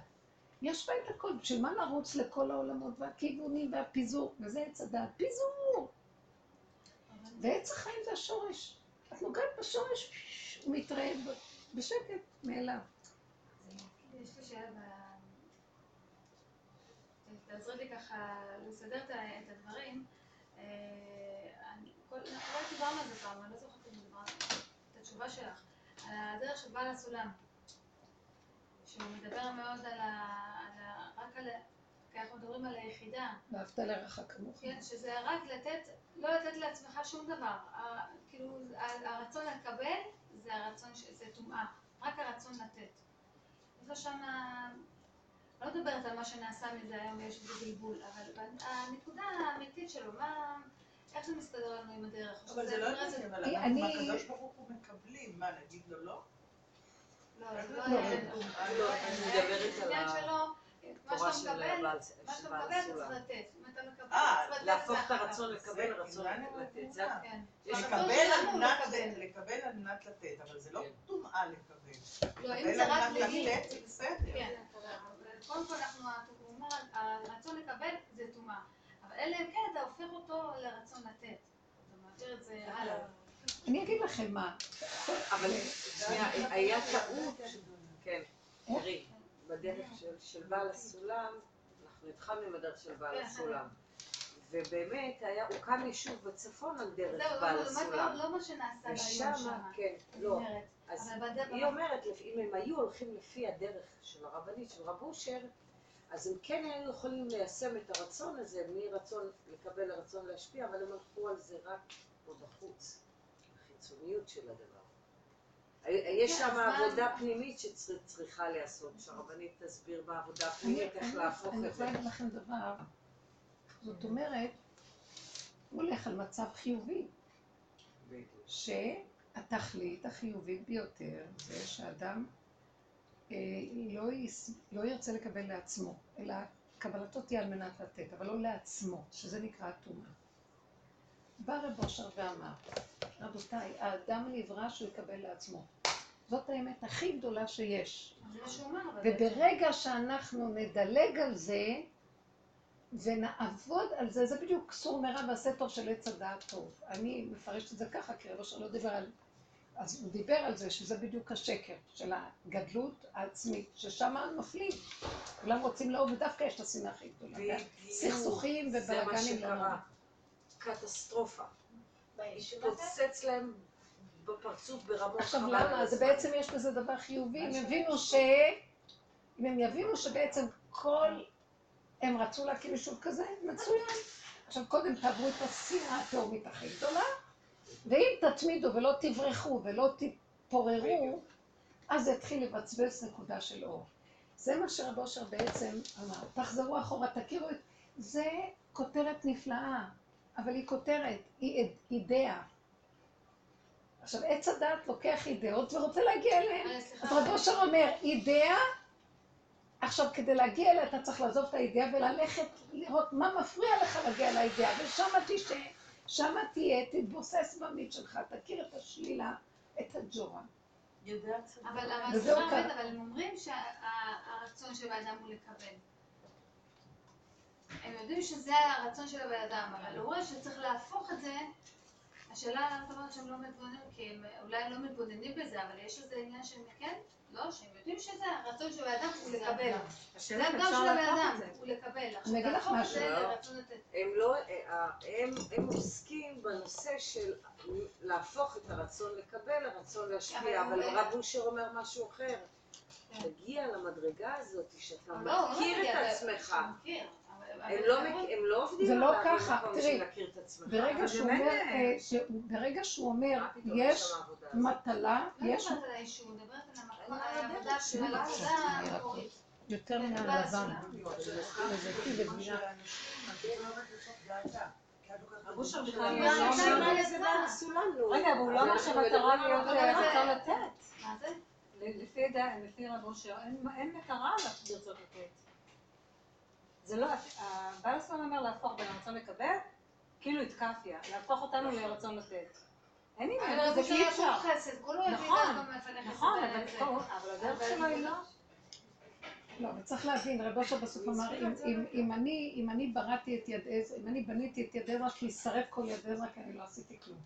יש בה את הכל, בשביל מה לרוץ לכל העולמות והכיוונים והפיזור? וזה עץ הדעת, פיזור! ועץ החיים זה השורש. את נוגעת בשורש, הוא מתראה בשקט מאליו. יש לי שאלה, תעזרי לי ככה לסדר את הדברים. לא דיברנו על זה פעם, אני לא זוכרת אם דיברנו את התשובה שלך, על הדרך של בעל הסולם. שהוא מדבר מאוד על ה... רק על... כי אנחנו מדברים על היחידה. ואהבת לרעך כמוך. כן, שזה רק לתת, לא לתת לעצמך שום דבר. כאילו, הרצון לקבל זה הרצון, זה טומאה. רק הרצון לתת. יש לו שם... לא מדברת על מה שנעשה מזה היום, יש בזה בלבול, אבל הנקודה האמיתית שלו, מה... איך זה מסתדר לנו עם הדרך? אבל זה לא יודעת, אבל אנחנו מהקדוש ברוך הוא מקבלים, מה, נגיד לו לא? לא, זה לא היה... לא, אני מדברת על התורה של בעל מה שאתה מקבל אתה צריך לתת. אם אתה מקבל, אה, אתה צריך לתת. להפוך את הרצון לקבל לרצון לתת. זה כן. לקבל על מנת לתת, אבל זה לא כן. טומאה לקבל. לא, אם זה רק על מנת לי... לתת זה בסדר. קודם כל אנחנו, הוא אומר, הרצון לקבל זה טומאה. אבל אלא אם כן אתה הופך אותו לרצון לתת. אתה מעביר את זה הלאה. אני אגיד לכם מה. אבל שנייה, היה טעות, כן, תראי, בדרך של- של בעל הסולם, אנחנו התחלנו עם הדרך של בעל כן. הסולם. ובאמת, היה, הוקם יישוב בצפון על דרך זהו, בעל הסולם. לא מה שנעשה ושם, היום שמה. כן, לא. אז היא אומרת, אם הם היו הולכים לפי הדרך של הרבנית, של רב אושר, אז הם כן היו יכולים ליישם את הרצון הזה, מרצון לקבל לרצון להשפיע, אבל הם הלכו על זה רק פה בחוץ, החיצוניות של הדבר. יש כן, שם עבודה פנימית שצריכה להיעשות, שהרבנית תסביר בעבודה הפנימית איך להפוך אני את זה. יכולה להגיד לכם דבר, זאת אומרת, הוא הולך על מצב חיובי, שהתכלית החיובית ביותר זה שאדם אה, לא, יס... לא ירצה לקבל לעצמו, אלא קבלתו תהיה על מנת לתת, אבל לא לעצמו, שזה נקרא הטומאה. בא רב אושר ואמר, רבותיי, האדם נברא שהוא יקבל לעצמו. זאת האמת הכי גדולה שיש. וברגע שאנחנו נדלג על זה ונעבוד על זה, זה בדיוק סור מרע ועשה טוב של עץ הדעת טוב. אני מפרשת את זה ככה, כי רבו שלא דיבר על... אז הוא דיבר על זה, שזה בדיוק השקר של הגדלות העצמית, ששם נופלים. כולם רוצים לאהוב, ודווקא יש את השנאה הכי גדולה. בדיוק. סכסוכים ובלאגנים לא. נורא. קטסטרופה. התפוצץ להם בפרצוף ברמות עכשיו למה? זה. בעצם יש בזה דבר חיובי, אם יבינו ש... אם הם יבינו שבעצם כל... הם רצו להקים יישוב כזה, מצוין. עכשיו קודם תעברו את השנאה התהומית הכי גדולה, ואם תתמידו ולא תברחו ולא תתפוררו, אז יתחיל לבצבץ נקודה של אור. זה מה שרב אושר בעצם אמר. תחזרו אחורה, תכירו את... זה כותרת נפלאה, אבל היא כותרת, היא אידאה. עכשיו, עץ הדת לוקח אידאות ורוצה להגיע אליהן. אה. אז רב אושר אומר, אידאה, עכשיו כדי להגיע אליה אתה צריך לעזוב את האידאה וללכת לראות מה מפריע לך להגיע לאידאה, ושם תשתה, שם תהיה, תתבוסס במיץ שלך, תכיר את השלילה, את הג'ורה. אבל הם אומרים שהרצון של האדם הוא לקבל. הם יודעים שזה הרצון של הבן אדם, אבל הוא רואה שצריך להפוך את זה. השאלה למה את אומרת שהם לא מתבוננים, כי הם אולי לא מתבוננים בזה, אבל יש איזה עניין שהם כן, לא, שהם יודעים שזה הרצון של הבן אדם הוא לקבל. זה השאלה אם גם אפשר של הבן להפוך אדם, את זה. הוא לקבל. אני אגיד לך משהו. לא. הם לא, אה, הם, הם עוסקים בנושא של להפוך את הרצון לקבל לרצון להשפיע, אבל הרב אושר אומר משהו אחר. תגיע למדרגה הזאת שאתה לא, לא מכיר את עצמך. הם לא, הם לא עובדים זה לא ככה, תראי, עצמך. ברגע שהוא אומר, אה, אה, שהוא- ברגע שהוא אומר, יש? מטלה, לא יש. יותר כן, מהלבן. לא. רגע, אבל הוא לא אנחנו שהמטרה להיות אבל רצון לתת. מה זה? לפי רב אושר, אין- אין מטרה לרצות לתת. זה לא, הבעל הסולם אומר להפוך בין הרצון לקבל, כאילו התקפיה, להפוך אותנו לרצון לתת. אין עניין, אבל זה אי אפשר. חסד, כולו יבין נכון, גם מפנה חסד. נכון, אבל הדרך שלו היא זה לא. לא, אבל צריך להבין, רב אושר בסוף אמר, אם- אם- אם אני- אם אני בראתי את יד עזרא, אם אני בניתי את יד עזרא, שישרף כל יד עזרא, כי אני לא עשיתי כלום.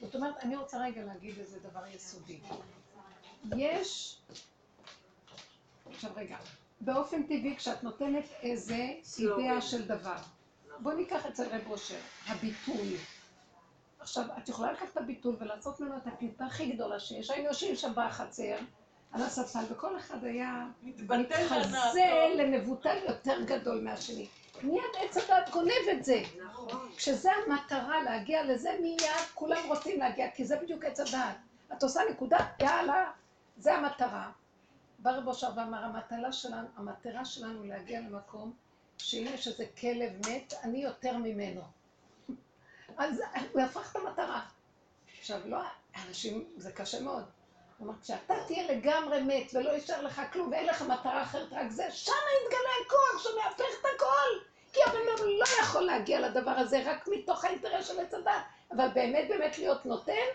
זאת אומרת, אני רוצה רגע להגיד איזה דבר יסודי. יש... עכשיו רגע, באופן טבעי כשאת נותנת איזה. אידאה של דבר, בואי ניקח אצל רב אושר, הביטול. עכשיו, את יכולה לקחת את הביטול ולעשות ממנו את הקליפה הכי גדולה שיש. היינו יושבים שם בחצר, על הספסל, וכל אחד היה מתחזה למבוטל יותר גדול מהשני. מיד עץ הדת גונב את זה. נכון. כשזה המטרה להגיע לזה, מיד כולם רוצים להגיע, כי זה בדיוק עץ הדעת. את עושה נקודה, יאללה, זה המטרה. בא רב אושר ואמר, המטרה שלנו, המטרה שלנו להגיע למקום שאם יש איזה כלב מת, אני יותר ממנו. אז הוא הפך את המטרה. עכשיו, לא, אנשים, זה קשה מאוד. הוא אומר, כשאתה תהיה לגמרי מת ולא יישאר לך כלום ואין לך מטרה אחרת, רק זה, שם יתגלה הכוח שמהפך את הכל. כי הבן אדם לא יכול להגיע לדבר הזה רק מתוך האינטרס של עץ הדת. אבל באמת באמת להיות נותן,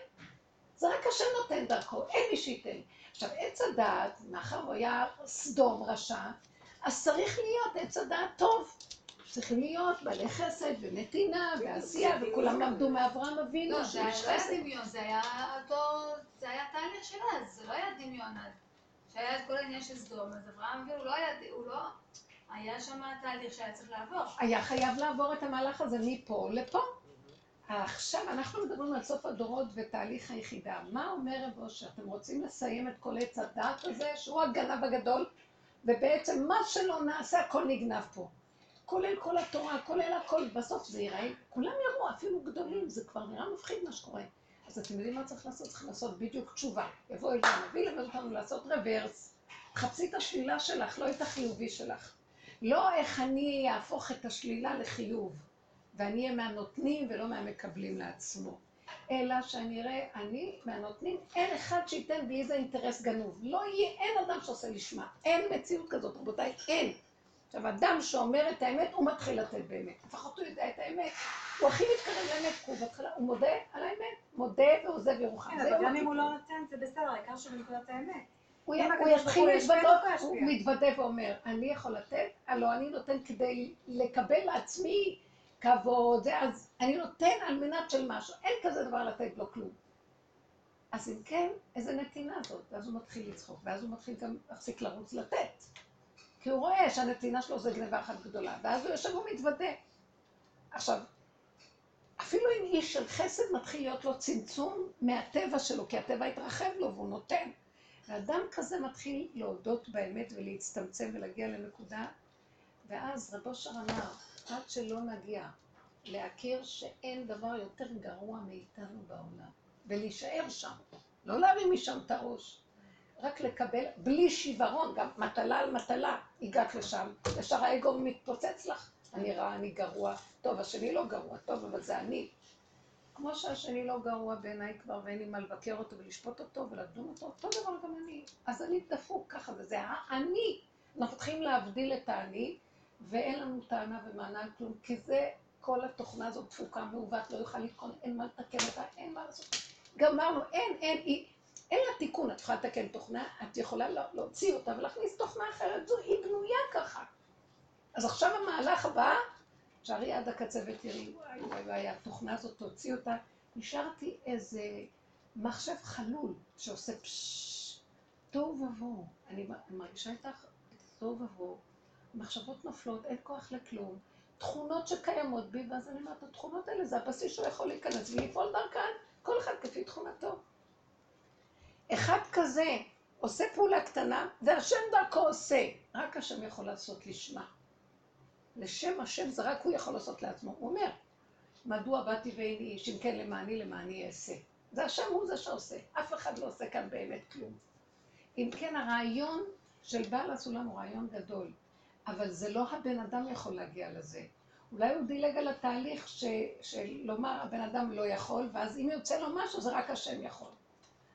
זה רק השם נותן דרכו, אין מי שייתן. עכשיו, עץ הדעת, מאחר הוא היה סדום רשע, אז צריך להיות עץ הדעת טוב. צריכים להיות בעלי חסד ונתינה ועשייה, וכולם למדו מאברהם אבינו, לא, זה לא היה. דמיון, זה היה אותו, זה היה תהליך של אז, זה לא היה דמיון אז. שהיה את כל העניין של סדום, אז אברהם אבינו לא היה, הוא לא, היה שם תהליך שהיה צריך לעבור. היה חייב לעבור את המהלך הזה מפה לפה. עכשיו אנחנו מדברים על סוף הדורות ותהליך היחידה. מה אומר רב אושר? אתם רוצים לסיים את כל עץ הדת הזה, שהוא הגנב הגדול, ובעצם מה שלא נעשה, הכל נגנב פה. כולל כל התורה, כולל הכל, בסוף זה ייראה, כולם יראו, אפילו גדולים, זה כבר נראה מפחיד מה שקורה. אז אתם יודעים מה צריך לעשות? צריך לעשות בדיוק תשובה. יבוא אל הנביא, ללמד אותנו לעשות רוורס. חפשי את השלילה שלך, לא את החיובי שלך. לא איך אני אהפוך את השלילה לחיוב, ואני אהיה מהנותנים ולא מהמקבלים לעצמו. אלא שאני אראה, אני מהנותנים, אין אחד שייתן בלי איזה אינטרס גנוב. לא יהיה, אין אדם שעושה לשמה. אין מציאות כזאת, רבותיי, אין. עכשיו, אדם שאומר את האמת, הוא מתחיל לתת באמת. לפחות הוא יודע את האמת. הוא הכי מתקרב לאמת, הוא בהתחלה, הוא מודה על האמת. מודה ועוזב ירוחם. כן, זה אבל גם הוא אם הוא לא נותן, זה בסדר, העיקר שבנקודת האמת. הוא, יתחיל להתוודות, הוא הוא. מתוודה ואומר, אני יכול לתת, הלא אני נותן כדי לקבל לעצמי כבוד, אז אני נותן על מנת של משהו, אין כזה דבר לתת לו כלום. אז אם כן, איזה נתינה זאת, ואז הוא מתחיל לצחוק, ואז הוא מתחיל גם להפסיק לרוץ לתת. כי הוא רואה שהנתינה שלו זה גניבה אחת גדולה, ואז הוא יושב ומתוודה. עכשיו, אפילו אם איש של חסד מתחיל להיות לו צמצום מהטבע שלו, כי הטבע התרחב לו והוא נותן. ואדם כזה מתחיל להודות באמת ולהצטמצם ולהגיע לנקודה, ואז רב אושר אמר, עד שלא נגיע להכיר שאין דבר יותר גרוע מאיתנו בעולם, ולהישאר שם, לא להרים משם את הראש, רק לקבל, בלי שיוורון, גם מטלה על מטלה, הגעת לשם, ישר האגו מתפוצץ לך, אני רע, אני גרוע, טוב, השני לא גרוע, טוב, אבל זה אני. כמו שהשני לא גרוע בעיניי כבר, ואין לי מה לבקר אותו ולשפוט אותו ולדון אותו, אותו דבר גם אני. אז אני דפוק ככה, וזה האני. אנחנו צריכים להבדיל את האני, ואין לנו טענה ומענה על כלום, כי זה, כל התוכנה הזאת דפוקה, מעוות, לא יוכל לתקון, אין מה לתקן אותה, אין מה לעשות. גמרנו, אין, אין, היא, אין לה תיקון, את יכולה לתקן תוכנה, את יכולה לה- להוציא אותה ולהכניס תוכנה אחרת, זו, היא בנויה ככה. אז עכשיו המהלך הבא, תשארי עד הקצה ותראי, וואי וואי וואי, התוכנה הזאת, תוציא אותה. נשארתי איזה מחשב חלול שעושה פששש, תוהו ובוהו. אני מרגישה איתך תוהו ובוהו. מחשבות נופלות, אין כוח לכלום. תכונות שקיימות בי, ואז אני אומרת, התכונות האלה זה הבסיס שהוא יכול להיכנס ולפעול דרכן, כל אחד כפי תכונתו. אחד כזה עושה פעולה קטנה, והשם דרכו עושה. רק השם יכול לעשות לשמה. לשם השם זה רק הוא יכול לעשות לעצמו. הוא אומר, מדוע באתי ואיני איש, אם כן למעני למעני אעשה. זה השם הוא זה שעושה, אף אחד לא עושה כאן באמת כלום. אם כן, הרעיון של בעל הסולם הוא רעיון גדול, אבל זה לא הבן אדם יכול להגיע לזה. אולי הוא דילג על התהליך ש, של לומר הבן אדם לא יכול, ואז אם יוצא לו משהו זה רק השם יכול.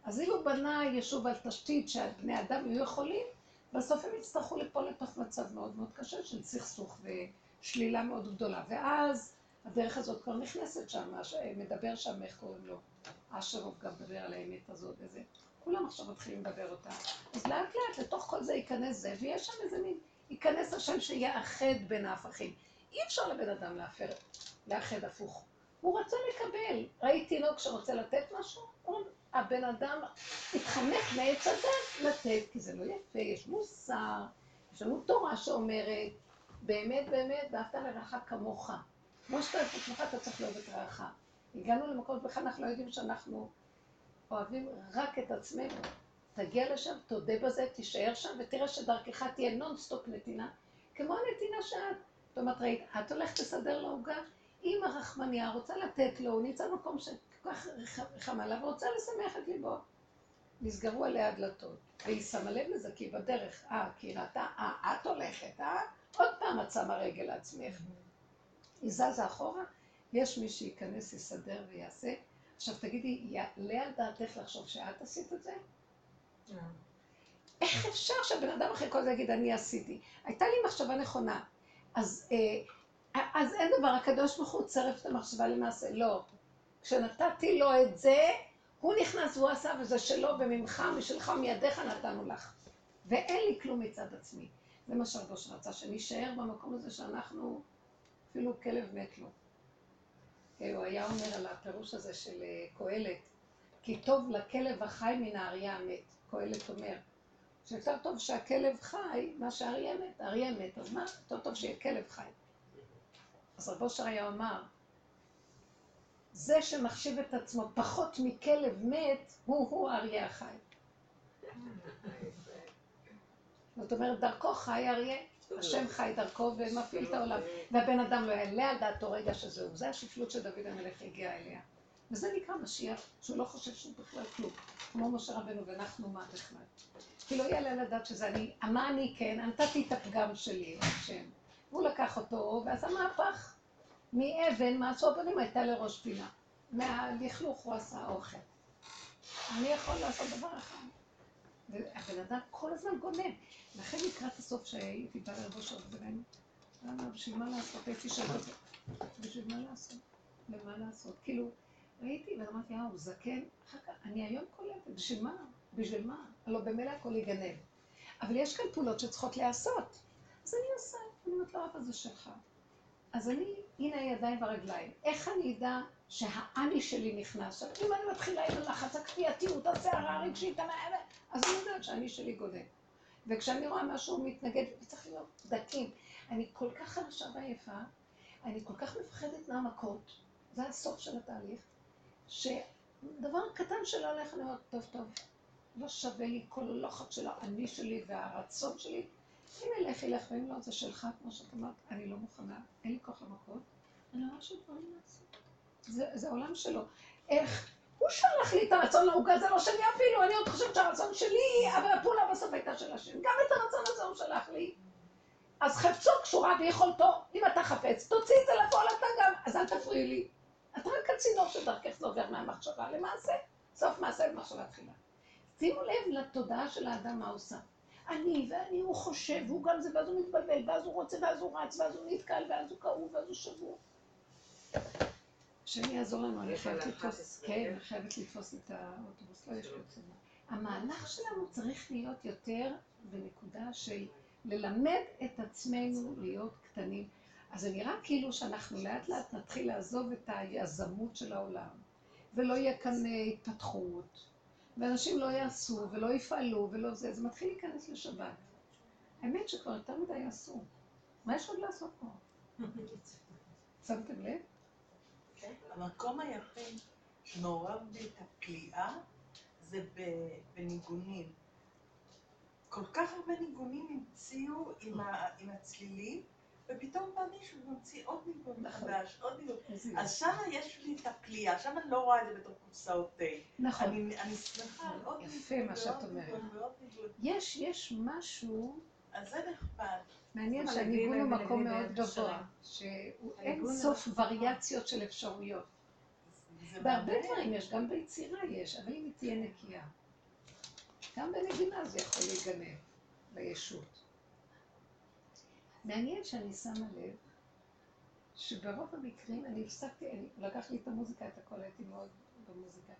אז הוא בנה יישוב על תשתית שהבני אדם יהיו יכולים, בסוף הם יצטרכו ליפול לתוך מצב מאוד מאוד קשה של סכסוך ושלילה מאוד גדולה. ואז הדרך הזאת כבר נכנסת שם, מדבר שם, איך קוראים לו? אשרוב גם מדבר על האמת הזאת וזה. כולם עכשיו מתחילים לדבר אותה. אז לאט לאט לתוך כל זה ייכנס זה, ויש שם איזה מין, ייכנס השם שיאחד בין ההפכים. אי אפשר לבן אדם לאחד, לאחד הפוך. הוא רצה לקבל. ראיתי תינוק שרוצה לתת משהו, הבן אדם התחנך מעץ הדת לתת, כי זה לא יפה, יש מוסר, יש לנו תורה שאומרת, באמת באמת, ואהבת לרעך כמוך. כמו שאתה אוהב את עצמך, אתה צריך לאהוב את רעך. הגענו למקום, בכלל אנחנו לא יודעים שאנחנו אוהבים רק את עצמנו. תגיע לשם, תודה בזה, תישאר שם, ותראה שדרכך תהיה נונסטופ נתינה, כמו הנתינה שאת. זאת אומרת, ראית, את הולכת לסדר לו עוגה, אם הרחמניה רוצה לתת לו, הוא נמצא במקום שכל כך רחם עליו, ורוצה לשמח את ליבו. נסגרו עליה הדלתות, והיא שמה לב לזה, כי בדרך, אה, כי ראתה, אה, את הולכת, אה? עוד פעם את שמה רגל לעצמך. היא זזה אחורה, יש מי שייכנס, יסדר ויעשה. עכשיו תגידי, יעלה על דעתך לחשוב שאת עשית את זה? איך אפשר שהבן אדם אחרי כל זה יגיד, אני עשיתי? הייתה לי מחשבה נכונה. אז, אה, אז אין דבר, הקדוש ברוך הוא צירף את המחשבה למעשה. לא. כשנתתי לו את זה, הוא נכנס והוא עשה, וזה שלו וממך, משלך, מידיך נתנו לך. ואין לי כלום מצד עצמי. זה מה שהרבוש רצה, שנישאר במקום הזה שאנחנו, אפילו כלב מת לו. הוא היה אומר על הפירוש הזה של אה, קהלת, כי טוב לכלב החי מן האריה המת. קהלת אומר, שיותר טוב שהכלב חי, מה שהאריה מת, האריה מת, אז מה? יותר טוב שיהיה כלב חי. אז רבו שר היה אומר, זה שמחשיב את עצמו פחות מכלב מת, הוא-הוא האריה החי. זאת אומרת, דרכו חי אריה, השם חי דרכו ומפעיל את העולם. והבן אדם לא יעלה על דעתו רגע שזהו. זה השפלות שדוד המלך הגיע אליה. וזה נקרא משיח, שהוא לא חושב שהוא בכלל כלום. כמו משה רבנו, ואנחנו מה בכלל. כי לא יעלה על הדעת שזה אני, מה אני כן, נתתי את הפגם שלי, השם. הוא לקח אותו, ועשה מהפך. מאבן, מה עשו הבנים, הייתה לראש פינה. מהלכלוך הוא עשה אוכל. אני יכול לעשות דבר אחד. והבן אדם כל הזמן גונן. לכן לקראת הסוף שהייתי באה לרבו של למה, בשביל מה לעשות? הייתי שואלת בשביל מה לעשות? למה לעשות? כאילו, ראיתי ואמרתי, אה, הוא זקן, אחר כך, אני היום קולטת, בשביל מה? בשביל מה? הלוא במילא הכל יגנב. אבל יש כאן פעולות שצריכות להיעשות. אז אני עושה, אני אומרת לו, אבא זה שלך. אז אני, הנה הידיים והרגליים. איך אני אדע שהאני שלי נכנס? אם אני מתחילה עם הלחץ, הכפייתיות, הסערה הרגשית, אז אני יודעת שהאני שלי גודל. וכשאני רואה משהו מתנגד, צריך להיות דקים. אני כל כך חדשה ועייפה, אני כל כך מפחדת מהמכות, זה הסוף של התהליך, שדבר קטן שלא הולך, אומרת, טוב, טוב, לא שווה לי כל הלחץ של האני שלי והרצון שלי. אם ילך, ילך, ואם לא, זה שלך, כמו שאת אמרת, אני לא מוכנה, אין לי כוח למכות, אני רואה שדברים נעשים. זה, זה עולם שלו. איך הוא שלח לי את הרצון לעוגה, זה לא שלי אפילו, אני עוד חושבת שהרצון שלי, אבל הפעולה בסוף הייתה של השם. גם את הרצון הזה הוא שלח לי. אז חפצו קשורה ביכולתו, אם אתה חפץ, תוציא את זה לפועל אתה גם, אז אל תפריעי לי. את רק הצינור שדרכך זה עובר מהמחשבה למעשה, סוף מעשה במחשבה תחילה. שימו לב לתודעה של האדם מה עושה. אני ואני, הוא חושב, הוא גם זה, ואז הוא מתבלבל, ואז הוא רוצה, ואז הוא רץ, ואז הוא נתקל, ואז הוא כאוב, ואז הוא שבור. השם יעזור לנו, אני חייבת לתפוס, כן, אני חייבת לתפוס את האוטובוס, לא יש לי עוד המהלך שלנו צריך להיות יותר בנקודה של ללמד את עצמנו להיות קטנים. אז זה נראה כאילו שאנחנו לאט לאט נתחיל לעזוב את היזמות של העולם, ולא יהיה כאן אה, התפתחות, ואנשים לא יעשו ולא יפעלו ולא זה, זה מתחיל להיכנס לשבת. האמת שכבר יותר מדי עשו. מה יש עוד לעשות פה? שמתם לב? המקום היחיד שמעורב בי את הכליאה זה בניגונים. כל כך הרבה ניגונים המציאו עם הצלילים, ופתאום בא מישהו וממציא עוד ניגון. חדש, עוד ניגון. אז שם יש לי את הכליאה, שם אני לא רואה את זה בתור קופסאות תה. נכון. אני, אני שמחה על עוד יפה ניגון מה שאת ועוד אומרת. ניגון ועוד ניגון. יש, יש משהו אז זה נחמד. מעניין שהניגון הוא מקום מאוד גבוה. שאין סוף וריאציות של אפשרויות. בהרבה. דברים יש, גם ביצירה יש, אבל אם היא תהיה נקייה. גם בנגינה זה יכול להיגנב בישות. מעניין שאני שמה לב שברוב המקרים אני הפסקתי, אני, לקח לי את המוזיקה, את הכל, הייתי מאוד במוזיקה,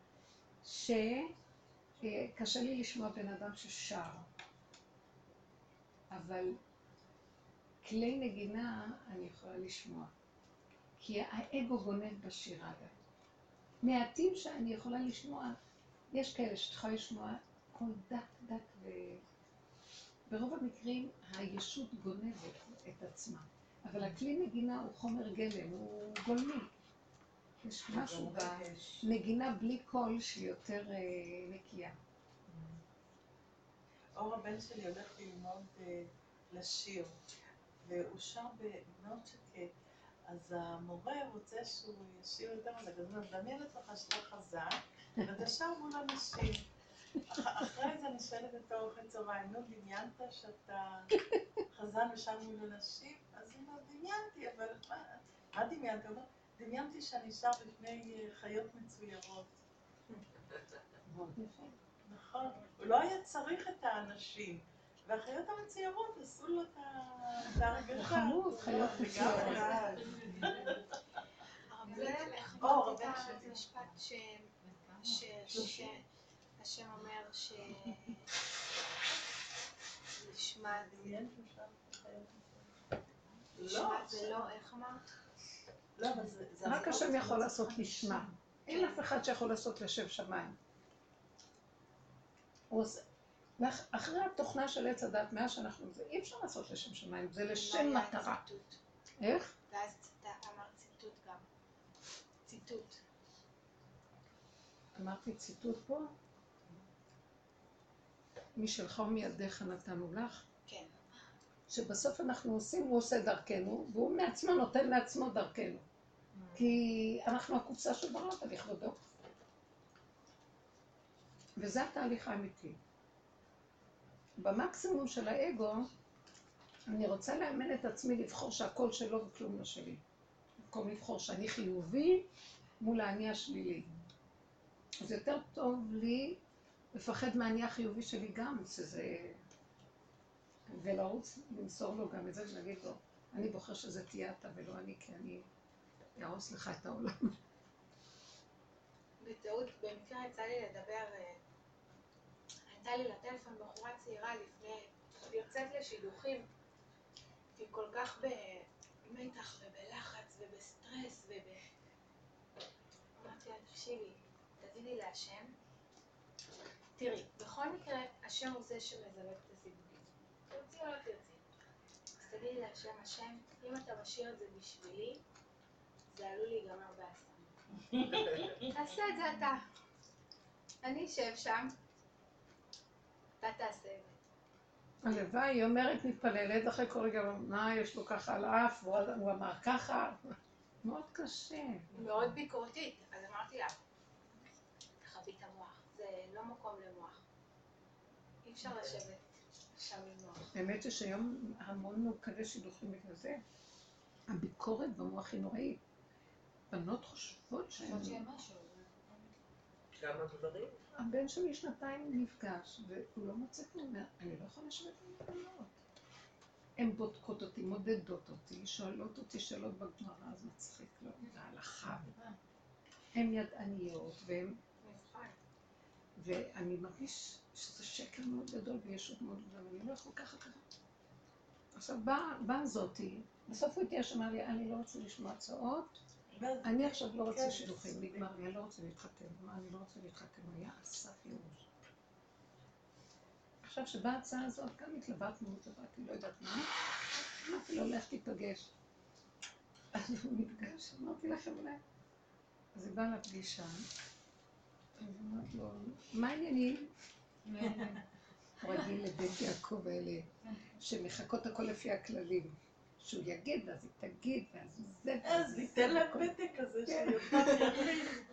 שקשה לי לשמוע בן אדם ששר, אבל כלי נגינה אני יכולה לשמוע, כי האגו גונב בשירה גם. מעטים שאני יכולה לשמוע, יש כאלה שאת יכולה לשמוע קול דק דק ו... ברוב המקרים הישות גונבת את עצמה, אבל הכלי נגינה הוא חומר גלם, הוא גולמי. יש משהו בנגינה בלי קול שהיא יותר אה, נקייה. אור הבן שלי הולך ללמוד אה, לשיר, והוא שר במאוד שקט. אז המורה רוצה שהוא ישיר יותר מזה, אז דמיין לעצמך שאתה חזק, ואתה שר מול אנשים. אח- אחרי זה אני שואלת את האוכל צהריים, נו, דמיינת שאתה חזן ושר מול אנשים? אז הוא אומר, דמיינתי, אבל מה, מה דמיינתי? הוא אומר, דמיינתי שאני שר בפני חיות מצוירות. נכון, הוא לא היה צריך את האנשים. והחיות המצוירות עשו לו את ההרגשה. חמוד, חיות מצוירות. שלי. המשפט ש... השם אומר ש... נשמע לא, נשמע זה לא, איך אמרת? לא, אבל זה... רק השם יכול שלא לעשות. לשם. אין אף אחד שיכול לעשות לשם שמיים. אחרי התוכנה של עץ הדת, מאז שאנחנו... זה אי אפשר לעשות לשם שמיים, זה לשם לא מטרה. איך? ואז אמרת ציטוט גם. ציטוט. אמרתי ציטוט פה? משלך ומידיך נתנו לך. כן. שבסוף אנחנו עושים, הוא עושה דרכנו, והוא מעצמו נותן לעצמו דרכנו. כי אנחנו הקופסה של בראת לכבודו. וזה התהליך האמיתי. במקסימום של האגו, אני רוצה לאמן את עצמי לבחור שהכל שלו וכלום לא שלי. במקום לבחור שאני חיובי מול האני השלילי. אז יותר טוב לי לפחד מהאני החיובי שלי גם, שזה... ולרוץ, למסור לו גם את זה ולהגיד לו, אני בוחר שזה תהיה אתה ולא אני, כי אני אהרוס לך את העולם. בטעות, במקרה יצא לי לדבר, אה, הייתה לי לטלפון בחורה צעירה לפני, יוצאת לשידוכים, היא כל כך במתח ובלחץ ובסטרס וב... אמרתי לה, תקשיבי, תגידי להשם, תראי, בכל מקרה, השם הוא זה שמזלג את הסיבובים. תרצי או לא תרצי. אז תגידי להשם, השם, אם אתה משאיר את זה בשבילי, זה עלול להיגמר באסון. תעשה את זה אתה. אני אשב שם, אתה תעשה את זה. הלוואי, היא אומרת, מתפללת, אחרי כל רגע, מה יש לו ככה על האף, הוא אמר ככה, מאוד קשה. מאוד ביקורתית, אז אמרתי לה, תכבי את המוח, זה לא מקום למוח. אי אפשר לשבת שם עם מוח. האמת היא שהיום המון מעוקלי שידוכים בגלל זה. הביקורת במוח היא נוראית. בנות חושבות שהן... גם הגברים. הבן שלי שנתיים נפגש, והוא לא מוצא כלום, אני לא יכולה לשבת עם בנות. הן בודקות אותי, מודדות אותי, שואלות אותי שאלות בגמרא, אז מצחיק לו, בהלכה. הן ידעניות, והן... ואני מרגיש שזה שקר מאוד גדול וישות מאוד גדולה, ואני לא יכול ככה ככה. עכשיו באה באה זאתי, בסוף הוא התייאש, אמר לי, אני לא רוצה לשמוע הצעות, אני עכשיו לא רוצה שידוכים, נגמר לי, אני לא רוצה להתחתן. אמר, אני לא רוצה להתחתן, היה על סף ייאוש. עכשיו, שבאה ההצעה הזאת, גם התלבטנו, התלבטתי, לא יודעת מה, אמרתי לו, לך תיפגש. אז הוא נפגש, אמרתי לכם אולי. אז היא באה לפגישה, מה העניינים? רגיל לבית יעקב האלה, שמחכות הכל לפי הכללים. שהוא יגיד, ואז היא תגיד, ואז זה, אז. ניתן להם פתק כזה כן. יריב.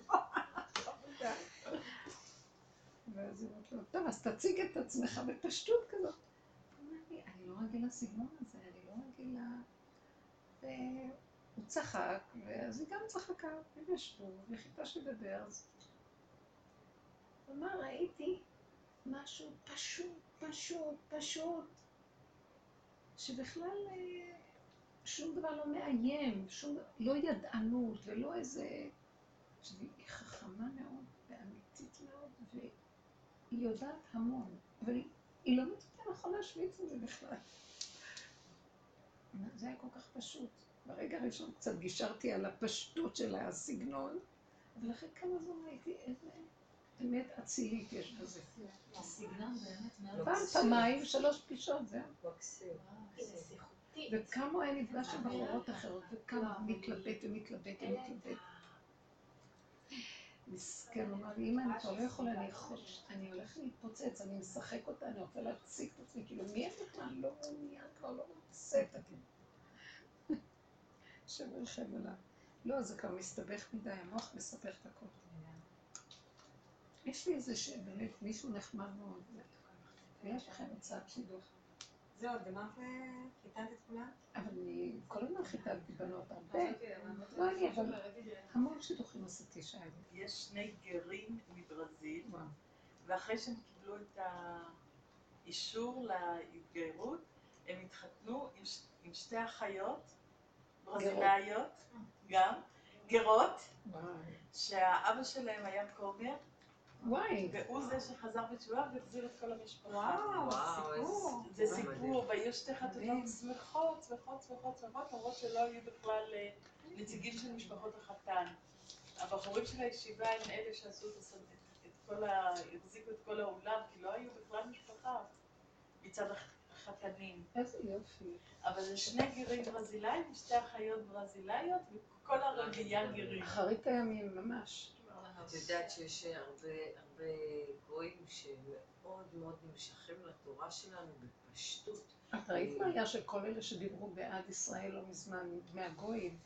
ואז היא אומרת לו, טוב, אז תציג את עצמך בפשטות כזאת. אני לא רגילה לסגנון הזה, אני לא רגילה... והוא צחק, ואז היא גם צחקה, הם ישבו, וחיכה שתדבר, אז... אמר, ראיתי משהו פשוט, פשוט, פשוט, שבכלל אה, שום דבר לא מאיים, שום, לא ידענות ולא איזה... שהיא חכמה מאוד ואמיתית מאוד, והיא יודעת המון, אבל היא, לא מצאתה נכון להשוויץ את בכלל. זה היה כל כך פשוט. ברגע הראשון קצת גישרתי על הפשטות של הסגנון, אבל אחרי כמה זמן ראיתי איזה אמת אצילית יש בזה. פעם, פעמיים, שלוש פגישות, זהו. וכמה היה נפגש עם בחורות אחרות, וכמה מתלבט ומתלבט ומתלבט. מסכן, הוא אמר לי, אמא, אני כבר לא יכולה לאכול, אני הולך להתפוצץ, אני משחק אותה, אני רוצה להציג את עצמי, כאילו, מי את בכלל לא מעוניין, כבר לא רוצה את הכי. השם ירחם עליו. לא, זה כבר מסתבך מדי, המוח מסבך את הכל. יש לי איזה שבאמת מישהו נחמד מאוד, ויש לכם הצעת שידוך. זהו, גמרת, חיתנת את כולם? אבל אני כל הזמן חיתנתי בנות הרבה. לא אני, אבל המון שידוכים עשיתי לי. יש שני גרים מברזיל. ואחרי שהם קיבלו את האישור להתגיירות, הם התחתנו עם, שתי אחיות ברזילאיות, גם, גרות. שהאבא שלהם היה כומר, וואי. והוא זה שחזר בתשובה והחזיר את כל המשפחה. וואו, סיפור. זה. סיפור, והיו שתי חתונות. שמחות, שמחות, שמחות, שמחות, למרות שלא היו בכלל אה, נציגים של משפחות החתן. הבחורים של הישיבה הם אלה שעשו את כל ה... החזיקו את כל האולם, כי לא היו בכלל משפחה מצד החתנים. איזה יופי. אבל זה שני גרים ברזילאים ושתי אחיות ברזילאיות, וכל הרביעייה גרים. אחרית הימים, ממש. את יודעת שיש הרבה הרבה גויים שמאוד מאוד נמשכים לתורה שלנו בפשטות. את ראית מה היה של כל אלה שדיברו בעד ישראל לא מזמן, מהגויים?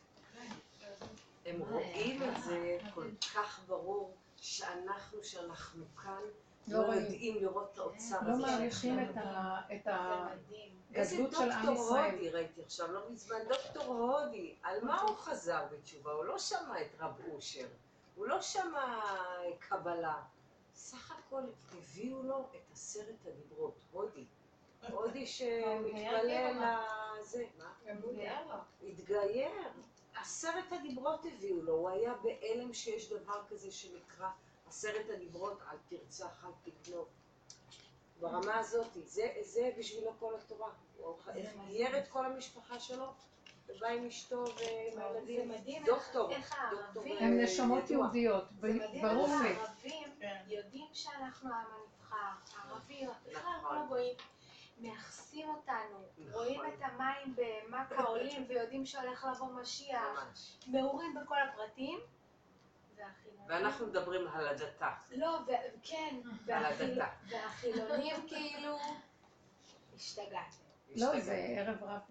הם רואים את זה כל כך ברור, שאנחנו, שאנחנו כאן, לא לא. יודעים לראות את האוצר לא הזה. מעריכים שיש את לנו. ה- את זה ה- מדהים. איזה של עם דוקטור ישראל. הודי ראיתי עכשיו, לא מזמן, דוקטור הודי, על מה הוא חזר בתשובה? הוא לא שמע את רב אושר, הוא לא שמע קבלה. סך הכל הביאו לו את עשרת הדיברות, הודי. הודי שמתפלל לזה, מה? התגייר. עשרת הדיברות הביאו לו, הוא היה בהלם שיש דבר כזה שנקרא עשרת הדיברות, אל תרצח, אל תגנוב. ברמה הזאת, זה, זה בשבילו כל התורה. הוא גייר את כל המשפחה שלו, ובא עם אשתו ועם זה הילדים. מדהים דוקטור, איך דוקטור, הערבים, הם נשמות. יהודיות, זה מדהים ברור לי. הערבים כן. יודעים שאנחנו העם הנבחר, הערבים, בכלל. כל הגויים, מייחסים אותנו, נכון. רואים את המים במכה עולים ויודעים שהולך לבוא משיח. מעורים בכל הפרטים. ואנחנו מדברים על הדתה. לא, כן, על הדתה. והחילונים כאילו... השתגעתם, לא. זה ערב רב...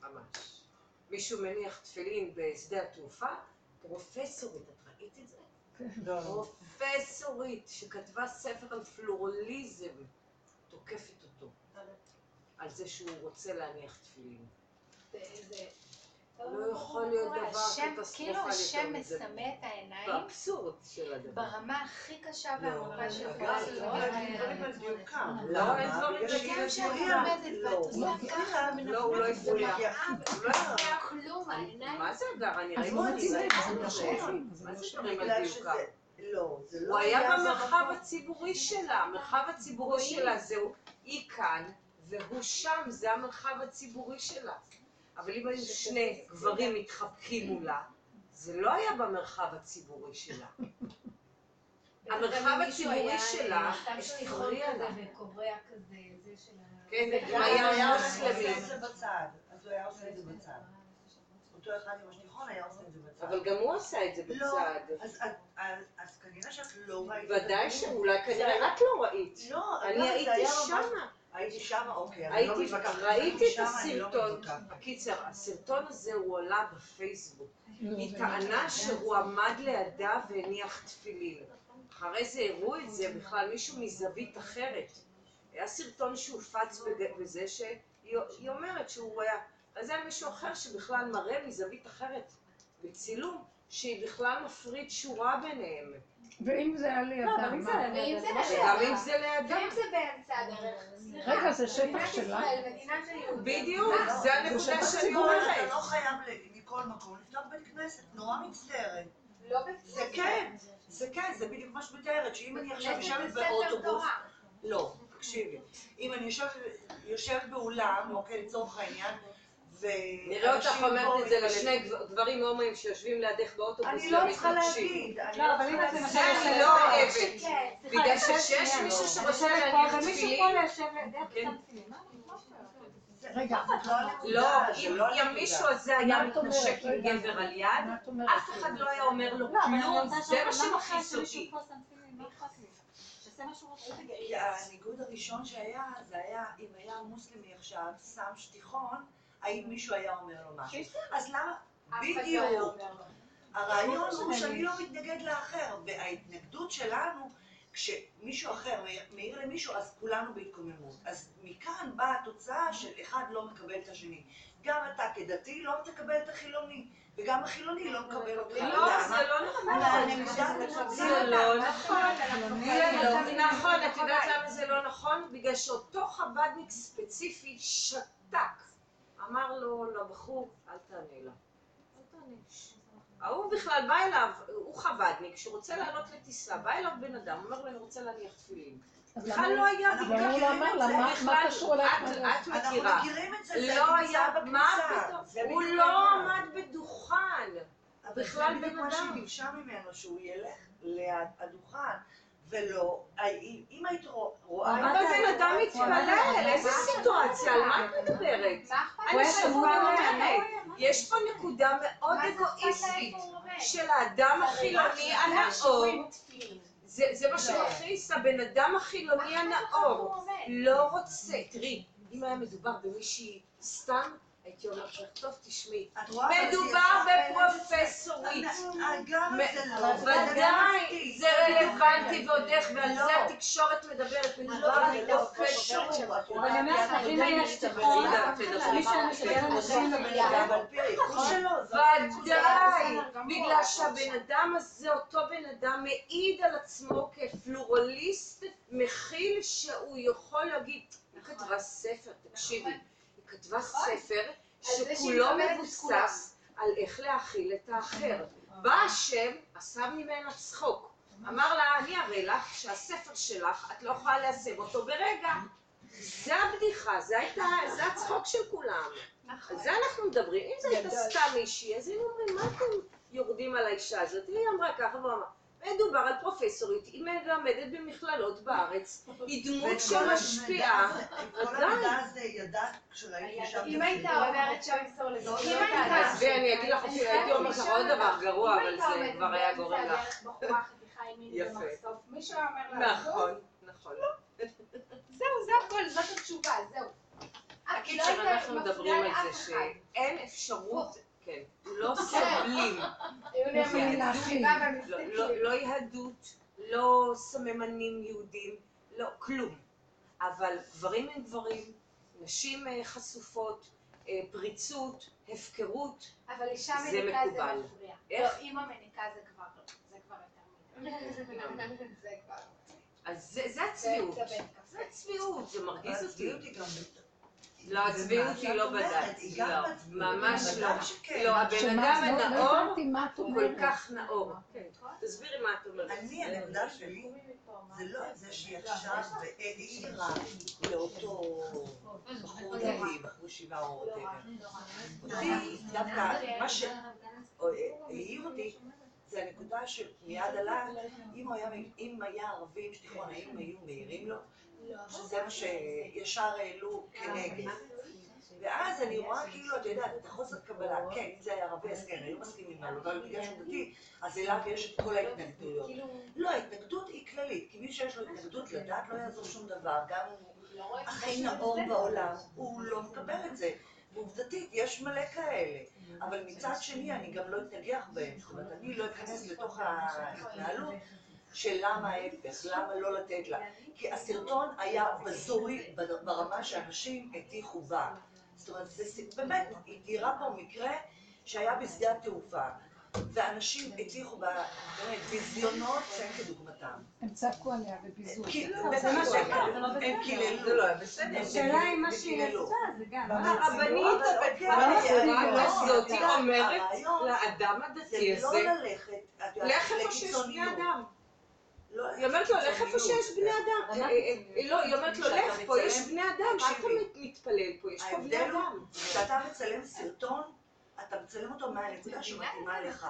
ממש. מישהו מניח תפילין בשדה התעופה, פרופסורית, את ראית את זה? לא. פרופסורית שכתבה ספר על פלורליזם, תוקפת אותו. על זה שהוא רוצה להניח תפילין. זה... לא יכול להיות דבר קטסטרופלי כאילו יותר השם מזה. מסמא את העיניים באבסורד של הדבר. ברמה הכי קשה לא, והעמוקה אבל שיכולה זה להיות. לא להגיד דברים על דיוקם. לא, אין דברים בגלל. לומדת לא. ואת עושה לא, ככה, לא, הוא לא הפריע. הוא לא הפריע. כלום, העיניים... מה זה הגר? אני ראיתי לא את זה. לא מה לא זה. דברים על? שזה... לא, זה לא הוא היה במרחב. הציבורי שלה, המרחב הציבורי שלה זהו, היא כאן, והוא שם, זה המרחב הציבורי שלה. אבל אם היו שני גברים מתחבקים מולה, זה לא היה במרחב הציבורי שלה. המרחב הציבורי שלה הפריע לה. וקובע כזה, זה של ה... כן, זה אם היה מוסלמי. אז הוא היה עושה את זה בצד. אותו אחד עם השטיחון היה עושה את זה בצד. אבל גם הוא עשה את זה לא, בצד. אז- כנראה שאת לא ראית. ודאי. שאולי כנראה את לא ראית. לא, אני הייתי שמה. הייתי שמה, אוקיי. אני לא מתווכחת. ראיתי את לא הסרטון. מתווכחת. קיצר, הסרטון הזה הוא עלה בפייסבוק. נו, היא ומה? טענה שהוא עמד לידה והניח תפילין. אחרי זה הראו את זה בכלל מישהו מזווית אחרת. היה סרטון שהופץ בזה שהיא היא אומרת שהוא היה... אז היה מישהו אחר שבכלל מראה מזווית אחרת, בצילום, שהיא בכלל מפריד שורה ביניהם. ואם זה היה לא, אבל לידם, אם זה זה לא. וגם אם זה באמצע הדרך, סליחה. רגע, זה שטח שלה? בדיוק, מה? זה הנקודה שטח שאני ציבורי. אתה אומרת. לא חייב ל- מכל מקום לפתוח בית כנסת, נורא מצטערת. לא בית זה. כן, זה כן, זה בדיוק מה שאת מתארת, שאם אני עכשיו יושבת באוטובוס. לא, תקשיבי, אם אני יושבת- באולם, אוקיי, לצורך העניין, נראה אותך אומרת את זה לשני גב- גברים הומואים שיושבים לידך באוטובוס אני לא צריכה. להגיד, אני לא, לא אבל אם את למשל זה אני יושבת לא פה- אוהבת. כן. בגלל שנייה, מישהו אני שרוצה להניח תפילין- כן. רגע, לא לא, אם לא. מישהו הזה היה? מתנשק עם. גבר על יד? אף אחד לא היה אומר לו לא, כלום, זה מה שמכעיס אותי. הניגוד הראשון שהיה, זה היה אם היה מוסלמי עכשיו שם שטיחון, האם מישהו היה אומר לו משהו. אז למה? לא בדיוק. הרעיון הוא שאני לא מתנגד לאחר, וההתנגדות שלנו, כשמישהו אחר מעיר למישהו, אז כולנו בהתקוממות. אז מכאן באה התוצאה של אחד לא מקבל את השני. גם אתה כדתי לא תקבל את החילוני, וגם החילוני לא מקבל אותך. לא? זה לא נכון. זה לא נכון. זה לא חילוני. נכון. את יודעת למה זה לא נכון? בגלל שאותו חב"דניק ספציפי שתק. אמר לו לבחור, אל תענה לה. אל תענה. ההוא בכלל בא אליו, הוא חב"דניק, שרוצה לעלות לטיסה, בא אליו בן אדם, אומר לו, אני רוצה להניח תפילין. בכלל לא היה הוא לא? מה- קשור אליך? את- מכירה. לא היה, מה. פתאום? הוא לא. עמד בדוכן. אבל בכלל זה בדיוק בן מה אדם. שהיא ביקשה ממנו, שהוא ילך ליד הדוכן, ולא, אם היית רוא- רואה... אבל את בן זה- אדם מתפלל, איזה סיטואציה, על מה את מדברת? מה אני שבוע אומרת. יש פה נקודה מאוד מה זה? אגואיסטית? של האדם החילוני הנאור. זה זה מה שמכעיס, הבן אדם החילוני מה הנאור? לא רוצה, תראי, אם היה מדובר במישהי סתם, הייתי אומרת לך, טוב תשמעי, מדובר בפרופסורית. זה לא, ודאי, זה רלוונטי ועוד איך, ועל לא. זה התקשורת מדברת, מדובר לא, על זה לא פרופסורית. אבל אני אומרת לך, אם היה שטיחון, מי שהיה משדר אנשים הנקודה. ודאי, בגלל שהבן אדם הזה, אותו בן אדם, מעיד על עצמו כפלורליסט, מכיל שהוא יכול להגיד, כתבה ספר, תקשיבי, היא כתבה ספר זה שהיא שכולו מבוסס על איך להכיל את האחר. בא השם, עשה ממנה צחוק. אמר לה, אני אראה לך שהספר שלך, את לא יכולה ליישם אותו ברגע. זה הבדיחה, זה הייתה, זה הצחוק של כולם. על זה אנחנו מדברים. אם זה הייתה סתם מישהי, אז היינו אומרים, מה אתם יורדים על האישה הזאת? היא אמרה ככה, והוא אמר, מדובר על פרופסורית, היא מלמדת במכללות בארץ, היא דמות שמשפיעה. כל המידע הזה ידעת כשראיתי שם... אם הייתה עוברת שם מסור לזה, אם הייתה... עזבי, אני אגיד לך, אפילו הייתי אומר לך עוד דבר גרוע, אבל זה כבר היה גורם לך. יפה. מישהו אומר לה, נכון, נכון. זהו, זה הכל, זאת התשובה, זהו. לא הקיצר, אנחנו מדברים על זה. שאין אפשרות, כן, לא סובלים, לא-. לא לא יהדות, לא סממנים יהודים, לא, כלום. אבל גברים הם גברים, נשים אה, חשופות, אה, פריצות, הפקרות, אבל אישה זה מניקה זה. מפריע. איך? לא, אימא מניקה זה כבר לא, זה כבר יותר מדי. זה כבר... אז זה- זה הצביעות. זה הצביעות, זה מרגיז אותי. לא, הצביעות היא לא בדת. לא. ממש לא. בוודאי שכן. לא, הבן אדם לא- לא הנאור הוא. כל כך נאור. תסבירי מה את אומרת. אני, הנקודה שלי, זה לא את זה שהיא עכשיו והעירה לאותו בחור דתי, בחור ישיבה או whatever. אותי, דווקא, מה שהעיר אותי, זה הנקודה שמיד עלה, אם היה- אם היה ערבי עם שטיחון, האם היו מעירים לו? שזה מה שישר העלו כנגד. ואז אני רואה כאילו, את יודעת, את החוסר קבלה, כן, אם זה היה ערבי, אז כן, היו מסכימים לו, אבל בגלל שהוא דתי, אז אליו יש את כל ההתנגדויות. לא, ההתנגדות היא כללית, כי מי שיש לו התנגדות לדת לא יעזור שום דבר, גם אם הוא הכי נאור בעולם, הוא לא מקבל את זה. ועובדתית, יש מלא כאלה. אבל מצד שני, אני גם לא אתנגח בהם. זאת אומרת, אני לא אכנס לתוך ההתנהלות של למה ההפך, למה לא לתת לה. כי הסרטון היה בזוי ברמה שאנשים הטיחו בה. זאת אומרת, זה באמת, היא תיארה פה מקרה שהיה בשדה התעופה, ואנשים הטיחו בה, באמת, ביזיונות שאין כדוגמתם. הם צעקו עליה וביזו. כי- לא, זה מה שאמרת, זה לא הם בסדר. קיללו. זה לא היה בסדר. השאלה אם מה שהיא. עשתה זה גם. הרבנית הזאת את יודעת, אומרת לאדם זה הדתי לא הזה, ללכת, את יודעת, לך איפה שיש בני. אדם. לא היא אומרת לו, לך איפה. שיש בני אדם. אה, אה, אה, לא, היא אומרת לו, לך, פה יש בני אדם, מה אתה. מתפלל פה? יש פה בני אדם. כשאתה מצלם סרטון, אתה מצלם אותו מהנקודה שמתאימה לך.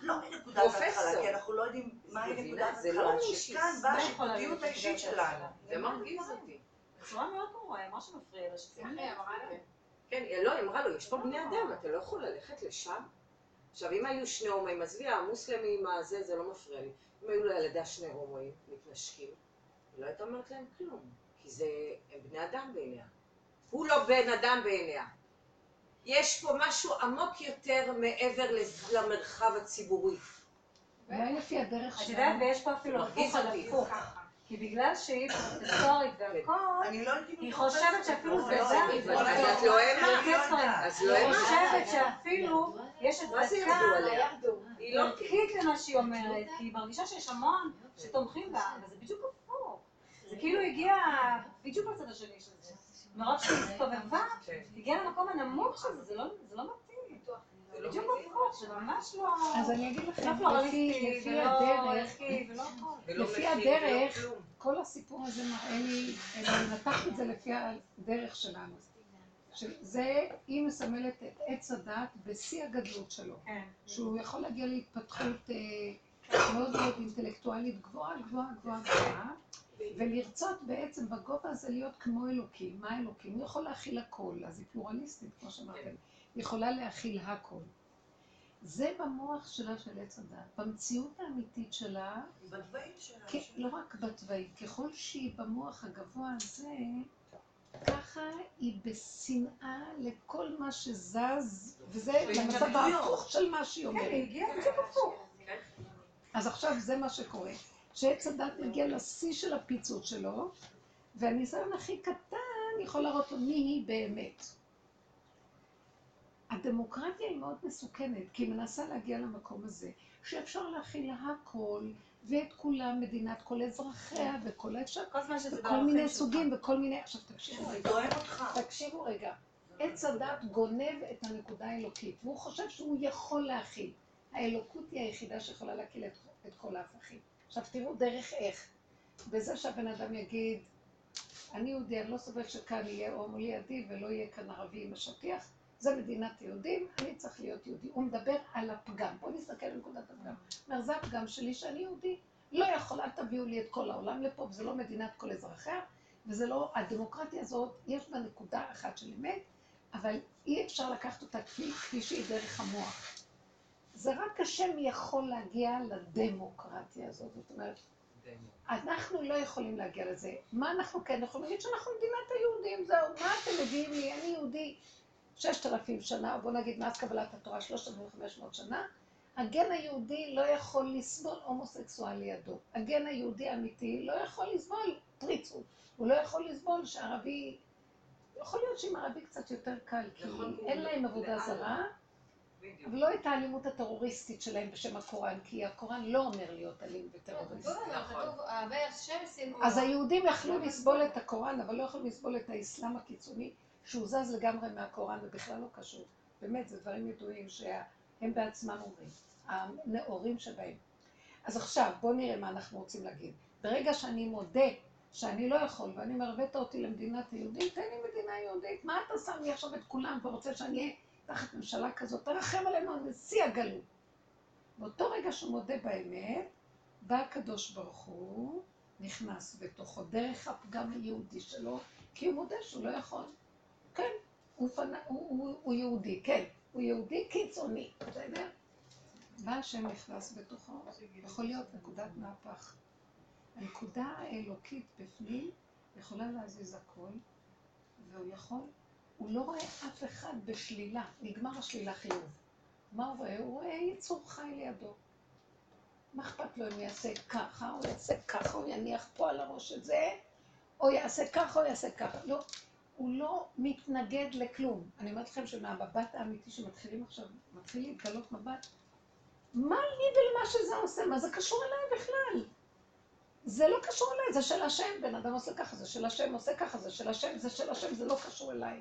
לא מנקודת. ההתחלה, כי אנחנו לא יודעים מהי מבינה, נקודת זה לא ההתחלה, מישהי, שכאן באה להיות השיפוטיות האישית שלנו. זה מרגיז אותי. בצורה מאוד ברורה, היא אמרה שמפריע לה שזה כן, היא- לא, היא אמרה לו, יש פה בני אדם, אתה לא יכול ללכת לשם? עכשיו, אם היו שני הומואים, עזבי, המוסלמים, הזה, זה לא מפריע לי. אם היו לידה שני הומואים, מתנשקים, היא לא הייתה אומרת להם כלום, כי זה, הם בני אדם בעיניה. הוא לא בן אדם בעיניה. יש פה משהו עמוק יותר מעבר למרחב הציבורי. אולי לפי הדרך את שלה. יודעת, ויש פה אפילו הפוך על. הפוך. כי בגלל שהיא פרופסורית והכל, לא היא חושבת שאפילו זה לא, לא, אז לא, את לא. כן, ספרים. אז לא היא האמנת. חושבת שאפילו יש מה זה ירדו עליה? היא לא... ערכית למה שהיא אומרת, כי היא מרגישה שיש המון שתומכים בה, אבל זה בדיוק הפוך. זה כאילו הגיע בדיוק לצד השני של זה. מרוב שהיא הסתובבה. הגיעה למקום הנמוך של זה, זה לא זה לא מתאים. לא בדיוק. הפוך, זה ממש לא... אז אני אגיד לא לכם, לפי, פלורליסטי, לפי הדרך, לפי הדרך. כל הסיפור הזה מראה לי, אני נתחתי את זה לפי הדרך שלנו. שזה, היא מסמלת את עץ הדת בשיא הגדלות שלו. כן. שהוא יכול להגיע להתפתחות אה, מאוד מאוד אינטלקטואלית גבוהה, גבוהה, גבוהה, גבוהה, ולרצות בעצם בגובה הזה להיות כמו אלוקים. מה אלוקים? הוא יכול להכיל הכל, אז היא פלורליסטית, כמו שאמרתם. היא יכולה להכיל הכל. זה במוח שלה של עץ הדת. במציאות האמיתית שלה, בדברים שלה. לא רק בתוואים, ככל שהיא במוח הגבוה הזה, ככה היא בשנאה לכל מה שזז, וזה למצב והתנגדויות. ההפוך של מה שהיא כן, אומרת. היא הגיעה בדיוק הפוך. אז עכשיו זה מה שקורה. שעץ הדת מגיע לשיא של הפיצוץ שלו, והניסיון הכי קטן יכול להראות לו מי היא באמת. הדמוקרטיה היא מאוד מסוכנת, כי היא מנסה להגיע למקום הזה, שאפשר להכיל הכל, ואת כולם, מדינת כל אזרחיה, וכל האפשר, וכל מיני. סוגים, וכל מיני... עכשיו תקשיבו רגע. תקשיבו רגע. עץ הדת גונב את הנקודה האלוקית, והוא חושב שהוא יכול להכיל. האלוקות היא היחידה שיכולה להכיל את, את כל ההפכים. עכשיו תראו דרך איך. בזה שהבן אדם יגיד, אני יהודי, אני לא סובל שכאן יהיה הומו לידי ולא יהיה כאן ערבי עם השטיח, זה מדינת יהודים, אני צריך להיות יהודי. הוא מדבר על הפגם. בואו נסתכל על נקודת הפגם. אומר, זה הפגם שלי שאני יהודי. לא יכול, אל תביאו לי את כל העולם לפה, וזה לא מדינת כל אזרחיה, וזה לא, הדמוקרטיה הזאת, יש בה נקודה אחת של אמת, אבל אי אפשר לקחת אותה כפי, כפי שהיא דרך המוח. זה רק השם יכול להגיע לדמוקרטיה הזאת. זאת אומרת, אנחנו לא יכולים להגיע לזה. מה אנחנו כן יכולים להגיד? שאנחנו מדינת היהודים, זהו. מה אתם מביאים לי? אני יהודי ששת אלפים שנה, או בוא נגיד מאז קבלת התורה שלושת אלפים וחמש מאות שנה. הגן היהודי לא יכול לסבול הומוסקסואל לידו. הגן היהודי האמיתי לא יכול לסבול פריצות. הוא לא יכול לסבול שערבי... יכול להיות שעם ערבי קצת יותר קל, כי נכון, אין להם עבודה. זרה. אבל לא את האלימות הטרוריסטית שלהם בשם הקוראן, כי הקוראן לא אומר להיות אלים וטרוריסט. כתוב, אהבה השם שנאו. אז היהודים יכלו לסבול את הקוראן, אבל לא יכלו לסבול את האסלאם הקיצוני, שהוא זז לגמרי מהקוראן ובכלל לא קשור. באמת, זה דברים ידועים שהם בעצמם אומרים, הנאורים שבהם. אז עכשיו, בואו נראה מה אנחנו רוצים להגיד. ברגע שאני מודה שאני לא יכול, ואני מרבית אותי למדינת היהודים, תן לי מדינה יהודית, מה אתה שם לי עכשיו את כולם ורוצה שאני אהיה תחת ממשלה כזאת? תרחם עלינו, נשיא הגלות. באותו רגע שהוא מודה באמת, בא הקדוש ברוך הוא, נכנס בתוכו, דרך הפגם היהודי שלו, כי הוא מודה שהוא לא יכול. כן, הוא, פנה, הוא, הוא, הוא יהודי, כן, הוא יהודי קיצוני, בסדר? בא השם נכנס בתוכו, יכול להיות נקודת מהפך. הנקודה האלוקית בפנים יכולה להזיז הכל, והוא יכול, הוא לא רואה אף אחד בשלילה, נגמר השלילה חיוב. מה הוא רואה? הוא רואה יצור חי לידו. מה אכפת לו אם יעשה ככה, או יעשה ככה, או יניח פה על הראש את זה, או יעשה ככה, או יעשה ככה. לא, הוא לא מתנגד לכלום. אני אומרת לכם שמהמבט האמיתי שמתחילים עכשיו, מתחיל להתגלות מבט, מה לי ולמה שזה עושה? מה זה קשור אליי בכלל? זה לא קשור אליי, זה של השם. בן אדם עושה ככה, זה של השם, עושה ככה, זה של השם, זה של השם, זה לא קשור אליי.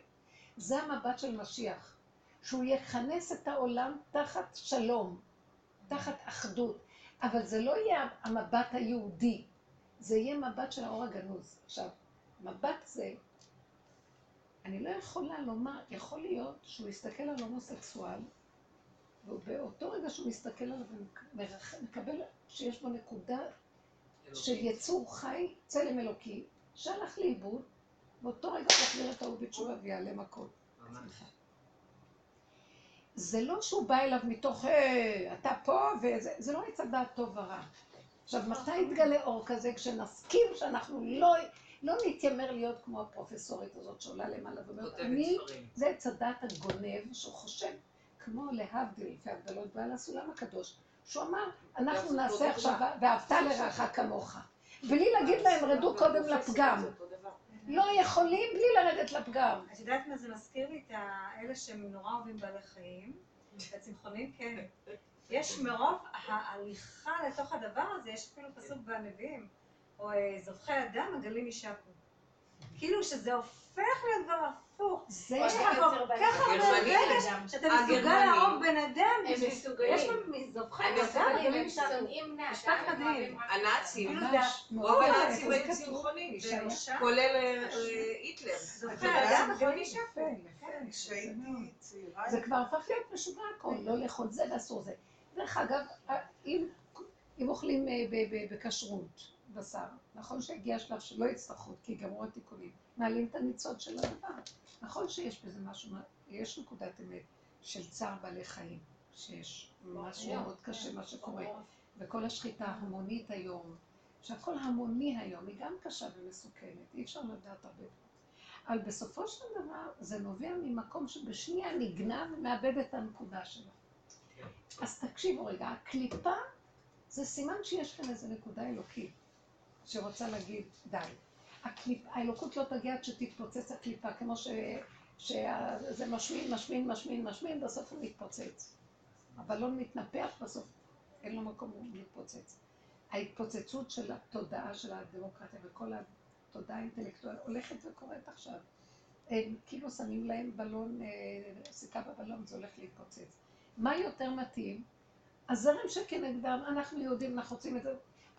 זה המבט של משיח. שהוא יכנס את העולם תחת שלום, תחת אחדות. אבל זה לא יהיה המבט היהודי, זה יהיה מבט של האור הגנוז. עכשיו, מבט זה, אני לא יכולה לומר, יכול להיות שהוא יסתכל על הומוסקסואל, ובאותו רגע שהוא מסתכל עליו ומקבל שיש בו נקודה של יצור חי, צלם אלוקי, שהלך לאיבוד, באותו רגע הוא יחזיר את ההוא בתשובה ויעלה מכות. זה לא שהוא בא אליו מתוך, היי, אתה פה, וזה זה לא עץ הדעת טוב ורע. עכשיו, מתי יתגלה אור כזה? כשנסכים שאנחנו לא, לא נתיימר להיות כמו הפרופסורית הזאת שעולה למעלה ואומרת, אני, זה עץ הדעת הגונב, שהוא חושב כמו להבדיל, לפי הבדלות בעל הסולם הקדוש, שהוא אמר, אנחנו נעשה עכשיו, ואהבת לרעך כמוך. בלי להגיד להם, רדו קודם לפגם. לא יכולים בלי לרדת לפגם. את יודעת מה זה מזכיר לי? את האלה שהם נורא אוהבים בעלי חיים, את הצמחונים, כן. יש מרוב ההליכה לתוך הדבר הזה, יש אפילו פסוק בנביאים, או אה, זובחי אדם, הגלים יישקו. כאילו שזה הופך להיות כבר הפוך. זה יש לך כל כך הרבה רגש שאתה מסוגל להרוג בן אדם. הם מסוגלים. יש מזובחי אדם, הם. שונאים בני משפט אדם. מדהים. הנאצים, רוב הנאצים היו. צמחונים. כולל אה, אה, היטלר. זובחי אדם, הגלים יישקו. זה כבר הפך להיות משוגע הכל, לא לאכול זה ואסור זה. דרך אגב, אם, אם אוכלים אה, בכשרות בשר, נכון שהגיע השלב שלא יצטרכו, כי גמרו התיקונים, מעלים את הניצוד של הדבר. נכון שיש בזה משהו, יש נקודת אמת של צער בעלי חיים, שיש משהו מאוד קשה מה שקורה, וכל השחיטה ההמונית היום, שהכל המוני היום, היא גם קשה ומסוכנת, אי אפשר לדעת הרבה. אבל בסופו של דבר זה נובע ממקום שבשנייה נגנב ומאבד את הנקודה שלו. אז תקשיבו רגע, הקליפה זה סימן שיש כאן איזו נקודה אלוקית שרוצה להגיד די. הקליפ, האלוקות לא תגיע עד שתתפוצץ הקליפה, כמו ש, שזה משמין, משמין, משמין, משמין, בסוף הוא מתפוצץ. הבלון מתנפח, בסוף אין לו מקום להתפוצץ. ההתפוצצות של התודעה של הדמוקרטיה וכל התודעה האינטלקטואלית הולכת וקורית עכשיו. הם כאילו שמים להם בלון, אה, סיכה בבלון, זה הולך להתפוצץ. מה יותר מתאים? הזרם שכנגדם, אנחנו יהודים, אנחנו רוצים את זה,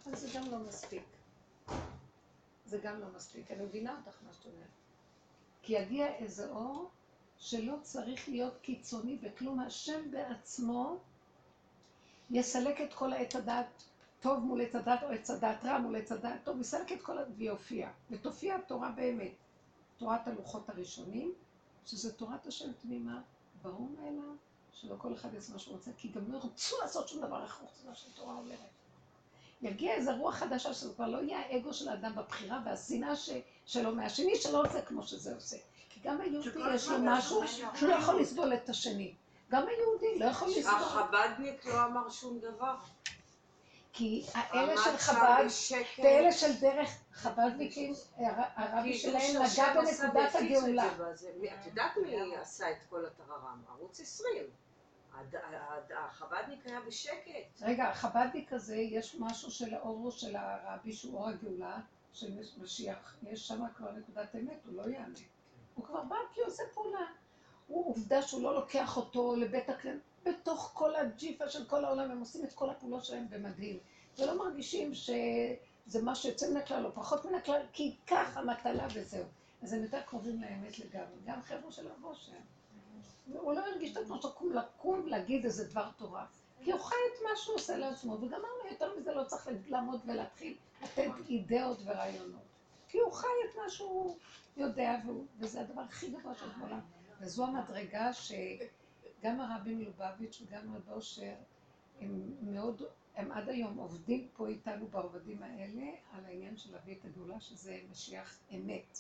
אבל זה גם לא מספיק. זה גם לא מספיק. אני מבינה אותך מה שאת אומרת. כי יגיע איזה אור שלא צריך להיות קיצוני בכלום. השם בעצמו יסלק את כל העץ הדעת טוב מול עץ הדעת או עץ הדעת רע מול עץ הדעת טוב, יסלק את כל. ויופיע. ותופיע התורה באמת. תורת הלוחות הראשונים, שזה תורת השם תמימה, ברור מאליו, שלא כל אחד יעשה מה שהוא רוצה, כי גם לא ירצו לעשות שום דבר איך מה שהתורה אומרת. יגיע איזו רוח חדשה שזה כבר לא יהיה האגו של האדם בבחירה והשנאה ש... שלו מהשני שלא עושה כמו שזה עושה. כי גם היהודי יש לו משהו שהוא לא יכול לסבול את השני. גם היהודי לא יכול לסבול. החבדניק לא אמר שום דבר. כי האלה של חב"ד. ואלה של דרך חב"דניקים, הר- הרבי שלהם נגע בנקודת הגאולה. את יודעת מי עשה את כל הטררם? ערוץ 20. החבדניק היה בשקט. רגע, החב"דניק הזה, יש משהו של האור של הרבי שהוא אור הגאולה של משיח, יש שם כבר נקודת אמת, הוא לא יענה. הוא כבר בא כי הוא עושה פעולה. הוא עובדה שהוא לא לוקח אותו לבית הכלא, בתוך כל הג'יפה של כל העולם, הם עושים את כל הפעולות שלהם במדהים. ולא מרגישים שזה משהו יוצא מן הכלל או פחות מן הכלל, כי ככה מטלה וזהו. אז הם יותר קרובים לאמת לגמרי. גם חבר'ה של רב אושר. הוא לא הרגיש את עצמו שקום לקום להגיד איזה דבר תורה. כי הוא חי את מה שהוא עושה לעצמו, וגמרנו, יותר מזה לא צריך לעמוד ולהתחיל לתת אידאות ורעיונות. כי הוא חי את מה שהוא יודע, והוא, וזה הדבר הכי גבוה של העולם. וזו המדרגה שגם הרבי מלובביץ' וגם רב אושר, הם מאוד, הם עד היום עובדים פה איתנו בעובדים האלה, על העניין של להביא את הגאולה, שזה משיח אמת.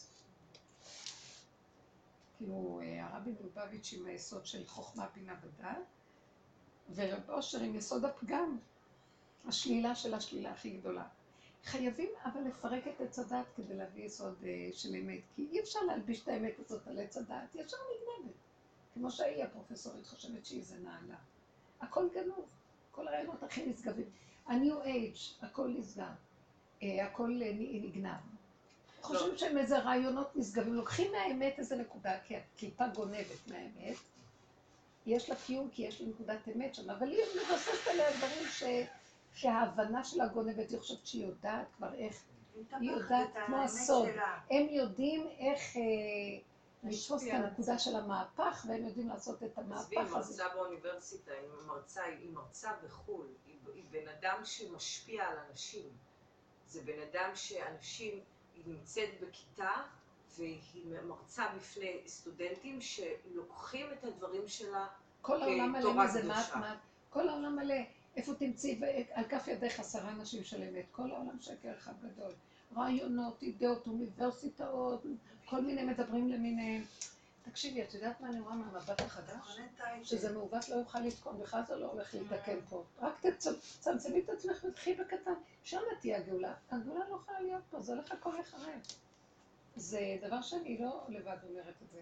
כאילו, הרבי מלובביץ' עם היסוד של חוכמה, בינה ודעת, ורב אושר עם יסוד הפגם, השלילה של השלילה הכי גדולה. חייבים אבל לפרק את עץ הדת כדי להביא יסוד uh, של אמת, כי אי אפשר להלביש את האמת הזאת על עץ הדת, ישר נגנבת. כמו שהיא הפרופסורית חושבת שהיא זה נעלה. הכל גנוב, כל הרעיונות הכי נשגבים. ה-new age, הכל נסגר, uh, הכל נגנב. חושבים שהם איזה רעיונות נשגבים, לוקחים מהאמת איזה נקודה, כי הקליפה גונבת מהאמת, יש לה קיום כי יש לה נקודת אמת שם, אבל היא מבססת עליה דברים ש... שההבנה שלה גונבת, היא חושבת שהיא יודעת כבר איך, היא יודעת כמו הסוד. הם יודעים איך אה, לתפוס את הנקודה של המהפך, והם יודעים לעשות את המהפך עזבי, היא הזה. מרצה באוניברסיטה, היא מרצה, היא מרצה בחו"ל, היא בן אדם שמשפיע על אנשים. זה בן אדם שאנשים, היא נמצאת בכיתה והיא מרצה בפני סטודנטים שלוקחים את הדברים שלה כל העולם מלא מזה, מה את. מה? כל העולם מלא. איפה תמצאי ו- על כף ידך עשרה אנשים של אמת? כל העולם שקר אחד גדול. רעיונות, אידאות, אוניברסיטאות, כל מיני מדברים למיניהם. תקשיבי, את יודעת מה אני רואה מהמבט החדש? שזה מעוות לא יוכל לתקון, בכלל זה לא הולך להתקן פה. רק תצ- תצמצמי את עצמך ותחי בקטן, שם תהיה הגאולה. הגאולה לא יכולה להיות פה, זה הולך הכל לחרב. זה דבר שאני לא לבד אומרת את זה.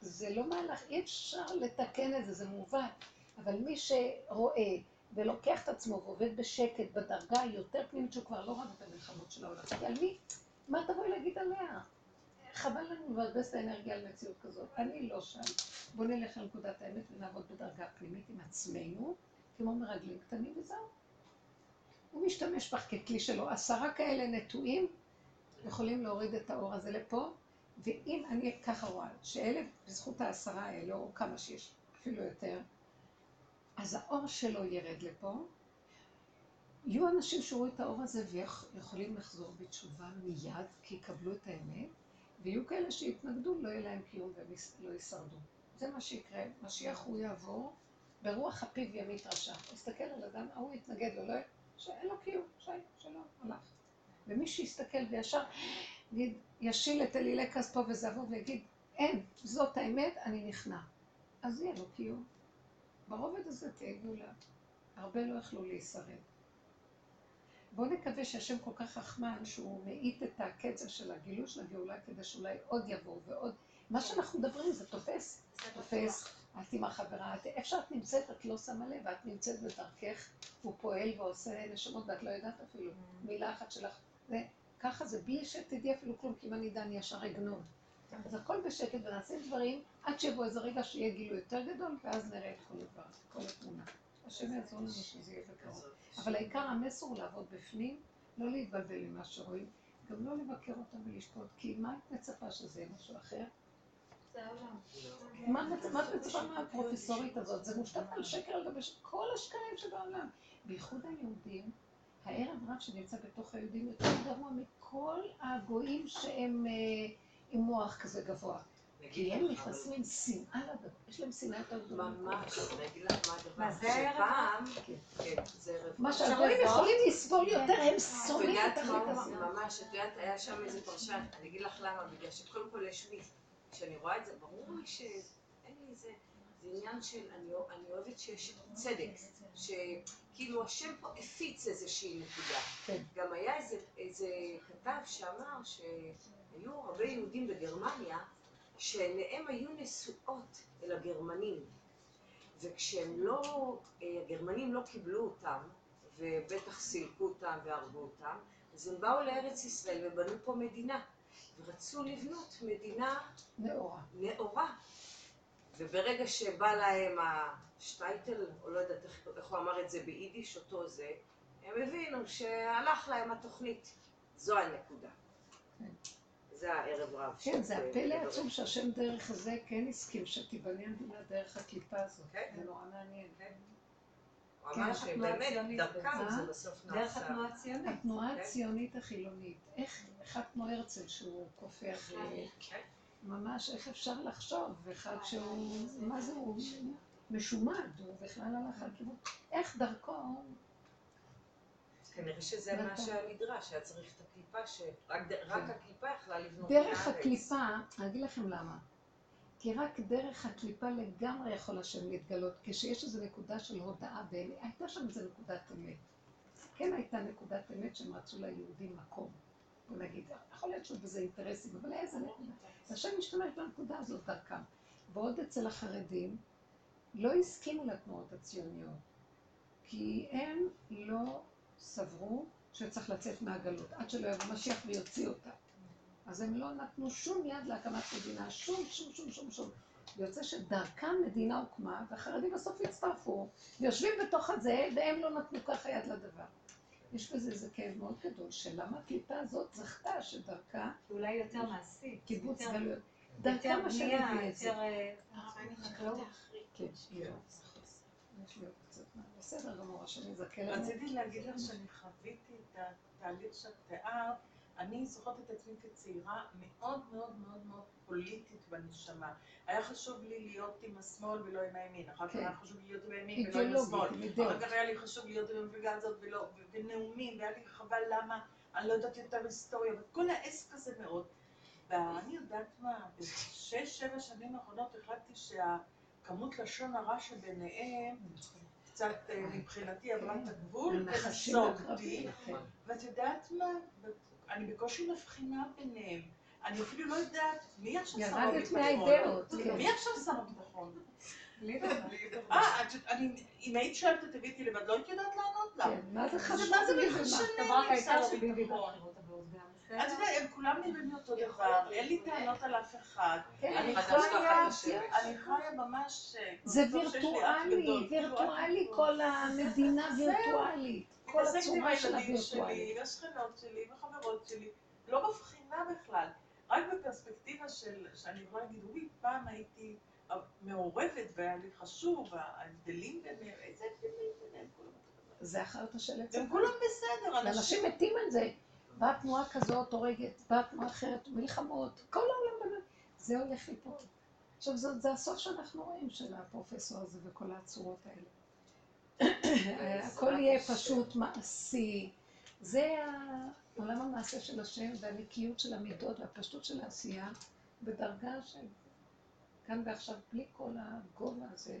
זה לא מהלך, אי אפשר לתקן את זה, זה מעוות. אבל מי שרואה ולוקח את עצמו ועובד בשקט בדרגה היותר פנימית שהוא כבר לא רב את המלחמות של העולם. כי על מי? מה תבואי להגיד עליה? חבל לנו לבזבז את האנרגיה על מציאות כזאת. אני לא שם. בוא נלך לנקודת האמת ונעבוד בדרגה פנימית עם עצמנו, כמו מרגלים קטנים וזהו. הוא משתמש בך ככלי שלו. עשרה כאלה נטועים יכולים להוריד את האור הזה לפה, ואם אני ככה רואה, שאלה בזכות העשרה האלה, או כמה שיש, אפילו יותר, אז האור שלו ירד לפה, יהיו אנשים שראו את האור הזה ויכולים לחזור בתשובה מיד, כי יקבלו את האמת, ויהיו כאלה שיתנגדו, לא יהיה להם קיום לא ישרדו. זה מה שיקרה, משיח הוא יעבור, ברוח הפיו ימית רשע. תסתכל על אדם, ההוא יתנגד לו, לא, שאין לו קיום, שי, שלום, הלך. ומי שיסתכל וישר יגיד, ישיל את אלילי כספו וזהבו ויגיד, אין, זאת האמת, אני נכנע. אז יהיה לו קיום. ברובד הזה תהיה גאולה. הרבה לא יכלו להישרד. בואו נקווה שהשם כל כך רחמן, שהוא מאיט את הקצב של הגילוי של הגאולה, כדי שאולי עוד יבואו ועוד. מה שאנחנו מדברים זה תופס, תופס, את עם החברה, את, איפה שאת נמצאת, את לא שמה לב, את נמצאת בדרכך, הוא פועל ועושה נשמות, ואת לא יודעת אפילו מילה אחת שלך. זה, ככה זה, בלי שתדעי אפילו כלום, כי אם אני אדע, אני ישר אגנוב. אז הכל בשקט ונעשים דברים עד שיבוא איזה רגע שיהיה גילוי יותר גדול, ואז נראה את כל הדבר, כל התמונה. השם יעזור לנו שזה יהיה בקרוב. אבל העיקר המסר הוא לעבוד בפנים, לא להתבלבל עם מה שרואים, גם לא לבקר אותם ולשפוט, כי מה את מצפה שזה יהיה משהו אחר? מה את- מצפה מהפרופסורית הזאת? זה מושתת על שקר על גבי כל השקרים שבעולם. בייחוד היהודים, הערב רב שנמצא בתוך היהודים יותר גרוע מכל הגויים שהם אה, עם מוח כזה גבוה. כי הם נכנסים עם שנאה לדבר, יש להם שנאה יותר גדולה. ממש, אני אגיד לך מה הדבר. מה, זה הערב שפעם, כן. כן. מה. שהגויים יכולים לסבול יותר, הם שונאים את הזה. ממש, את יודעת, היה שם איזה פרשן, אני אגיד לך למה, בגלל שקודם כל יש לי, כשאני רואה את זה, ברור לי שאין לי איזה, זה עניין של, אני אוה- אני אוהבת שיש צדק, שכאילו השם פה הפיץ איזושהי נקודה. כן. גם היה איזה כתב שאמר שהיו הרבה יהודים בגרמניה, שעיניהם היו נשואות אל הגרמנים. וכשהם לא, אה, הגרמנים לא קיבלו אותם, ובטח סילקו אותם והרגו אותם, אז הם באו לארץ ישראל ובנו פה מדינה. ורצו לבנות מדינה נאורה. נאורה. וברגע שבא להם השטייטל, או לא יודעת איך, איך הוא אמר את זה ביידיש, אותו זה, הם הבינו שהלך להם התוכנית. זו הנקודה. כן. זה הערב רב. כן, זה אה, הפלא. העצום שהשם דרך זה כן הסכים שתיבנה המדינה דרך הקליפה הזאת. כן. זה נורא מעניין. הוא אמר דרך התנועה שבאמת דרכם בעצם. זה בסוף דרך נעשה. התנועה הציונית. התנועה כן. הציונית החילונית, איך אחד כמו הרצל שהוא כופר, כן. ממש איך אפשר לחשוב, אחד שהוא, מה זה, הוא משומד, הוא בכלל הלך על כיוון, איך דרכו, כנראה שזה מה נכון. שהיה נדרש, היה צריך את הקליפה, שרק כן. הקליפה יכלה לבנות דרך בארץ. הקליפה, אני אגיד לכם למה, כי רק דרך הקליפה לגמרי יכול השם להתגלות, כשיש איזו נקודה של הודאה, והייתה שם איזו נקודת אמת. כן הייתה נקודת אמת שהם רצו ליהודים מקום. בוא נגיד, יכול להיות שיש בזה אינטרסים, אבל איזה נקודה. השם משתמש בנקודה הזאת דרכם. ועוד אצל החרדים, לא הסכימו לתנועות הציוניות, כי הם לא סברו שצריך לצאת מהגלות, עד שלא יבוא משיח ויוציא אותה. אז הם לא נתנו שום יד להקמת מדינה, שום, שום, שום, שום, שום. ויוצא שדרכם מדינה הוקמה, והחרדים בסוף הצטרפו, ויושבים בתוך הזה, והם לא נתנו ככה יד לדבר. יש בזה איזה כאב מאוד גדול, שלמה הקליפה הזאת זכתה שדרכה אולי יותר מעשי. קיבוץ יותר- גלויות. יותר דרכם השם בנייה, הביא את זה. יותר... אה, הרב, יש לי עוד קצת מה. בסדר גמור, השם יזכה לנו. רציתי להגיד לך שאני חוויתי את התהליך שאת תיארת. אני זוכרת את עצמי כצעירה מאוד מאוד מאוד מאוד פוליטית בנשמה. היה חשוב לי להיות עם השמאל ולא עם הימין. אחר כך כן. היה חשוב לי להיות עם הימין ולא עם השמאל. אחר כך היה לי חשוב להיות עם המפלגה הזאת ולא, ונאומים, והיה לי חבל למה, אני לא יודעת יותר היסטוריה, וכל העסק הזה מאוד. ואני יודעת מה, בשש, שבע שנים האחרונות החלטתי שהכמות לשון הרע שביניהם קצת אה, מבחינתי עברה את הגבול, הנחשים ונסוגתי. כן. ואת יודעת מה? אני בקושי מבחינה ביניהם. אני אפילו לא יודעת מי עכשיו שר ירדת הביטחון. מהאידאות, כן. מי עכשיו שר הביטחון? ליברמן. אה, אם היית שואלת את תביאי לבד, לא הייתי יודעת לענות לה. כן, מה זה חשוב? מה זה לי הייתה שר לו את יודעת, הם כולם נראים לי אותו דבר, אין לי טענות על אף אחד. כן, אני חיה, ממש... זה וירטואלי, וירטואלי, אני- כל המדינה וירטואלית. כל הצורה שלה שלי, וירטואלית. והשכנות שלי, וחברות שלי, לא מבחינה בכלל. רק בפרספקטיבה של, שאני יכולה להגיד, וואי, פעם הייתי מעורבת והיה לי חשוב, ההבדלים ביניהם, איזה הבדלים ביניהם. זה החרטא של הם. כולם בסדר. אנשים מתים על זה. באה תנועה כזאת, הורגת, באה תנועה אחרת, מלחמות, כל העולם בנה. זה הולך ליפול. עכשיו, זה, זה הסוף שאנחנו רואים של הפרופסור הזה וכל הצורות האלה. הכל יהיה פשוט מעשי. זה עולם המעשה של השם והנקיות של המידות והפשטות של העשייה בדרגה של כאן ועכשיו, בלי כל הגובה הזה.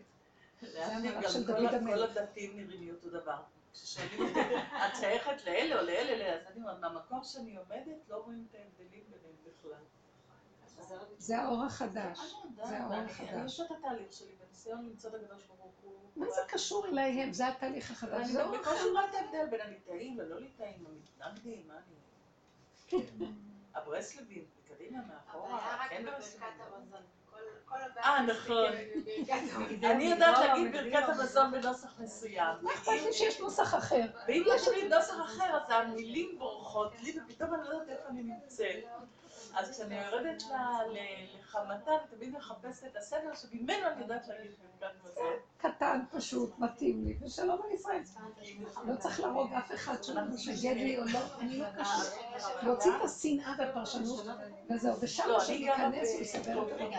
להבדיל, המהלך של דוד המלך. כל הדתיים נראים לי אותו דבר. כששואלים אותי, את שייכת לאלה או לאלה, לאלה, אז אני אומרת, מהמקום שאני עומדת, לא רואים את ההבדלים ביניהם בכלל. זה האור החדש. אני זה האור אני- החדש. אני עושה את התהליך שלי בניסיון למצוא את הקדוש ברוך הוא. מה זה קשור אליהם? זה התהליך החדש. זה אור החדש. רואה את ההבדל בין הליטאים ללא ליטאים, המתנגדים, מה אני... הברסלבים, מקדימה, מאחורה, כן ברסלבים. אה, נכון. המזון. אני יודעת להגיד ברכת המזון בנוסח מסוים. מה אכפת לי שיש נוסח אחר? ואם יש לי נוסח אחר, אז המילים בורחות לי, ופתאום אני לא יודעת איפה אני נמצאת. אז כשאני יורדת לחמתה, אני תמיד מחפשת את הסדר שממנו אני יודעת להגיד ברכת מזון. קטן, פשוט, מתאים לי, ושלום על ישראל. לא צריך להרוג אף אחד שמתנגד לי או לא, אני לא קשור. להוציא את השנאה והפרשנות, וזהו, ושם לא, גרה אכנס ב- ויסדר את הדבר.